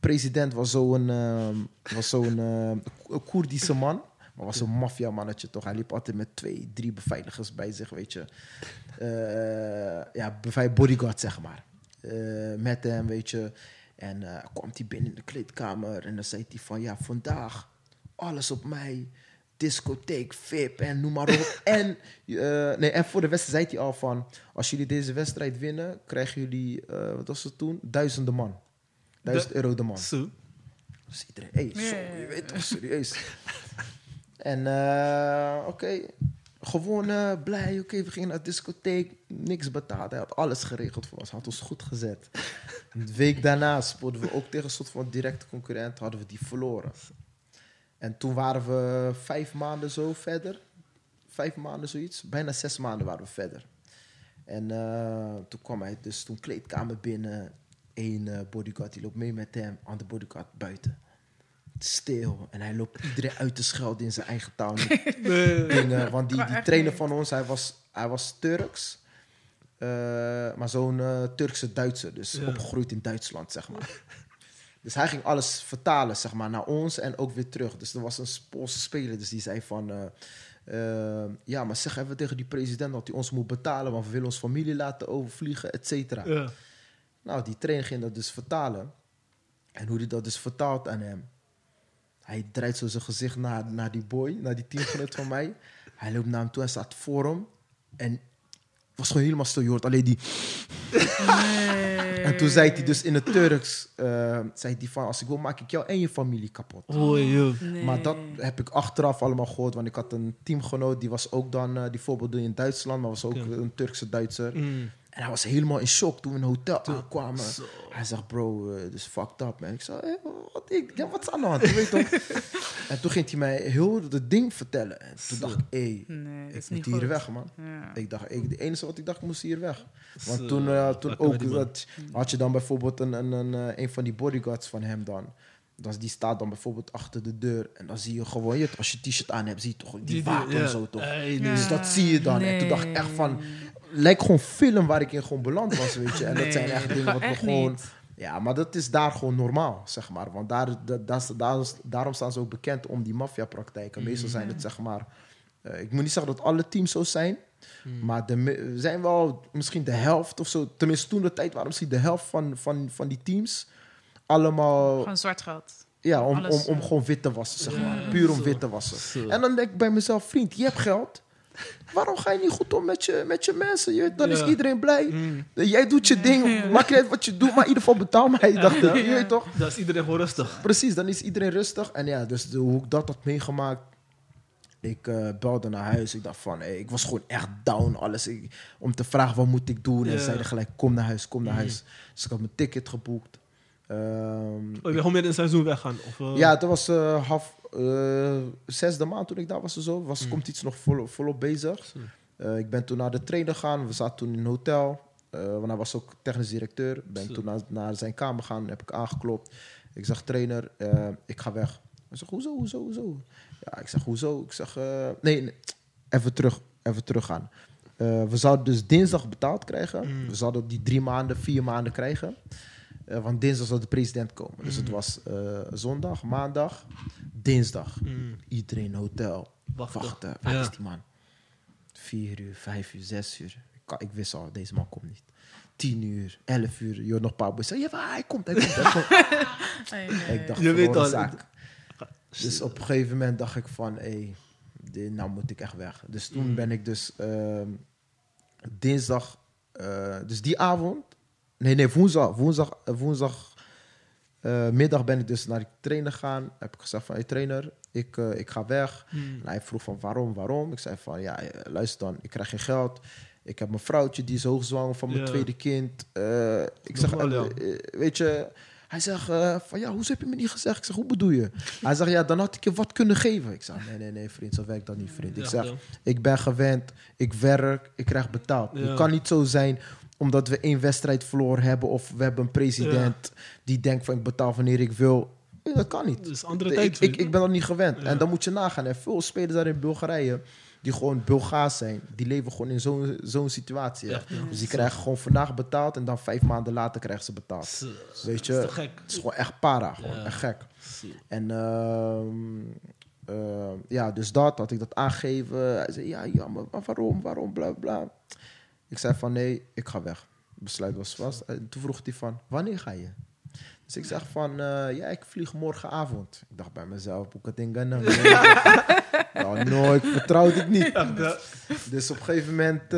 President was zo'n ehm, was zo'n Koerdische man. Maar was een maffiamannetje toch. Hij liep altijd met twee, drie beveiligers bij zich, weet je. Eh, ja, bodyguard, zeg maar. Eh, met hem, weet je. En eh kwam hij binnen in de kleedkamer en dan zei hij van... Ja, vandaag alles op mij. Discotheek, VIP en noem maar op. en, nee, en voor de wedstrijd zei hij al van... Als jullie deze wedstrijd winnen, krijgen jullie... wat was het toen? Duizenden man. Duizend euro de man. Zo. Dus iedereen, hey, zo, je weet toch, serieus. en uh, oké, okay. Gewonnen, blij, oké, okay, we gingen naar de discotheek, niks betaald. Hij had alles geregeld voor ons, had ons goed gezet. Een week daarna spoorden we ook tegen een soort van directe concurrent, hadden we die verloren. En toen waren we vijf maanden zo verder, vijf maanden zoiets, bijna zes maanden waren we verder. En uh, toen kwam hij dus toen kleedkamer binnen, Eén uh, bodyguard die loopt mee met hem, andere bodyguard buiten. Stil. En hij loopt iedereen uit te schelden in zijn eigen taal. Nee. Dingen, want die, die trainer van ons, hij was, hij was Turks. Uh, maar zo'n uh, Turkse Duitser. Dus Ja. opgegroeid in Duitsland, zeg maar. Dus hij ging alles vertalen, zeg maar, naar ons en ook weer terug. Dus er was een Poolse speler, dus die zei van... uh, uh, ja, maar zeg even tegen die president dat hij ons moet betalen... want we willen ons familie laten overvliegen, et cetera. Ja. Nou, die trainer ging dat dus vertalen. En hoe hij dat dus vertaalt aan hem. Hij draait zo zijn gezicht naar, naar die boy, naar die teamgenoot van mij. Hij loopt naar hem toe en staat voor hem. En was gewoon helemaal stil. Je hoort alleen die... En toen zei hij dus in het Turks... Uh, zei hij van, als ik wil, maak ik jou en je familie kapot. Oei, joh. Nee. Maar dat heb ik achteraf allemaal gehoord. Want ik had een teamgenoot, die was ook dan... Uh, die voorbeeld in Duitsland, maar was ook een Turkse Duitser. Mm. En hij was helemaal in shock toen we in een hotel aankwamen. Zo. Hij zegt, bro, uh, dit is fucked up, man. Ik zei, hey, wat, ik, ja, wat is aan de hand? Je weet toch? en toen ging hij mij heel het ding vertellen. En toen Zo. dacht ik, hé, Nee, dat ik moet niet hier goed. weg, man. Ja. Ik dacht, ik, de enige wat ik dacht, ik moest hier weg. Want Zo. toen, uh, toen ook, dat, had je dan bijvoorbeeld een, een, een, uh, een van die bodyguards van hem dan. Dat, die staat dan bijvoorbeeld achter de deur. En dan zie je gewoon, je, als je t-shirt aan hebt, zie je toch die, Die- wapen ja. zo toch. Hey, Ja. nee. Dus dat zie je dan. En toen dacht ik echt van. Lijkt gewoon film waar ik in gewoon beland was, weet je. En dat zijn echt dat dingen wat we echt gewoon... niet. Ja, maar dat is daar gewoon normaal, zeg maar. Want daar, dat, dat daarom staan ze ook bekend om die maffiapraktijken. Meestal zijn het, zeg maar... eh, ik moet niet zeggen dat alle teams zo zijn. Maar de, zijn wel misschien de helft of zo. Tenminste, toen de tijd waren misschien de helft van, van, van die teams... Allemaal... Gewoon zwart geld. Ja, om, om, alles, om gewoon wit te wassen, zeg maar. Puur om wit te wassen. En dan denk ik bij mezelf, vriend, je hebt geld. Waarom ga je niet goed om met je, met je mensen? Je, dan is iedereen blij. Mm. Jij doet je ding, niet uit wat je doet, maar in ieder geval betaal mij. Ik dacht, je weet toch? Dat is iedereen gewoon rustig. Precies, dan is iedereen rustig. En ja, dus de, hoe ik dat had meegemaakt. Ik eh, belde naar huis. Ik dacht van, hey, ik was gewoon echt down. Alles. Ik- om te vragen, wat moet ik doen? En zeiden gelijk, kom naar huis, kom naar Mhm. huis. Dus ik had mijn ticket geboekt. Ehm, Oh, je gewoon in het seizoen weggaan? Of, eh, ja, dat was eh, half, eh, zesde maand toen ik daar was. Zo. Was, Mm. Komt iets nog vol, volop bezig. Eh, ik ben toen naar de trainer gegaan. We zaten toen in een hotel. Eh, want hij was ook technisch directeur. Ben toen naar, naar zijn kamer gegaan. Heb ik aangeklopt. Ik zeg, trainer, ik ga weg. Hij zegt, hoezo, hoezo, hoezo? Ja, ik zeg, hoezo? Ik zeg, nee, nee, even terug, even teruggaan. We zouden dus dinsdag betaald krijgen. Mm. We zouden die drie maanden, vier maanden krijgen. Eh, want dinsdag zou de president komen. Dus het Mm. was eh, zondag, maandag, dinsdag. Mm. Iedereen hotel. Wachten. Wachten. Waar Ja. is die man? Vier uur, vijf uur, zes uur. Ik, kan- ik wist al, deze man komt niet. Tien uur, elf uur. Je hoort nog een paar boys ja, hij komt, hij komt, hij ik dacht, Je weet al, zaak. Dus op een gegeven moment dacht ik van, hé, hey, nou moet ik echt weg. Dus toen Mm. ben ik dus ehm, dinsdag, eh, dus die avond, nee, nee, woensdag, woensdag, woensdag eh, middag ben ik dus naar de trainer gegaan. Heb ik gezegd van, hey trainer, ik, eh, ik ga weg. Mm. En hij vroeg van waarom, waarom? Ik zei van ja, eh, luister dan, ik krijg geen geld. Ik heb mijn vrouwtje, die is hoogzwanger van mijn tweede kind. Ik zeg, weet je, hij zegt van ja, hoezo heb je me niet gezegd? Ik zeg, hoe bedoel je? Hij zegt, ja, dan had ik je wat kunnen geven. Ik zeg, nee, nee, nee, vriend, zo werkt dat niet, vriend. Ik zeg, ik ben gewend, ik werk, ik krijg betaald. Ja. Het kan niet zo zijn omdat we één wedstrijd verloren hebben of we hebben een president die denkt van ik betaal wanneer ik wil. Nee, Dat kan niet. Is andere Ik, tijd. ik, ik ben dat niet gewend. Ja. En dan moet je nagaan. En veel spelers daar in Bulgarije, die gewoon Bulgaars zijn, die leven gewoon in zo'n zo'n situatie. hè. Echt, ja. Dus die krijgen gewoon vandaag betaald en dan vijf maanden later krijgen ze betaald. Weet je, Dat is te gek. Het is gewoon echt para, gewoon Ja. echt gek. En ehm, ehm, ja, dus dat had ik dat aangegeven. Hij zei, ja, ja, maar waarom, waarom, bla, bla. Ik zei van, nee, ik ga weg. Besluit was vast. En toen vroeg hij van, wanneer ga je? Dus ik zeg van, eh, ja, ik vlieg morgenavond. Ik dacht bij mezelf, het gaan? Nou, nooit, ik niet. Echt, ja. Dus op een gegeven moment...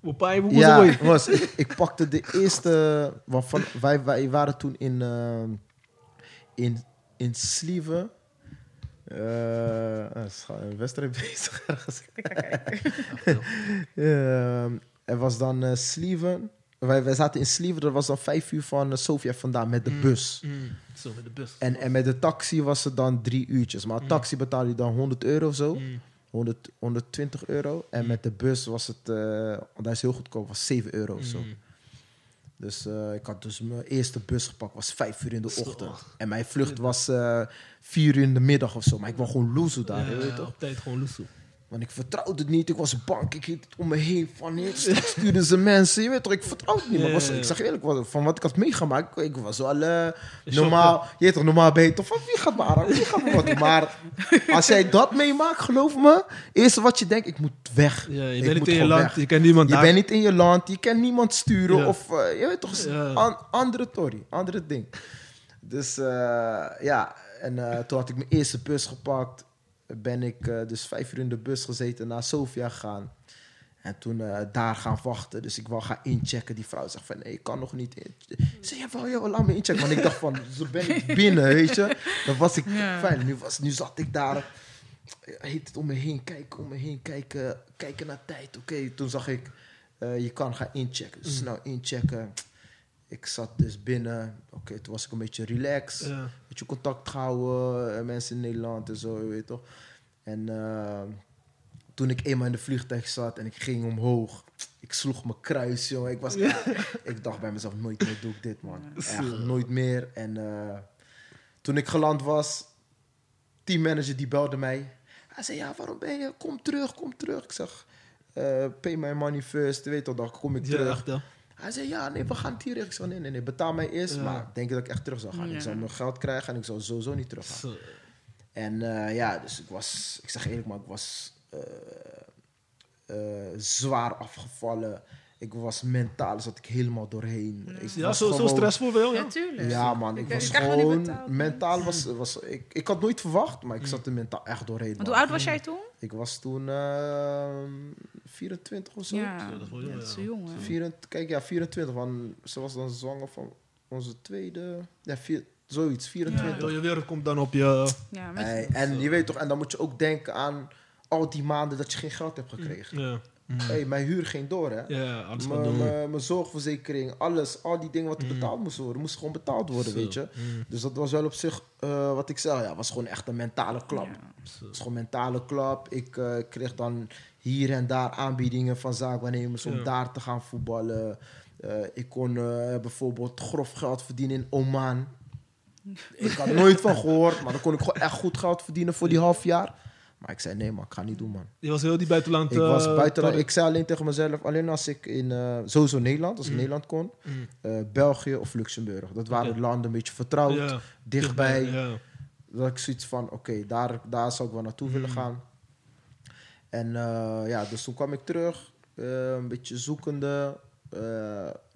hoe ja, was het? ik, ik pakte de eerste. Want van, wij, wij waren toen in, eh, in, in Slieven. Is gewoon een wedstrijd bezig ergens. Ehm, er was dan eh Slieven. Wij, wij zaten in Slieven, dat was dan vijf uur van uh, Sofia vandaan met de Mm. bus. Mm. Zo, met de bus. En, en met de taxi was het dan drie uurtjes. Maar Mm. taxi betaalde je dan 100 euro of zo. Mm. 100, 120 euro. En Mm. met de bus was het, want hij is heel goedkoop, was 7 euro of zo. Dus eh, ik had dus mijn eerste bus gepakt, was 5 uur in de Zo. ochtend. En mijn vlucht was eh 4 uur in de middag of zo. Maar ik wil gewoon loezen daar, Ja, je weet toch? op tijd gewoon loesoe. Want ik vertrouwde het niet. Ik was bang. Ik hield het om me heen. Van, straks stuurden ze mensen. Je weet toch, ik vertrouwde het niet. Maar ik, was, zeg eerlijk, wat- van wat ik had meegemaakt, ik, was wel Is normaal. Je weet toch, normaal toch van, wie gaat me aan? Wie gaat me wat doen? Maar als jij dat meemaakt, geloof me, eerste wat je denkt, ik moet weg. Ja, je bent niet in je land, weg. je kent niemand Je bent niet in je land, je kan niemand sturen. Ja. Of eh, je weet toch, Ja. an- andere tory, andere ding. Dus eh, ja, en toen had ik mijn eerste bus gepakt. Ben ik eh, dus vijf uur in de bus gezeten naar Sofia gegaan. En toen eh, daar gaan wachten. Dus ik wou gaan inchecken. Die vrouw zegt van, nee, ik kan nog niet in. Ik zei, ja, wel, joh, laat me inchecken. Want ik dacht van, zo ben ik binnen, weet je. Dan was ik Ja. fijn. Nu, was, nu zat ik daar. Heet het om me heen kijken, om me heen kijken. Kijken naar tijd. Oké, toen zag ik, eh, je kan gaan inchecken. Dus snel inchecken. Ik zat dus binnen. Oké, toen was ik een beetje relaxed. Ja. Beetje contact gehouden. eh, mensen in Nederland en zo, je weet toch. En eh, toen ik eenmaal in de vliegtuig zat en ik ging omhoog. Ik sloeg mijn kruis, joh. Ik, was, ik dacht bij mezelf, nooit meer doe ik dit, man. Echt, nooit meer. En eh, toen ik geland was, teammanager die belde mij. Hij zei, ja, waarom ben je? Kom terug, kom terug. Ik zeg, pay my money first. Weet toch, dan kom ik Ja, terug. echt, ja. Hij zei, ja, nee, we gaan hier. Ik zei, nee, nee, nee, betaal mij eerst. Ja. Maar denk je dat ik echt terug zou gaan? Ja. Ik zou mijn geld krijgen en ik zou sowieso niet terug gaan. En eh, ja, dus ik was, ik zeg eerlijk, maar ik was eh, eh, zwaar afgevallen. Ik was mentaal, zat ik helemaal doorheen. Ik Ja, was zo, zo stressvol wel, ja. Natuurlijk. Ja, man, ik, Ik- was ik gewoon mentaal. Was, was, ik, ik had nooit verwacht, maar ik zat er mentaal echt doorheen. Want hoe oud was jij toen? Ik was toen ehm 24 of zo. Ja, dat is wel jong, dat is ja. jong. hè. 24 kijk, ja, 24. Want ze was dan zwanger van onze tweede. Ja, vier, zoiets, 24. Heel je wereld komt dan op je... Ja, met- Hey, en je weet toch, en dan moet je ook denken aan al die maanden dat je geen geld hebt gekregen. Ja, Mm. Hey, mijn huur ging door, hè? ja alles wat Mijn- doen. Mijn mijn zorgverzekering, alles, al die dingen wat er Mm. betaald moesten worden, moesten gewoon betaald worden, Zo. weet je. Mm. Dus dat was wel op zich, eh, wat ik zeg, ja, was gewoon echt een mentale klap. Ja. Het was gewoon een mentale klap. Ik eh, kreeg dan hier en daar aanbiedingen van zaakwaarnemers om Ja. daar te gaan voetballen. Eh, ik kon eh, bijvoorbeeld grof geld verdienen in Oman. Ik had er nooit van gehoord, maar dan kon ik gewoon echt goed geld verdienen voor die half jaar. Maar ik zei, nee man, ik ga niet doen man. Je was heel die buitenland... Ik was eh, buiten, tor- ik zei alleen tegen mezelf, alleen als ik in, eh, sowieso Nederland, als ik Mm. Nederland kon, Mm. eh, België of Luxemburg. Dat waren landen een beetje vertrouwd, Ja, dichtbij. Ja. Dat ik zoiets van, oké, daar, daar zou ik wel naartoe willen Mm. gaan. En ja, dus toen kwam ik terug, een beetje zoekende.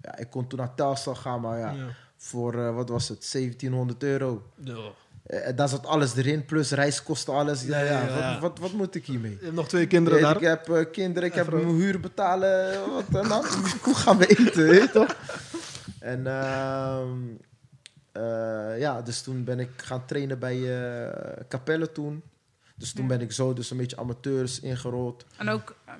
Ja, ik kon toen naar Telstar gaan, maar ja, Ja. voor, wat was het, 1700 euro. Ja. Eh, daar zat alles erin, plus reiskosten, alles. Ja, ja, Ja, ja. Wat, wat, wat moet ik hiermee? Je hebt nog twee kinderen Eh, daar. ik heb eh, kinderen, ik heb mijn huur betalen. Wat, dan nou? Hoe gaan we eten, weet je toch? En ehm, eh, ja, dus toen ben ik gaan trainen bij eh Capelle toen. Dus toen Ja. ben ik zo dus een beetje amateurs ingerold. En ook eh,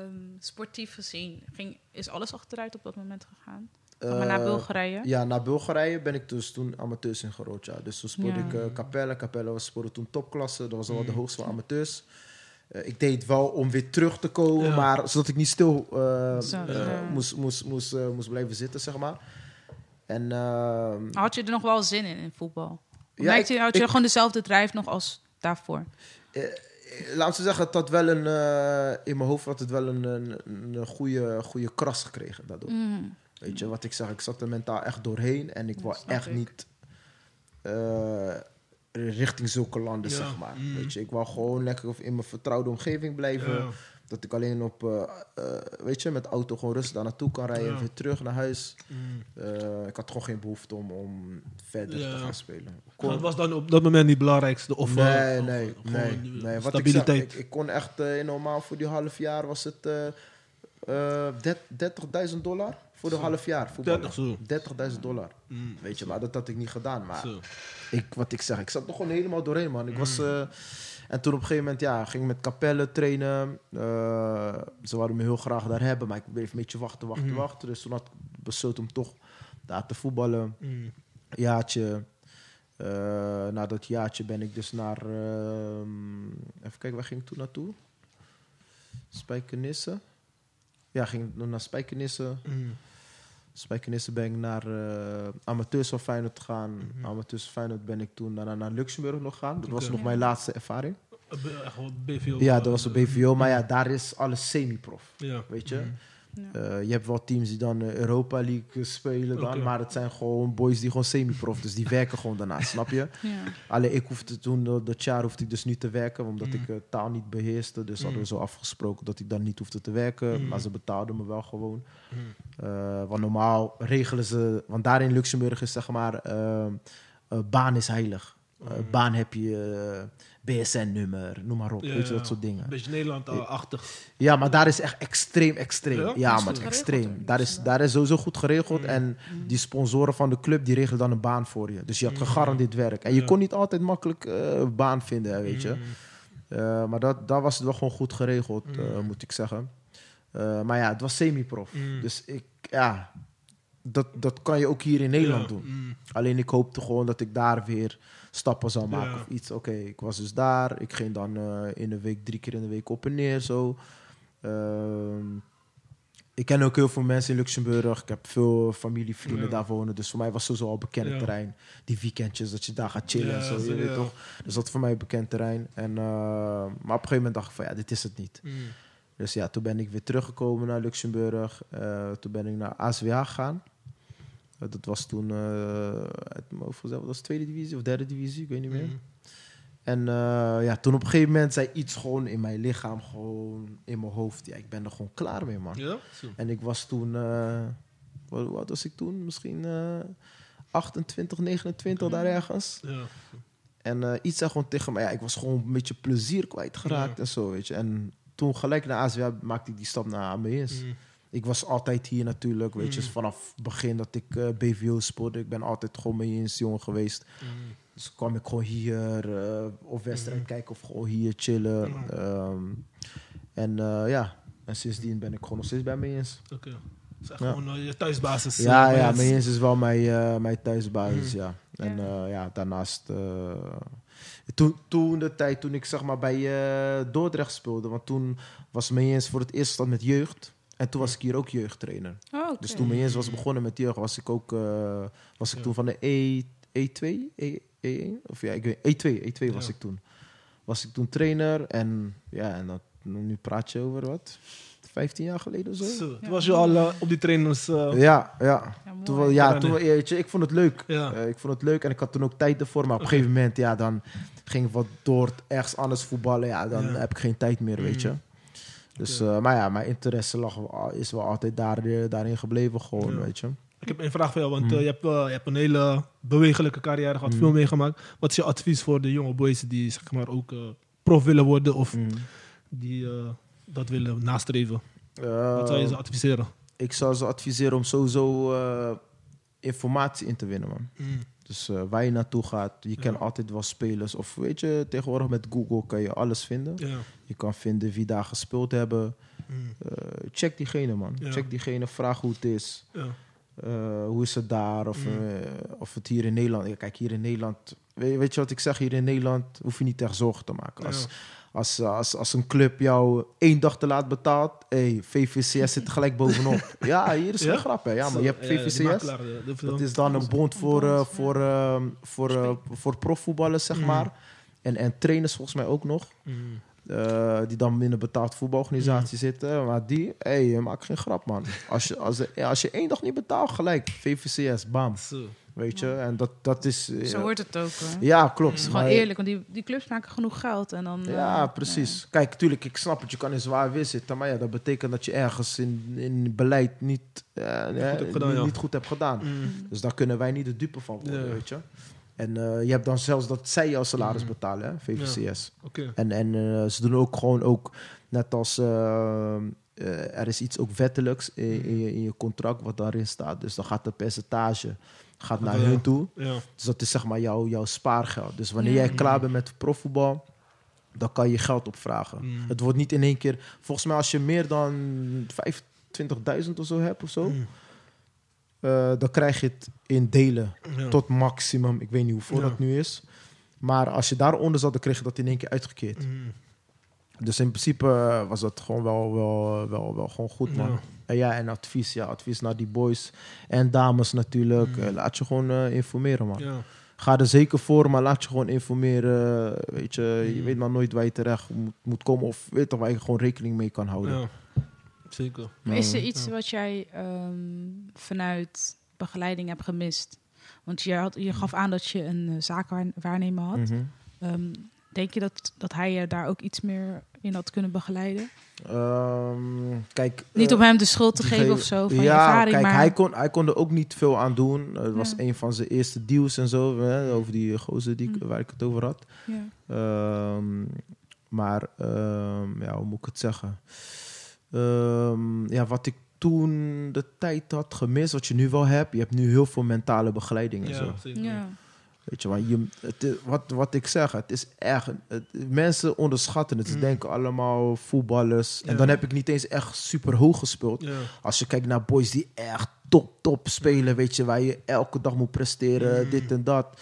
ehm, sportief gezien ging, is alles achteruit op dat moment gegaan. Maar naar Eh, Bulgarije. Ja, naar Bulgarije ben ik dus toen amateurs ingerold, ja. Dus toen spoorde Ja. ik eh, Capelle. Capelle was toen topklasse. Dat was wel de Mm. hoogste van amateurs. Eh, ik deed het wel om weer terug te komen, Ja. maar zodat ik niet stil eh, Zo, eh, ja. moest, moest, moest, eh, moest blijven zitten, zeg maar. En ehm, Had je er nog wel zin in, in voetbal? Ja, Merkte je, ik- had je ik- gewoon dezelfde drijf nog als daarvoor? laten we zeggen, het had wel een, eh, in mijn hoofd had het wel een, een, een goede, goede kras gekregen daardoor. Mm. Weet je wat ik zeg? Ik zat er mentaal echt doorheen en ik snap echt ik. niet eh, richting zulke landen, Ja, zeg maar. mm. Weet je, ik wou gewoon lekker in mijn vertrouwde omgeving blijven. Ja. Dat ik alleen op, eh, eh, weet je, met auto gewoon rustig daar naartoe kan rijden en weer terug naar huis. Mm. Eh, ik had gewoon geen behoefte om, om verder Ja. te gaan spelen. Dat kon- was dan op dat moment niet het belangrijkste? Of, nee, of nee, nee, nee. Wat ik, ik, ik kon echt in normaal voor die half jaar was het eh, eh, dert- 30.000 dollar voor Zo. half jaar voetballen. 30 zo. 30.000 dollar. Mm. Weet je, maar dat had ik niet gedaan. Maar Zo. ik, wat ik zeg, ik zat er gewoon helemaal doorheen, man. Ik was, Mm. eh, en toen op een gegeven moment, ja, ging ik met Capelle trainen. Eh, ze wilden me heel graag daar hebben, maar ik bleef een beetje wachten, wachten, Mm. wachten. Dus toen had ik besloten om toch daar te voetballen. Jaartje. Eh, na dat jaartje ben ik dus naar... even kijken, waar ging ik toen naartoe? Spijkenisse. Ja, ging ik naar Spijkenisse. Mm. Spijkenisse ben ik naar eh, amateurs van Feyenoord gegaan. Mhm. Amateurs van Feyenoord ben ik toen naar, naar Luxemburg nog gegaan. Dat was nog Ja. mijn laatste ervaring. Eh, B- BVO. ja, eh, dat was op BVO. Maar ja, daar is alles semi-prof. Ja. Weet je? Mm. Ja. Eh, je hebt wel teams die dan eh, Europa League spelen dan. Maar het zijn gewoon boys die gewoon semi-prof. Dus die werken gewoon daarna, snap je? Ja. Alleen ik hoefde toen, dat- dat jaar hoefde ik dus niet te werken, omdat Mm. ik eh, taal niet beheerste. Dus hadden we zo afgesproken dat ik dan niet hoefde te werken. Mm. Maar ze betaalden me wel gewoon. Mm. Eh, want normaal regelen ze, want daar in Luxemburg is zeg maar, eh, eh, baan is heilig. Eh, baan heb je eh, BSN-nummer, noem maar op, Ja, weet je, dat soort dingen. Een beetje Nederland-achtig. Ja, maar daar is echt extreem, extreem. Ja? Maar extreem. Daar is, daar is sowieso goed geregeld. Mm. En die sponsoren van de club, die regelen dan een baan voor je. Dus je had Mm. gegarandeerd werk. En je kon niet altijd makkelijk eh, een baan vinden, weet je. Mm. Eh, maar dat, daar was het wel gewoon goed geregeld, Mm. eh, moet ik zeggen. Eh, maar ja, het was semi-prof. Mm. Dus ik, ja, dat, dat kan je ook hier in Nederland Ja. doen. Mm. Alleen ik hoopte gewoon dat ik daar weer stappen zou maken Ja. of iets. Oké, ik was dus daar. Ik ging dan eh, in de week, drie keer in de week op en neer zo. Ehm, ik ken ook heel veel mensen in Luxemburg. Ik heb veel familie, vrienden Ja. daar wonen. Dus voor mij was het sowieso al bekend Ja. terrein. Die weekendjes dat je daar gaat chillen Ja, en zo. Je weet toch? Dus dat is voor mij bekend terrein. En, eh, maar op een gegeven moment dacht ik van ja, dit is het niet. Mm. Dus ja, toen ben ik weer teruggekomen naar Luxemburg. Eh, toen ben ik naar ASWH gegaan. Eh, dat was toen, eh uit mijn hoofd dat was tweede divisie of derde divisie, ik weet niet meer. Mm. En eh, ja, toen op een gegeven moment zei iets gewoon in mijn lichaam, gewoon in mijn hoofd. Ja, ik ben er gewoon klaar mee, man. Ja? En ik was toen, eh, wat, wat was ik toen? Misschien eh 28, 29 daar ergens. Ja. En iets zei gewoon tegen mij, ja, ik was gewoon een beetje plezier kwijtgeraakt Ja. en zo, weet je. En toen gelijk na ASWA maakte ik die stap naar AMES. Mm. Ik was altijd hier natuurlijk, weet je. Mm. Vanaf het begin dat ik eh, BVO sportte, ik ben altijd gewoon mee eens jongen geweest. Mm. Dus kwam ik gewoon hier eh of wedstrijd Mhm. kijken of gewoon hier chillen. Ehm, en eh, ja, en sindsdien ben ik gewoon nog steeds bij mee eens. Oké. Het is echt Ja. gewoon je thuisbasis. Ja, ja, mee eens is wel mijn, eh, mijn thuisbasis, ja. En Ja. daarnaast... eh, toen, toen de tijd, toen ik zeg maar bij eh, Dordrecht speelde, want toen was mee eens voor het eerst stand met jeugd. En toen was ik hier ook jeugdtrainer. Oh. Dus toen mee eens was begonnen met jeugd, was ik ook eh, was ik Ja. toen van de E, E2, E, E1, of ja, ik weet E2, E2 was ik toen. Was ik toen trainer en ja, en dat, nu praat je over wat? 15 jaar geleden of zo? Zo, toen was je al eh, op die trainers. eh, Ja, ja. Ja, Toen, ja, toen, weet je, ik vond het leuk. Ja. Eh, ik vond het leuk en ik had toen ook tijd ervoor. Maar op een gegeven moment, ja, dan ging ik wat door ergens anders voetballen. Ja, dan Ja. heb ik geen tijd meer, weet je. Mm. Dus, eh, maar ja, mijn interesse lag, is wel altijd daar, eh, daarin gebleven, gewoon, Ja. weet je. Ik heb een vraag voor jou, want Mm. eh, je, hebt, eh, je hebt een hele bewegelijke carrière gehad, Mm. veel meegemaakt. Wat is je advies voor de jonge boys die zeg maar ook eh, prof willen worden of Mm. die eh, dat willen nastreven? Eh, Wat zou je ze adviseren? ik zou ze adviseren om sowieso eh, informatie in te winnen, man. Dus eh, waar je naartoe gaat, je Ja. kent altijd wel spelers. Of weet je, tegenwoordig met Google kan je alles vinden. Ja. Je kan vinden wie daar gespeeld hebben. Mm. Eh, check diegene, man. Ja. Check diegene, vraag hoe het is. Ja. Eh, hoe is het daar? Of, Mm. of het hier in Nederland... Kijk, hier in Nederland... Weet, weet je wat ik zeg? Hier in Nederland hoef je niet echt zorgen te maken. Als, Ja. Als, als, als een club jou één dag te laat betaalt... Hey, VVCS zit gelijk bovenop. ja, hier is Ja? geen grap, hè. Ja, maar je hebt ja, VVCS. makelaar, Dat is dan een bond voor, bond, voor, eh, voor, eh, voor profvoetballers, zeg Mm. maar. En, en trainers volgens mij ook nog. Mm. die dan in een betaald voetbalorganisatie zitten. Maar die, hé, hey, maak geen grap, man. Als je, als, als je één dag niet betaalt, gelijk. VVCS, bam. Zo. Weet je, en dat, dat is... eh, Zo hoort het ook. Hoor. Ja, klopt. Het is gewoon Maar- eerlijk, want die, die clubs maken genoeg geld. En dan, Ja, eh, precies. Kijk, tuurlijk, ik snap het. Je kan in zwaar weer zitten. Maar ja, dat betekent dat je ergens in, in beleid niet, eh, eh, gedaan, niet, ja. niet goed hebt gedaan. Mm. Dus daar kunnen wij niet de dupe van worden, Ja. weet je. En eh, je hebt dan zelfs dat zij jouw salaris Mm. betalen, hè, VVCS. Oké. En, en eh, ze doen ook gewoon ook, net als eh, eh, er is iets ook wettelijks in, in, je, in je contract wat daarin staat. Dus dan gaat de percentage gaat naar hun toe. Ja. Dus dat is zeg maar jouw, jouw spaargeld. Dus wanneer jij klaar bent met profvoetbal, dan kan je geld opvragen. Mm. Het wordt niet in één keer... Volgens mij als je meer dan 25.000 of zo hebt of zo, Mm. eh, dan krijg je het in delen Ja. tot maximum. Ik weet niet hoeveel Ja. dat nu is. Maar als je daaronder zat, dan kreeg je dat in één keer uitgekeerd. Mm. Dus in principe eh, was dat gewoon wel, wel, wel, wel gewoon goed, man. Ja. En ja, en advies, ja, advies naar die boys en dames natuurlijk. Mm. Eh, laat je gewoon eh, informeren, man. Ja. Ga er zeker voor, maar laat je gewoon informeren. Weet je, je Mm. weet maar nooit waar je terecht moet, moet komen. Of weet toch waar je gewoon rekening mee kan houden. Ja. Zeker. Maar is er iets Ja. wat jij ehm, vanuit begeleiding hebt gemist? Want je, had, je gaf aan dat je een uh, zaakwaarnemer had. Mhm. Ehm, denk je dat, dat hij je daar ook iets meer in had kunnen begeleiden? Ehm, kijk, Niet eh, om hem de schuld te geven ge- of zo van je ja, ervaring, kijk, maar... hij, kon, hij kon er ook niet veel aan doen. Het was Ja. een van zijn eerste deals en zo. Hè, over die gozer die, ik- Mm. waar ik het over had. Ja. Ehm, maar, ehm, ja, hoe moet ik het zeggen? Ehm, ja, wat ik toen de tijd had gemist, wat je nu wel hebt. Je hebt nu heel veel mentale begeleiding en zo. Zeker. Ja. Weet je, je, het wat, wat ik zeg, het is echt... Het, mensen onderschatten het. Ze Mm. denken allemaal voetballers. En dan heb ik niet eens echt super hoog gespeeld. Ja. Als je kijkt naar boys die echt top, top spelen, weet je, waar je elke dag moet presteren, Mm. dit en dat.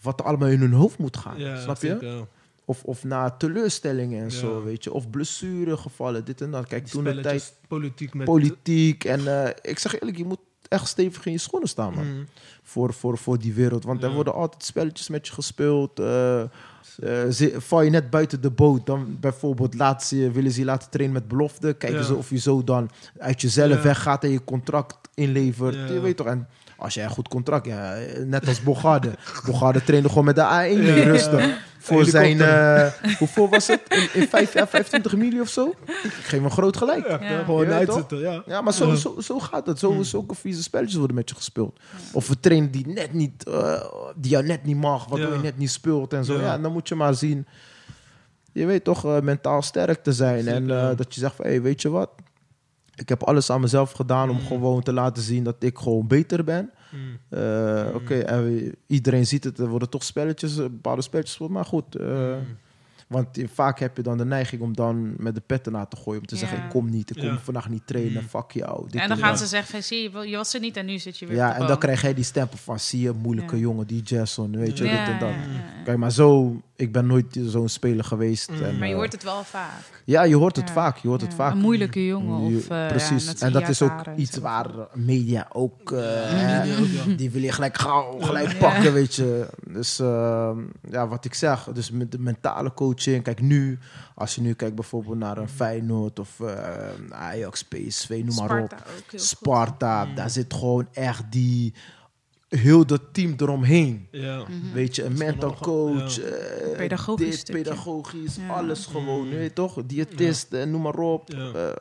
Wat er allemaal in hun hoofd moet gaan. Ja, snap je? Of, of naar teleurstellingen en zo, weet je. Of blessuregevallen, dit en dat. Kijk, Die toen de tijd politiek met... politiek. En eh, ik zeg eerlijk, je moet echt stevig in je schoenen staan, man. Mm. Voor, voor, voor die wereld. Want er Ja. worden altijd spelletjes met je gespeeld. zi- val je net buiten de boot, dan bijvoorbeeld laat ze, willen ze je laten trainen met belofte. Kijken Ja. ze of je zo dan uit jezelf weggaat en je contract inlevert. Je weet toch, en als jij een goed contract, ja, net als Bogarde. Bogarde trainde gewoon met de A1 mee rustig. Voor zijn, eh, hoeveel was het? In, in vijf jaar 25 miljoen of zo? Ik geef hem groot gelijk. Ja, Ja. gewoon uitzitten, ja. Ja, maar zo, zo, zo gaat het. Zo, Zulke vieze spelletjes worden met je gespeeld. Of een trainer die, net niet, eh, die jou net niet mag, waardoor Ja. je net niet speelt en zo. Ja. Ja. dan moet je maar zien. Je weet toch eh, mentaal sterk te zijn. en eh, ja. dat je zegt van, hey, weet je wat? Ik heb alles aan mezelf gedaan om gewoon te laten zien dat ik gewoon beter ben. Mm. Eh, Oké, en we- iedereen ziet het. Er worden toch spelletjes, eh, bepaalde spelletjes. Maar goed, eh, Mm. want vaak heb je dan de neiging om dan met de petten na te gooien. Om te Ja. zeggen, ik kom niet, ik kom Ja. vandaag niet trainen, Mm. fuck jou. dit En dan gaan dat. ze zeggen van, zie je, je was er niet en nu zit je weer Ja, op de en dan krijg jij die stempel van, zie je, moeilijke Ja. jongen, die Jason, weet je, Ja, dit en dat. ja, ja, ja. Kijk, maar zo, ik ben nooit zo'n speler geweest. Mm. En, Maar je eh, hoort het wel vaak. Ja, je hoort het Ja. vaak, je hoort het Ja, vaak. Een moeilijke jongen. Je- Of, eh, Precies, ja, en dat is ook iets zo. waar media ook, eh, hè, die wil je gelijk gauw, gelijk Ja. pakken, weet je. Dus eh, ja, wat ik zeg, dus met de mentale coaching. Kijk, nu, als je nu kijkt bijvoorbeeld naar een Feyenoord of eh, Ajax, PSV, noem maar op. Sparta ook heel goed. Sparta, daar zit gewoon echt die, heel dat team eromheen. Ja. Mhm. Weet je, een mental coach, eh, Pedagogisch dit, stukje. pedagogisch, Ja. alles gewoon, Mm. weet toch? Diëtist, en noem maar op. Ja. Eh,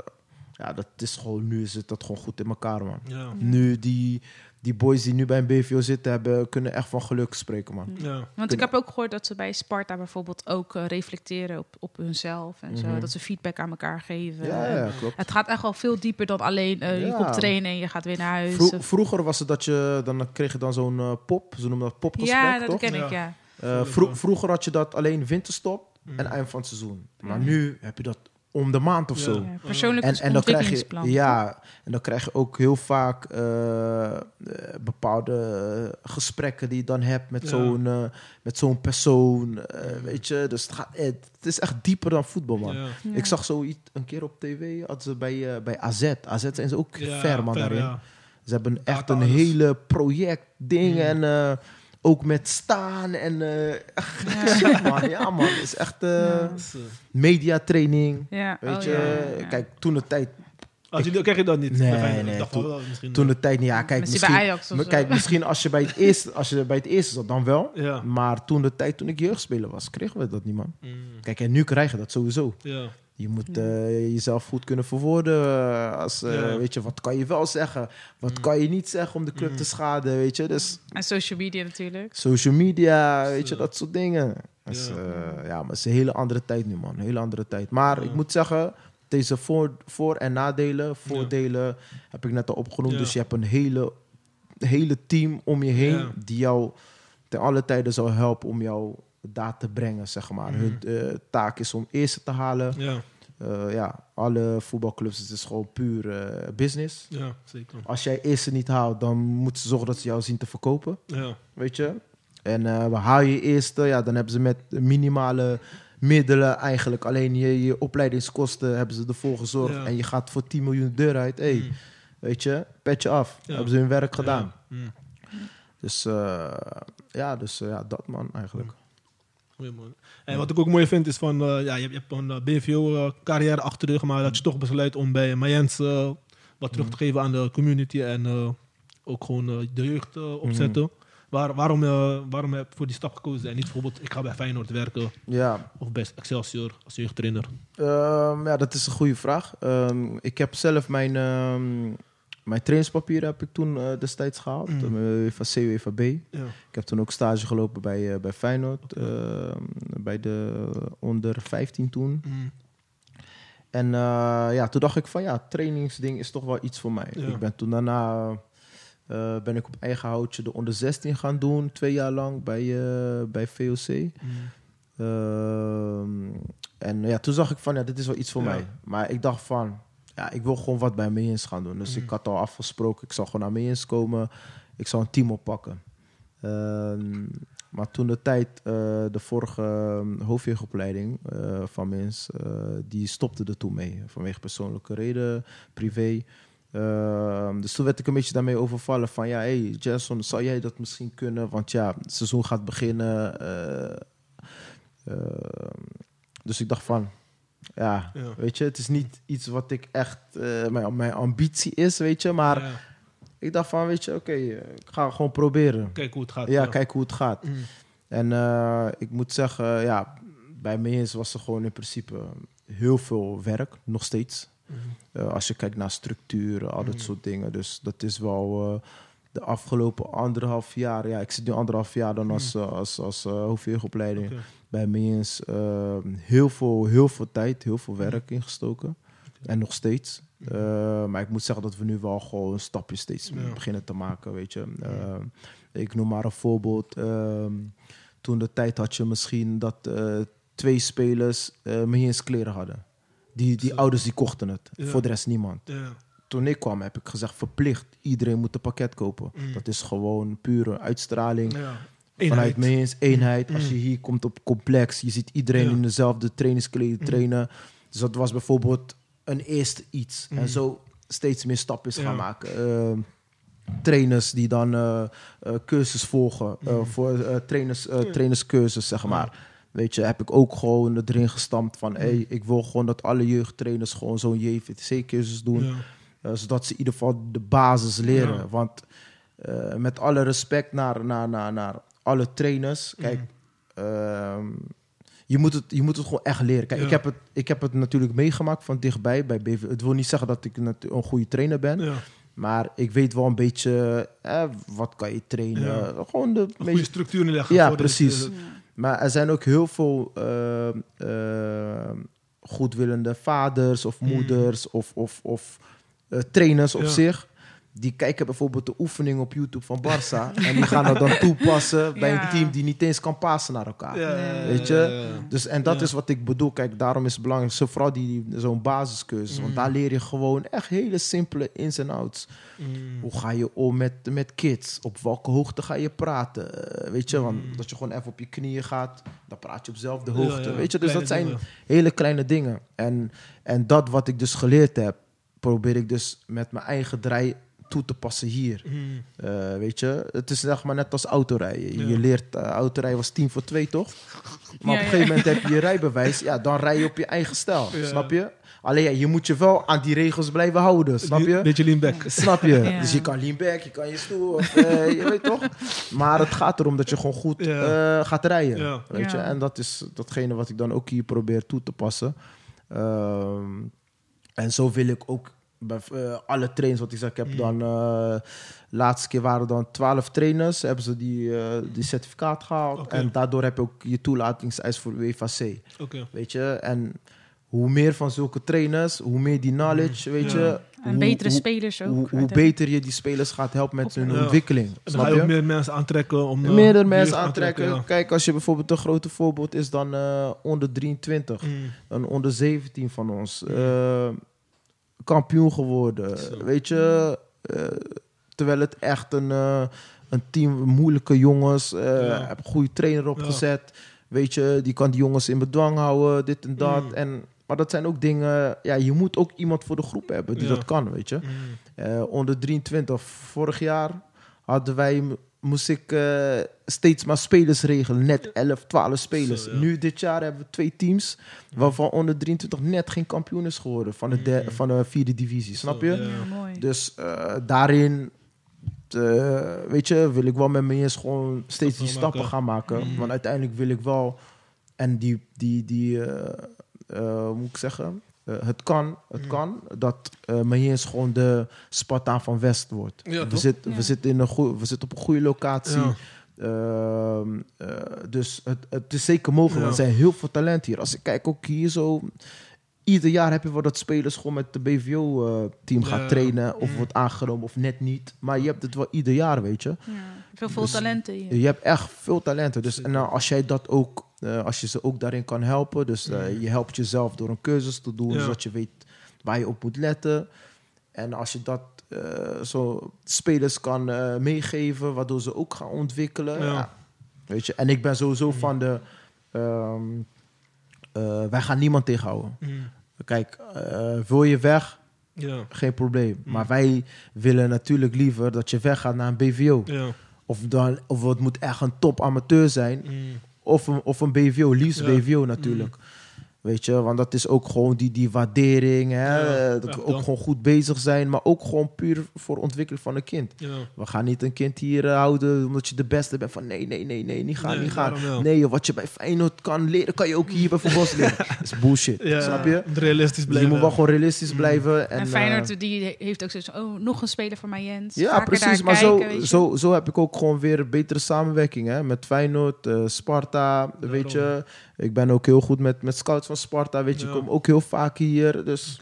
ja, dat is gewoon, nu zit dat gewoon goed in elkaar, man. Ja. Nu, die, die boys die nu bij een BVO zitten, hebben, kunnen echt van geluk spreken, man. Ja. Want ik heb ook gehoord dat ze bij Sparta bijvoorbeeld ook eh, reflecteren op, op hunzelf. En zo, Mhm. dat ze feedback aan elkaar geven. Ja, klopt. Het gaat echt wel veel dieper dan alleen eh, je Ja. komt trainen en je gaat weer naar huis. Vro- Of- vroeger was het dat je, dan kreeg je dan zo'n eh, pop, ze noemen dat popgesprek, ja, dat toch? ken Ja. ik, ja. Eh, vro- vroeger had je dat alleen winterstop en eind van het seizoen. Maar Ja. nu heb je dat om de maand of Ja. zo. ja persoonlijk En, en dan krijg je, ja, en dan krijg je ook heel vaak eh, eh, bepaalde eh, gesprekken die je dan hebt met Ja. zo'n met zo'n persoon. weet je, dus het, gaat, het is echt dieper dan voetbal, man. Ja. Ja. Ik zag zoiets een keer op tv, hadden ze bij, bij AZ. AZ zijn ze ook Ja, ver, man, daarin. ja. Ze hebben echt een hele project ding en eh, ook met staan en eh, echt Ja. shit, man. Ja, man, het is echt eh eh, mediatraining. Ja, Weet oh, je, ja, ja. kijk, toen de tijd Als je, krijg je dat niet? Nee, nee, toen- wel, misschien, Toen de tijd niet. Ja, kijk, Misschien misschien, bij Ajax of maar zo. kijk, misschien als je bij het eerste, als je bij het eerste zat, dan wel. Ja. Maar toen de tijd, toen ik jeugdspeler was, kregen we dat niet, man. Mm, Kijk, en nu krijg je dat sowieso. Je moet eh, jezelf goed kunnen verwoorden. eh, als, eh, Ja. Weet je, wat kan je wel zeggen? Wat Mm. kan je niet zeggen om de club Mm. te schaden? Weet je, dus En social media natuurlijk. social media, weet je, dat soort dingen. Dus, Ja. eh, ja, maar het is een hele andere tijd nu, man. Een hele andere tijd. Maar Ja. ik moet zeggen, deze voor, voor- en nadelen, voordelen heb ik net al opgenoemd. Dus je hebt een hele, hele team om je heen die jou ten alle tijden zal helpen om jou daar te brengen, zeg maar. Mhm. Hun eh, taak is om eerste te halen. Ja. Eh, ja, alle voetbalclubs, het is gewoon puur eh, business. ja, zeker. Als jij eerste niet haalt, dan moeten ze zorgen dat ze jou zien te verkopen Ja. weet je. En we haal je eerste, ja, dan hebben ze met minimale middelen eigenlijk alleen je, je opleidingskosten hebben ze ervoor gezorgd. Ja. En je gaat voor 10 miljoen deur uit. Hey, Mm. weet je, petje af. Ja. Hebben ze hun werk gedaan. Ja. Mm. Dus eh, ja, dus ja, dat man eigenlijk. Man. En wat ik ook mooi vind is van, eh, ja, je, hebt- je hebt een eh, BVO-carrière achter de rug, maar dat je toch besluit om bij Mayens eh, wat terug te geven aan de community en eh, ook gewoon eh, de jeugd eh, opzetten. Waar, waarom, eh, waarom heb je voor die stap gekozen en niet bijvoorbeeld, ik ga bij Feyenoord werken Ja, of bij Excelsior als jeugdtrainer? Ehm, ja, dat is een goede vraag. Ehm, ik heb zelf mijn, ehm, mijn trainingspapieren heb ik toen eh, destijds gehaald. Mm. eh, van CWVB. Ja. Ik heb toen ook stage gelopen bij, eh, bij Feyenoord. ehm, bij de onder 15 toen. Mm. En eh, ja, toen dacht ik van ja, trainingsding is toch wel iets voor mij. Ja. Ik ben toen daarna ben ik op eigen houtje de onder 16 gaan doen. Twee jaar lang bij, bij VOC. Mm. Ehm, en ja, toen zag ik van ja, dit is wel iets voor Ja. mij. Maar ik dacht van ja, ik wil gewoon wat bij Meens gaan doen. Dus Mhm. ik had al afgesproken, ik zou gewoon naar Meens komen. Ik zou een team oppakken. Ehm, maar toen de tijd, eh, de vorige um, hoofdjeugdopleiding eh, van Meens, eh, die stopte er toen mee. Vanwege persoonlijke reden, privé. Ehm, dus toen werd ik een beetje daarmee overvallen van ja, hey Jason, zou jij dat misschien kunnen? Want ja, het seizoen gaat beginnen. ehm, dus ik dacht van, ja, Ja. weet je, het is niet iets wat ik echt, eh, mijn, mijn ambitie is, weet je, maar Ja. Ik dacht van, weet je, oké, eh, ik ga gewoon proberen. Kijk hoe het gaat. Ja, kijk hoe het gaat. Mm. En eh, ik moet zeggen, ja, bij Mayens was er gewoon in principe heel veel werk, nog steeds. Eh, als je kijkt naar structuren, al dat Mhm. soort dingen. Dus dat is wel de afgelopen anderhalf jaar. Ja, ik zit nu anderhalf jaar dan als, eh, als, als eh, bij Mayens. eh, heel, veel, heel veel tijd, heel veel werk ingestoken. En nog steeds. Eh, maar ik moet zeggen dat we nu wel gewoon stapjes steeds Ja. beginnen te maken, weet je. Eh, ik noem maar een voorbeeld. Ehm, toen de tijd had je misschien dat eh, twee spelers uh, kleren hadden. Die, die ouders die kochten het. Voor de rest niemand. Ja. Toen ik kwam heb ik gezegd verplicht. Iedereen moet een pakket kopen. Mm. Dat is gewoon pure uitstraling. Ja. Vanuit Eenheid. Mayens, eenheid. Als Mm. je hier komt op complex, je ziet iedereen Ja. in dezelfde trainingskleding Mm. trainen. Dus dat was bijvoorbeeld een eerste iets. En zo steeds meer stapjes gaan maken. Ehm, trainers die dan eh eh, cursus volgen. eh, voor trainers, trainerscursus, zeg maar. Weet je, heb ik ook gewoon erin gestampt van... Hey, ik wil gewoon dat alle jeugdtrainers gewoon zo'n JVTC-cursus doen. Ja. Eh, zodat ze in ieder geval de basis leren. Ja. Want eh, met alle respect naar, naar, naar, naar alle trainers. Kijk, Mm. ehm, je, moet het, je moet het gewoon echt leren. Kijk, Ja. ik, heb het, ik heb het natuurlijk meegemaakt van dichtbij bij BV. Het wil niet zeggen dat ik een goede trainer ben. Ja. Maar ik weet wel een beetje eh, wat kan je trainen. Ja. Gewoon de Een goede meest- structuur neerleggen. Ja, dit, precies. eh, maar er zijn ook heel veel eh, eh, goedwillende vaders of Mm. moeders of, of, of eh, trainers op Ja. zich. Die kijken bijvoorbeeld de oefening op YouTube van Barça. en die gaan dat dan toepassen bij Ja. een team die niet eens kan passen naar elkaar. Weet je? Dus, en dat Ja. is wat ik bedoel. Kijk, daarom is het belangrijk. Zo vooral die, zo'n basiscursus. Want Mm. daar leer je gewoon echt hele simpele ins en outs. Mm. Hoe ga je om met, met kids? Op welke hoogte ga je praten? Eh, weet je, want Mm. dat je gewoon even op je knieën gaat, dan praat je op dezelfde Ja, hoogte. ja, weet je, dus kleine dat zijn dingen. hele kleine dingen. En, en dat wat ik dus geleerd heb, probeer ik dus met mijn eigen draai toe te passen hier. Mm. Eh, weet je, het is zeg maar net als autorijden. Ja. Je leert, uh, autorijden was 10 voor 2, toch? Maar Ja, op een ja. gegeven moment heb je je rijbewijs, ja, dan rij je op je eigen stijl. Ja. Snap je? Alleen ja, je moet je wel aan die regels blijven houden, snap je? Beetje lean back. Snap je? Ja. Dus je kan lean back, je kan je stoel, of, eh, je weet toch? Maar het gaat erom dat je gewoon goed Ja. eh, gaat rijden. Ja. Weet je? En dat is datgene wat ik dan ook hier probeer toe te passen. Ehm, en zo wil ik ook bij eh, alle trainers, wat ik zeg, ik heb Mm. dan... eh laatste keer waren er dan twaalf trainers, hebben ze die, eh, die certificaat gehaald. En daardoor heb je ook je toelatingseis voor. Oké. Weet je? En hoe meer van zulke trainers, hoe meer die knowledge, weet Ja. je... En hoe- betere hoe- spelers ook. hoe, beter je die spelers gaat helpen met hun Ja. ontwikkeling. En dan Snap ga je ook meer mensen aantrekken om... Meerdere mensen aantrekken. ja. Kijk, als je bijvoorbeeld een grote voorbeeld is dan eh, onder 23. Mm. Een onder 17 van ons. eh, kampioen geworden. Zo. Weet je? eh, terwijl het echt een, eh, een team moeilijke jongens. eh Ja. Heb een goede trainer opgezet. Weet je, die kan die jongens in bedwang houden. Dit en dat. Mm. En, maar dat zijn ook dingen... Ja, je moet ook iemand voor de groep hebben die Ja. dat kan, weet je. Mm. Eh, onder 23, vorig jaar hadden wij, moest ik eh, steeds maar spelers regelen. Net 11, 12 spelers. Zo, ja. Nu dit jaar hebben we twee teams, waarvan onder 23 net geen kampioen is geworden van de, Mm. van de vierde divisie. Snap Zo, je? ja. Ja, mooi. Dus eh, daarin, weet je, wil ik wel met me eens gewoon steeds die Stappen maken. gaan maken. Mm. Want uiteindelijk wil ik wel, en die, die, die eh, eh, moet ik zeggen? Eh, het kan, het Mm. kan dat uh, Mayens gewoon de Spartaan van West wordt. Ja, we, zit, Ja. we, zitten in een goe- we zitten op een goede locatie. Ja. Ehm, eh, dus het, het is zeker mogelijk. Want Er zijn heel veel talent hier. Als ik kijk ook hier zo... Ieder jaar heb je wel dat spelers gewoon met de BVO-team gaan trainen. Of Mm. wordt aangenomen of net niet. Maar je hebt het wel ieder jaar, weet je. Ja, veel veel Dus- talenten hier. Je hebt echt veel talenten. Dus en nou, als jij dat ook, eh, als je ze ook daarin kan helpen, dus eh, Mm. je helpt jezelf door een cursus te doen, Ja. zodat je weet waar je op moet letten. En als je dat eh, zo spelers kan meegeven, waardoor ze ook gaan ontwikkelen. Ja. Ja. Weet je, en ik ben sowieso Mm. van de. ehm, eh, wij gaan niemand tegenhouden. Mm. Kijk, wil je weg? Ja. Geen probleem. Mm. Maar wij willen natuurlijk liever dat je weggaat naar een BVO. Ja. Of, dan, of het moet echt een top amateur zijn. Of een, of een BVO, liefst Ja. BVO natuurlijk. Weet je, want dat is ook gewoon die, die waardering. Hè? Ja, dat we ook gewoon goed bezig zijn. Maar ook gewoon puur voor ontwikkeling van een kind. Ja. We gaan niet een kind hier eh, houden omdat je de beste bent. Van nee, nee, nee, nee, niet gaan, Nee, niet gaan. Nee, joh, wat je bij Feyenoord kan leren, kan je ook hier bij voetbal leren. Dat is bullshit, Ja, snap je? Realistisch blijven. je moet wel gewoon realistisch blijven. En, En, eh, Feyenoord die heeft ook zoiets van, oh, nog een speler voor mij, Jens. ja, Vaker precies. Maar kijken, zo, zo, zo heb ik ook gewoon weer betere samenwerking. Hè? Met Feyenoord, eh, Sparta, weet je. Ik ben ook heel goed met, met scouts van Sparta, weet je. Ik Ja. kom ook heel vaak hier. Dus.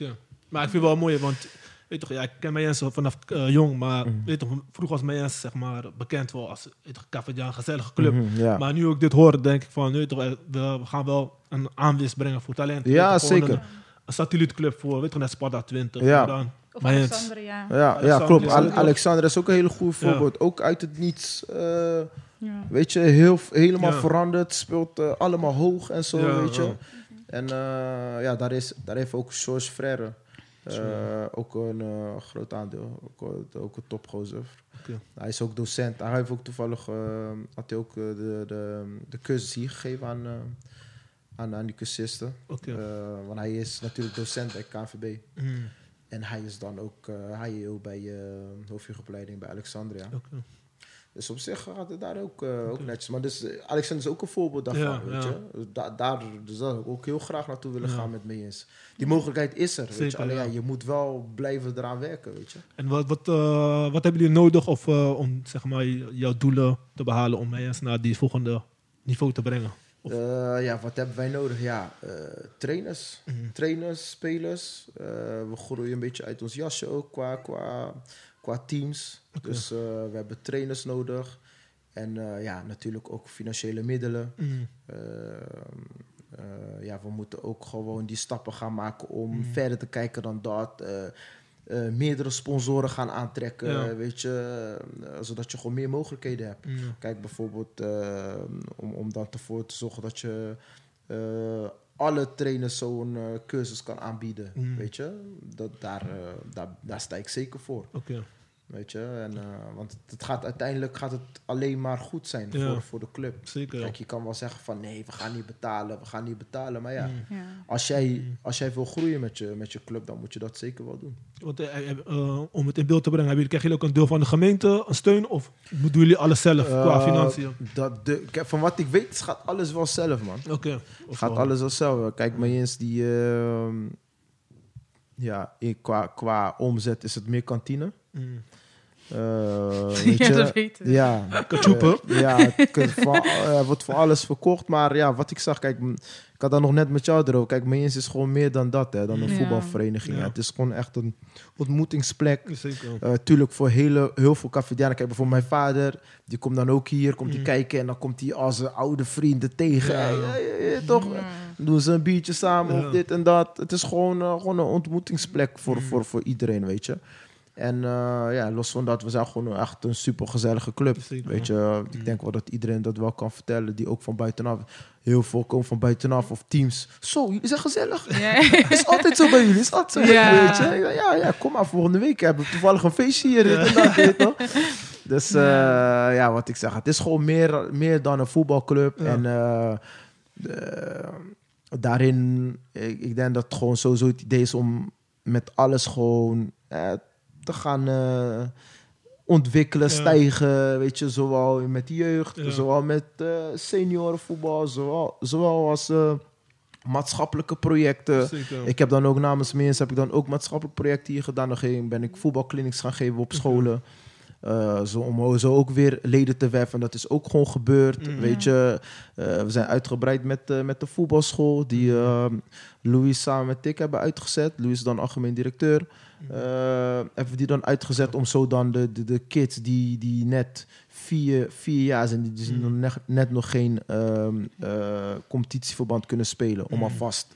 Maar ik vind het wel mooi, want weet toch, ja, ik ken Mayens vanaf eh, jong, maar Mhm. weet toch, vroeger was Mayens zeg maar bekend wel als weet een gezellige club. mhm, ja. Maar nu ik dit hoor, denk ik van, weet toch, eh, we, gaan wel een aanwinst brengen voor talent. Ja, toch, zeker. Een, een satellietclub voor, weet toch, net Sparta 20. Ja. Dan, Of. Alexandria. Ja, ja, Alexander klopt. Alexander is ook een hele goede Ja. voorbeeld. Ook uit het niets. eh, Ja. weet je, heel, helemaal Ja. veranderd. Speelt allemaal hoog en zo, Ja, weet je. En eh, ja, daar, is, daar heeft ook George Frère eh, ook een eh, groot aandeel. Ook, ook een topgozer. Hij is ook docent. Hij heeft ook toevallig had hij ook de, de, de cursus hier gegeven aan, aan, aan die cursisten. Want hij is natuurlijk docent bij KNVB. Mm, En hij is dan ook uh, HJO bij uh, bij Alexandria. Dus op zich gaat het daar ook, uh, ook netjes. Maar dus, uh, Alexander is ook een voorbeeld daarvan, Ja, weet ja. je. Da daar dus daar zou ik ook heel graag naartoe willen Ja. gaan met me eens. Die mogelijkheid is er, weet je. Alleen ja. je moet wel blijven eraan werken, weet je. En wat, wat, eh, wat hebben jullie nodig of, eh, om zeg maar, jouw doelen te behalen om Mayens naar die volgende niveau te brengen? Ja, wat hebben wij nodig? Ja, trainers. Mhm. Trainers, spelers. We groeien een beetje uit ons jasje ook qua, qua, qua teams. Dus uh, we hebben trainers nodig. En uh, ja, natuurlijk ook financiële middelen. Mm, Uh, uh, ja, we moeten ook gewoon die stappen gaan maken om Mhm. verder te kijken dan dat. Uh, meerdere sponsoren gaan aantrekken, Ja. weet je, uh, zodat je gewoon meer mogelijkheden hebt. mm, Kijk bijvoorbeeld uh, om, om dan ervoor te zorgen dat je alle trainers zo'n cursus kan aanbieden, Mm. weet je. Dat, daar, daar, daar sta ik zeker voor. Weet je. En, uh, want het gaat, uiteindelijk gaat het alleen maar goed zijn Ja. voor, voor de club. Zeker. ja. Kijk, je kan wel zeggen van nee, we gaan niet betalen, we gaan niet betalen. Maar ja, Mm. Ja. als, jij, als jij wil groeien met je, met je club, dan moet je dat zeker wel doen. Want, eh, eh, eh, om het in beeld te brengen, hebben jullie, krijgen jullie ook een deel van de gemeente, een steun? Of doen jullie alles zelf qua Eh, financiën? Dat de, kijk, van wat ik weet, gaat alles wel zelf, man. Oké. Gaat wel- alles wel zelf. Kijk, maar eens die... ehm, ja, in- qua, qua omzet is het meer kantine. Mm. Eh, weet Ja, je, dat weten we. Ja, eh, ja, het kan van- eh, wordt voor alles verkocht. Maar ja, wat ik zag, kijk, ik had dat nog net met jou erover. Kijk, Mayens is gewoon meer dan dat, hè, dan een Ja. voetbalvereniging. Ja. Ja, het is gewoon echt een ontmoetingsplek. Zeker. Uh, tuurlijk voor hele, heel veel cafedianen. Kijk, bijvoorbeeld mijn vader, die komt dan ook hier, komt hij Mm. kijken en dan komt hij als zijn oude vrienden tegen. Ja. Hey, toch? Ja. Doen ze een biertje samen Ja. of dit en dat. Het is gewoon, uh, gewoon een ontmoetingsplek voor, Mm. voor, voor iedereen, weet je. En uh, ja, los van dat, we zijn gewoon echt een super gezellige club. Zeker. Weet je, ik Mm. denk wel dat iedereen dat wel kan vertellen, die ook van buitenaf, heel veel komen van buitenaf of teams. Zo, jullie zijn gezellig. Ja. is altijd zo bij jullie, is altijd zo bij Ja. jullie, weet je. Ja, ja, kom maar volgende week. Hebben we toevallig een feestje hier. dit en dat, weet je toch? Dus eh, ja, wat ik zeg, het is gewoon meer, meer dan een voetbalclub. Ja. En eh, eh, daarin, ik, ik denk dat het gewoon sowieso het idee is om met alles gewoon eh, te gaan eh, ontwikkelen, Ja. stijgen. Weet je, zowel met de jeugd, Ja. zowel met eh seniorenvoetbal, zowel, zowel als eh, maatschappelijke projecten. Zeker. Ik heb dan ook namens Meens heb ik dan ook maatschappelijk projecten hier gedaan. Dan ging, ben ik voetbalclinics gaan geven op scholen. Zo, om zo ook weer leden te werven. Dat is ook gewoon gebeurd. Mhm. Weet je, we zijn uitgebreid met, met de voetbalschool. Die eh, Louis samen met ik hebben uitgezet. Louis is dan algemeen directeur. Eh, hebben we die dan uitgezet om zo dan de, de, de kids die, die net vier, vier jaar zijn, die dus Mhm. nog net, net nog geen ehm, eh, competitieverband kunnen spelen, om Mhm. alvast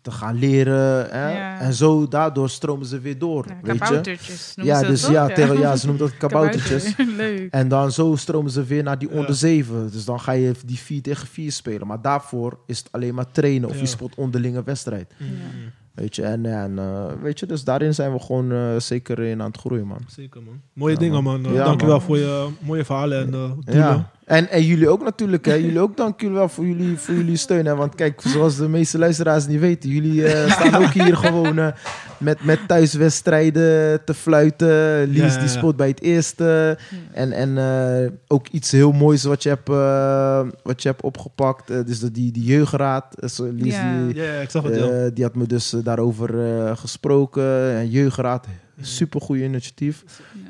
te gaan leren. Hè? Ja. En zo, daardoor stromen ze weer door. Ja, weet je? kaboutertjes noemen Ja, ze dus ja, tegen, ja, ze noemen dat kaboutertjes. Leuk. En dan zo stromen ze weer naar die Ja. onder zeven. Dus dan ga je die vier tegen vier spelen. Maar daarvoor is het alleen maar trainen of Ja. je speelt onderlinge wedstrijd. Weet je, en, en eh, weet je, dus daarin zijn we gewoon eh, zeker in aan het groeien, man. Zeker, man. Mooie Ja, dingen, man. Uh, Ja, dankjewel man. voor je mooie verhalen en doelen. Ja. En, en jullie ook natuurlijk, hè. Jullie ook dank jullie wel voor jullie, voor jullie steun, hè. Want kijk, zoals de meeste luisteraars niet weten, jullie staan ook hier gewoon met, met thuiswedstrijden te fluiten. Lies, Ja, ja, die speelt bij het eerste. En, en eh, ook iets heel moois wat je hebt, eh, wat je hebt opgepakt. Eh, dus dat die, die jeugdraad. Lies, Ja. die, Ja, ja, ik zag het, ja. eh, die had me dus daarover eh, gesproken. En jeugdraad, super goede initiatief.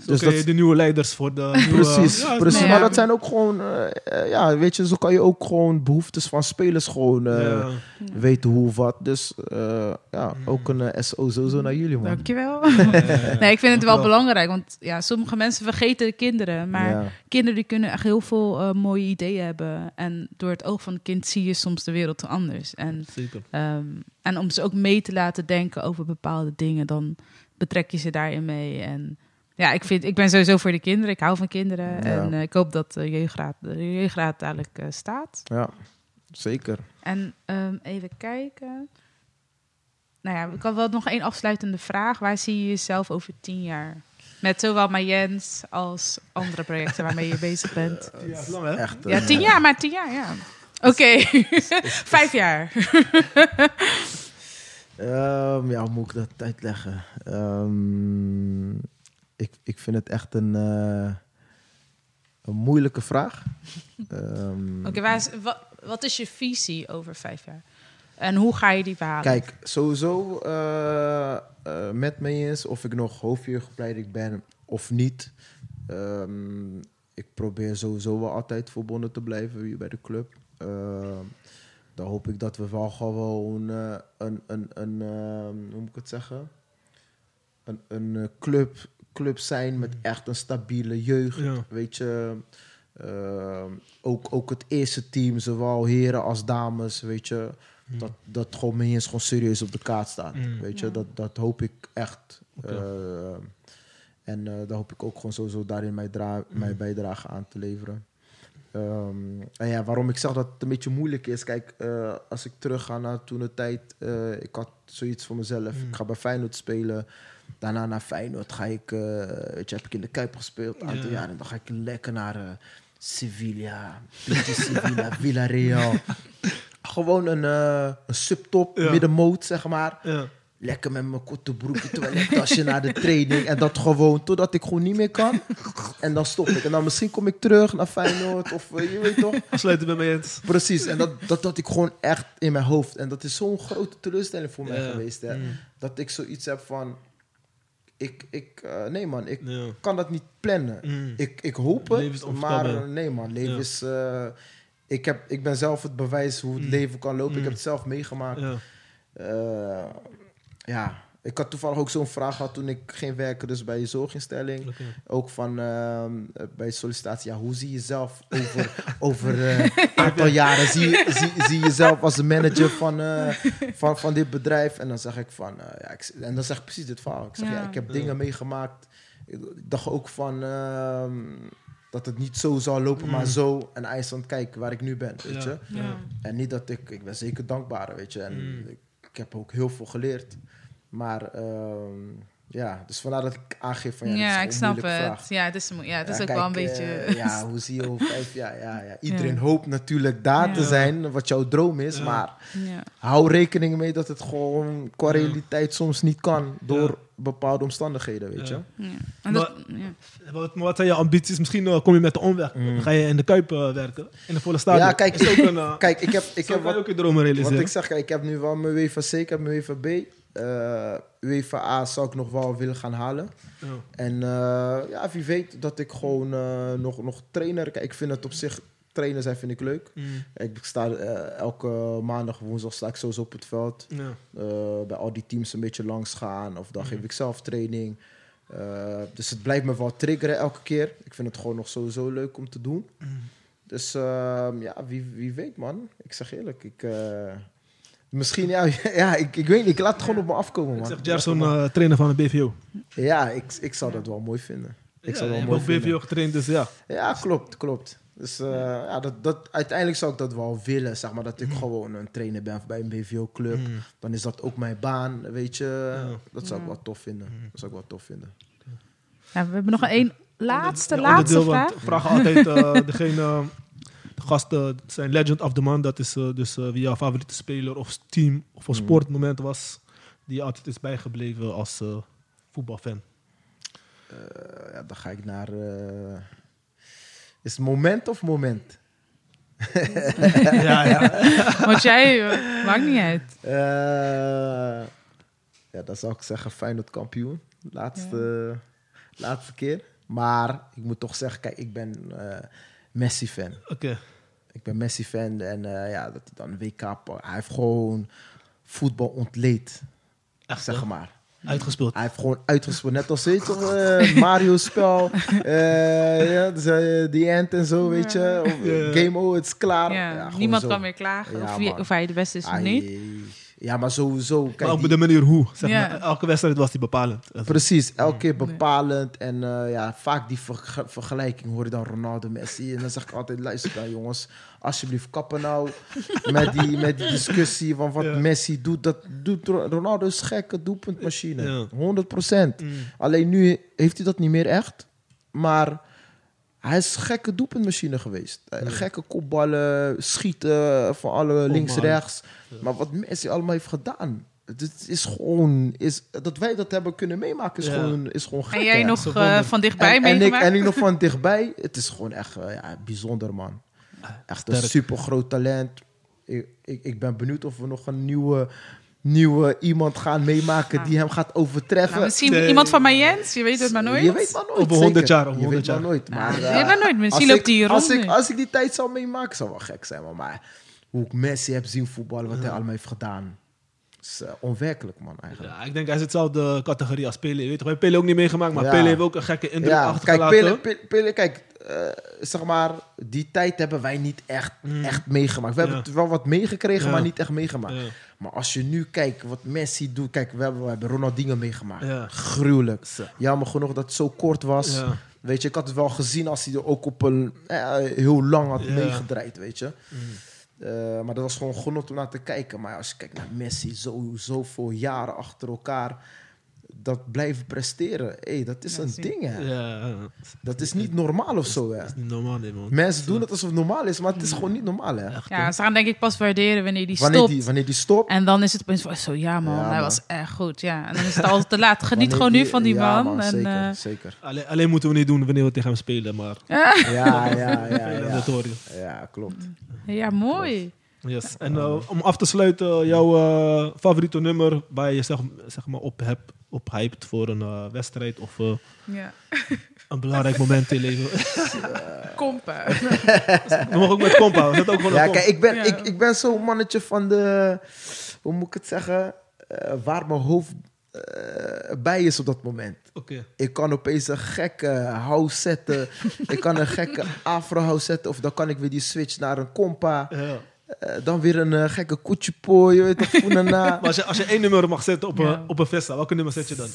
Dus je de nieuwe leiders voor de nieuwe... Precies, Ja, precies. Nee, maar dat zijn ook gewoon, eh, eh, ja, weet je, zo kan je ook gewoon behoeftes van spelers gewoon eh, ja. weten hoe of wat. Dus eh, ja, ook een SO sowieso naar jullie, man. Dankjewel. Nee, ik vind het wel belangrijk, want ja, sommige mensen vergeten de kinderen, maar Ja. kinderen die kunnen echt heel veel mooie ideeën hebben en door het oog van het kind zie je soms de wereld anders. En, Zeker. ehm, en om ze ook mee te laten denken over bepaalde dingen, dan betrek je ze daarin mee. En ja, ik, vind, ik ben sowieso voor de kinderen, ik hou van kinderen Ja. en eh, ik hoop dat de jeugdraad, de jeugdraad dadelijk eh, staat. ja, zeker. En ehm, even kijken. Nou ja, ik had wel nog één afsluitende vraag. Waar zie je jezelf over tien jaar? Met zowel Mayens als andere projecten waarmee je bezig bent. Ja, is lang, hè? Echt. Ja, eh, tien jaar, maar tien jaar, ja. Oké, vijf jaar. ehm, ja, hoe moet ik dat uitleggen? Ehm, ik, ik vind het echt een, eh, een moeilijke vraag. Ehm, Oké, wat, wat is je visie over vijf jaar? En hoe ga je die behalen? Kijk, sowieso eh, eh, met me eens of ik nog hoofdjeugdopleiding ben of niet. Ik probeer sowieso wel altijd verbonden te blijven hier bij de club. Dan hoop ik dat we wel gewoon eh, een, een, een ehm, hoe moet ik het zeggen? Een, een eh, club, club zijn met echt een stabiele jeugd. Ja. Weet je, ehm, ook, ook het eerste team, zowel heren als dames, weet je. Dat, dat gewoon eens gewoon serieus op de kaart staat. Mm. Weet je, Ja. dat, dat hoop ik echt. Eh, en eh daar hoop ik ook gewoon sowieso daarin mijn, dra- mijn bijdrage aan te leveren. Ehm, en ja, waarom ik zeg dat het een beetje moeilijk is. Kijk, eh, als ik terug ga naar toen de tijd. eh, ik had zoiets voor mezelf. Mm. Ik ga bij Feyenoord spelen. Daarna naar Feyenoord ga ik, eh, weet je, heb ik in de Kuip gespeeld. Een aantal Ja. jaar. En dan ga ik lekker naar Sevilla, Sevilla, Villarreal. Gewoon een, een subtop, Ja. middenmoot, zeg maar. Ja. Lekker met mijn korte broekje, toilettasje naar de training. En dat gewoon totdat ik gewoon niet meer kan. En dan stop ik. En dan misschien kom ik terug naar Feyenoord of eh, je weet toch. Afsluiten met mij eens. Precies. En dat, dat had ik gewoon echt in mijn hoofd. En dat is zo'n grote teleurstelling voor mij Ja. geweest. Hè? Mm. Dat ik zoiets heb van... Ik, ik, eh, nee man, ik Ja. kan dat niet plannen. Mm. Ik, ik hoop het, maar nee man, leven Ja. is... eh, ik, heb, ik ben zelf het bewijs hoe het Mm. leven kan lopen. Ik heb het zelf meegemaakt. Ja. Ik had toevallig ook zo'n vraag gehad toen ik ging werken dus bij je zorginstelling. Ook van ehm, eh, bij sollicitatie, ja, hoe zie je jezelf over over eh, een aantal jaren? Zie, je- zie, zie je jezelf als de manager van, eh, van, van dit bedrijf? En dan zeg ik van, eh, ja, ik, en dan zeg ik precies dit verhaal. Ik zeg, ja, Ja. ik heb Ja. dingen meegemaakt. Ik, dacht ook van ehm, dat het niet zo zou lopen, maar Mm. zo. En IJsland, kijk waar ik nu ben, weet Ja. je. Ja. En niet dat ik, ik ben zeker dankbaar, weet je. En Mm. ik, ik heb ook heel veel geleerd. Maar ehm, ja, dus vandaar dat ik aangeef van ja, Ja, ik snap het. vraag. Ja, het is, ja, het is Ja, ook wel een kijk, beetje... eh, ja, hoe zie je over vijf jaar? Ja, ja. Iedereen Ja. hoopt natuurlijk daar te zijn, wat jouw droom is. Ja. Maar ja. hou rekening mee dat het gewoon qua Ja. realiteit soms niet kan. Door Ja. bepaalde omstandigheden, weet Ja. je. Ja. En dat, ja. Wat, maar wat zijn je ambities? Misschien eh, kom je met de omweg. Mm. Dan ga je in de Kuip eh, werken. In de volle stadion. Ja, kijk, is ook een, eh, Kijk, ik heb, ik heb wat, ook je dromen realiseren. Wat ik zeg, kijk, ik heb nu wel mijn UEFA C, ik heb mijn UEFA Eh UEFA A zou ik nog wel willen gaan halen. Ja. En eh, ja, wie weet dat ik gewoon eh, nog, nog trainer... Kijk, ik vind het op zich... Trainer zijn vind ik leuk. Mm. Ik sta elke maandag, woensdag sta ik sowieso op het veld. Ja. Bij al die teams een beetje langs gaan. Of dan Mhm. geef ik zelf training. Dus het blijft me wel triggeren elke keer. Ik vind het gewoon nog sowieso leuk om te doen. Mm. Dus ehm, ja, wie, wie weet man. Ik zeg eerlijk, ik... misschien, ja, ja ik, ik weet niet. Ik laat het gewoon op me afkomen, Ik man. zeg Gerson, eh, trainer van de BVO. Ja, ik, ik zou dat wel mooi vinden. Ik ja, zou je dat hebt wel ook mooi BVO vinden. getraind, dus ja. Ja, klopt, klopt. Dus eh, ja, dat, dat, uiteindelijk zou ik dat wel willen, zeg maar, dat ik gewoon een trainer ben bij een BVO-club. Dan is dat ook mijn baan, weet je. Dat zou ik wel tof vinden. Dat zou ik wel tof vinden. Ja, we hebben nog een laatste, Ja, laatste vraag. we vragen altijd eh, degene, de gasten zijn legend of the month. Dat is eh, dus eh, wie jouw favoriete speler of team of een sportmoment was. Die je altijd is bijgebleven als eh, voetbalfan. Eh, ja, dan ga ik naar... eh, is het moment of moment? ja, ja. Want jij, maakt niet uit. Eh, ja, dan zou ik zeggen Feyenoord kampioen. Laatste, laatste keer. Maar ik moet toch zeggen, kijk, ik ben eh, Messi-fan. Oké. Ik ben Messi-fan en eh, ja, dat hij dan WK... Hij heeft gewoon voetbal ontleed, Echt, zeg maar. Uitgespeeld. Hij heeft gewoon uitgespeeld, net als weet je, toch, eh, Mario-spel, eh, ja, dus, die end en zo, weet je. Of. Game over, het is klaar. Ja, niemand zo. kan meer klagen Ja, of, wie- of hij de beste is of niet. Ja, maar sowieso. Kijk, maar ook die- op de manier hoe. Zeg maar, elke wedstrijd was hij bepalend. Also, Precies, elke keer bepalend. En eh, ja, vaak die verg- vergelijking hoor je dan Ronaldo, Messi. En dan zeg ik altijd, luister dan jongens, alsjeblieft kappen nou met die, met die discussie van wat Ja. Messi doet. Dat doet Ro- Ronaldo is gekke doelpuntmachine, Ja. 100%. Mm. Alleen nu heeft hij dat niet meer echt, maar hij is een gekke doelpuntmachine geweest. Gekke kopballen, schieten van alle links, man. rechts. Maar wat Messi allemaal heeft gedaan... Het is gewoon, is, dat wij dat hebben kunnen meemaken, is, Ja. gewoon, is gewoon gek. En jij hè? nog eh, van dichtbij en, en, ik, meegemaakt? en ik nog van dichtbij. Het is gewoon echt eh, ja, bijzonder, man. Echt een super groot talent. Ik, ik, ik ben benieuwd of we nog een nieuwe, nieuwe iemand gaan meemaken Ja. die hem gaat overtreffen. Nou, misschien Nee. iemand van Mayens, je weet het maar nooit. Je weet maar nooit. Over 100 zeker. jaar, Je 100 weet maar jaar. nooit. Maar, je eh, weet maar nooit, misschien als loopt als ik, als ik die tijd zou meemaken, zou wel gek zijn. Maar, maar hoe ik Messi heb zien voetballen, wat hij allemaal heeft gedaan. is eh, onwerkelijk, man, eigenlijk. Ja, ik denk hij is hetzelfde categorie als Pele. Weet je, toch? we hebben Pele ook niet meegemaakt, maar Ja. Pele heeft ook een gekke indruk Ja, kijk, achtergelaten. Pele, Pele, Pele, kijk, eh, zeg maar, die tijd hebben wij niet echt, echt meegemaakt. We hebben Mm. Ja. het wel wat meegekregen, Ja. maar niet echt meegemaakt. Maar als je nu kijkt wat Messi doet, kijk, we hebben, we hebben Ronaldinho meegemaakt. Ja. Gruwelijk. Jammer genoeg dat het zo kort was. Ja. Weet je, ik had het wel gezien als hij er ook op een eh, heel lang had Ja. Mm. meegedraaid, weet je. Eh, maar dat was gewoon genot om naar te kijken. Maar als je kijkt naar Messi, zo, zoveel jaren achter elkaar, dat blijven presteren, hey, dat is een ding, hè. Ja, Dat is niet normaal of zo, hè. dat is niet normaal, nee, man. Mensen doen het alsof het normaal is, maar het is gewoon niet normaal, hè. Echt, Ja, ze gaan denk ik pas waarderen wanneer die Wanneer stopt. die, wanneer die stopt, En dan is het opeens van, zo ja man, Ja, hij man. was echt goed. Ja, en dan is het al te laat. Geniet wanneer gewoon nu van die ja, man. en, zeker, eh, zeker. Alleen, alleen moeten we niet doen wanneer we tegen hem spelen, maar Ja, ja, ja, ja. ja. dat hoor je. Ja, klopt. ja, mooi. Yes. En eh, om af te sluiten, jouw eh, favoriete nummer waar je zeg, zeg maar op, hebt, op hyped voor een eh, wedstrijd of eh, Ja. een belangrijk moment in je leven. Kompen. We mogen ook met compa, we ook gewoon Ja, een kijk, ik ben, Ja. ik, ik ben zo'n mannetje van de... Hoe moet ik het zeggen? Eh, waar mijn hoofd eh, bij is op dat moment. Oké. Ik kan opeens een gekke house zetten. ik kan een gekke afro house zetten. Of dan kan ik weer die switch naar een compa. Ja. Eh, dan weer een eh, gekke koetjepooi. Je weet toch, na. Maar als je, als je één nummer mag zetten op, Ja. een, op een festa, welke nummer zet je dan?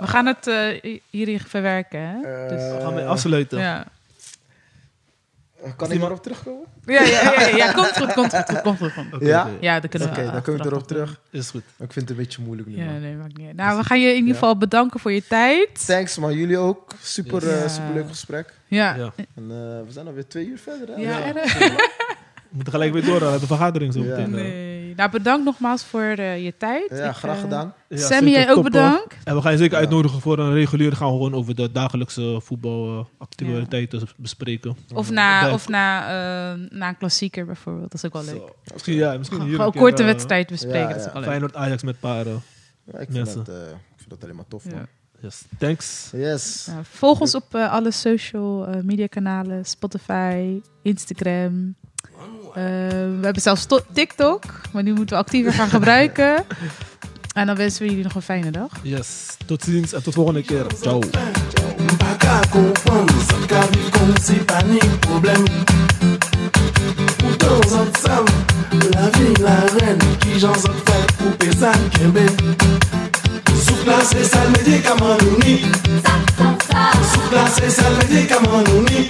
We gaan het eh, hierin verwerken, hè? Dus, We gaan mee afsluiten. ja. Eh, Kan ik daarop terugkomen? Ja, ja, ja, ja, ja, komt goed, komt goed, komt goed. Komt goed. Oké, Ja? oké. Ja, dat kunnen Oké, we. dan kunnen we erop terug. Is goed. Ik vind het een beetje moeilijk nu, Ja, nee, maakt niet uit. Nou, we gaan je in ieder geval bedanken voor je tijd. Thanks, man. Jullie ook. Super, Yes. eh, super leuk gesprek. Ja. Ja. En eh, we zijn alweer twee uur verder, hè? Ja, Ja. We moeten gelijk weer door aan de vergadering zo Ja. meteen. Nee. Nou, bedankt nogmaals voor eh, je tijd. Ja, Ik, graag eh, gedaan. Ja, Sammy, jij ook top, bedankt. En we gaan je zeker Ja. uitnodigen voor een regulier. gaan we gewoon over de dagelijkse voetbalactiviteiten bespreken. Of na, of na, eh, na een klassieker bijvoorbeeld. Dat is ook wel leuk. Zo. Misschien, ja, misschien hier Gewoon een korte wedstrijd bespreken. ja, dat is wel leuk. Feyenoord Ajax met paren. Ja, ik, vind dat, eh, ik vind dat alleen maar tof, Ja. man. Yes. Thanks. Yes. Volg ons op eh, alle social eh, media kanalen. Spotify, Instagram. Eh, we hebben zelfs to- TikTok. Maar die moeten we actiever gaan gebruiken. En dan wensen we jullie nog een fijne dag. Yes. Tot ziens en tot volgende keer. Ciao. La vie, la reine, qui j'en fait ça Soukla se sal medikamentouni Soukla se sal medikamentouni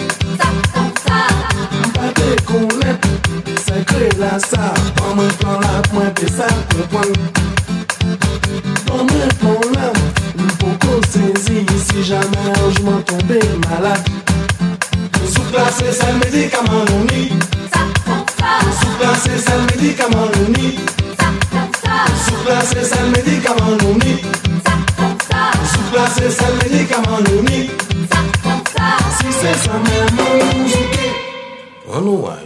Mpa te konet Sekre la sa Pan mwen plan la mwen pe sa kompon Pan mwen plan la Mwen poko sezi Si jamen anjman tombe malade. Soukla se sal medikamentouni Soukla se sal medikamentouni Subclases al medicament únic. Subclases. Si. Oh,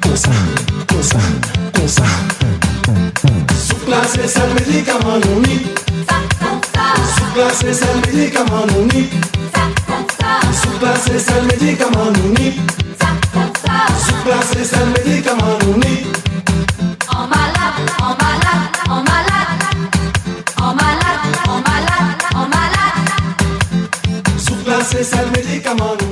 coça, coça, coça. Sou classe essa medicamento único. Sou classe essa medicamento único. Sou classe essa medicamento único. Sou classe essa medicamento único. En malade, en malade, en malade. En malade, en malade, en malade. Sou classe essa medicamento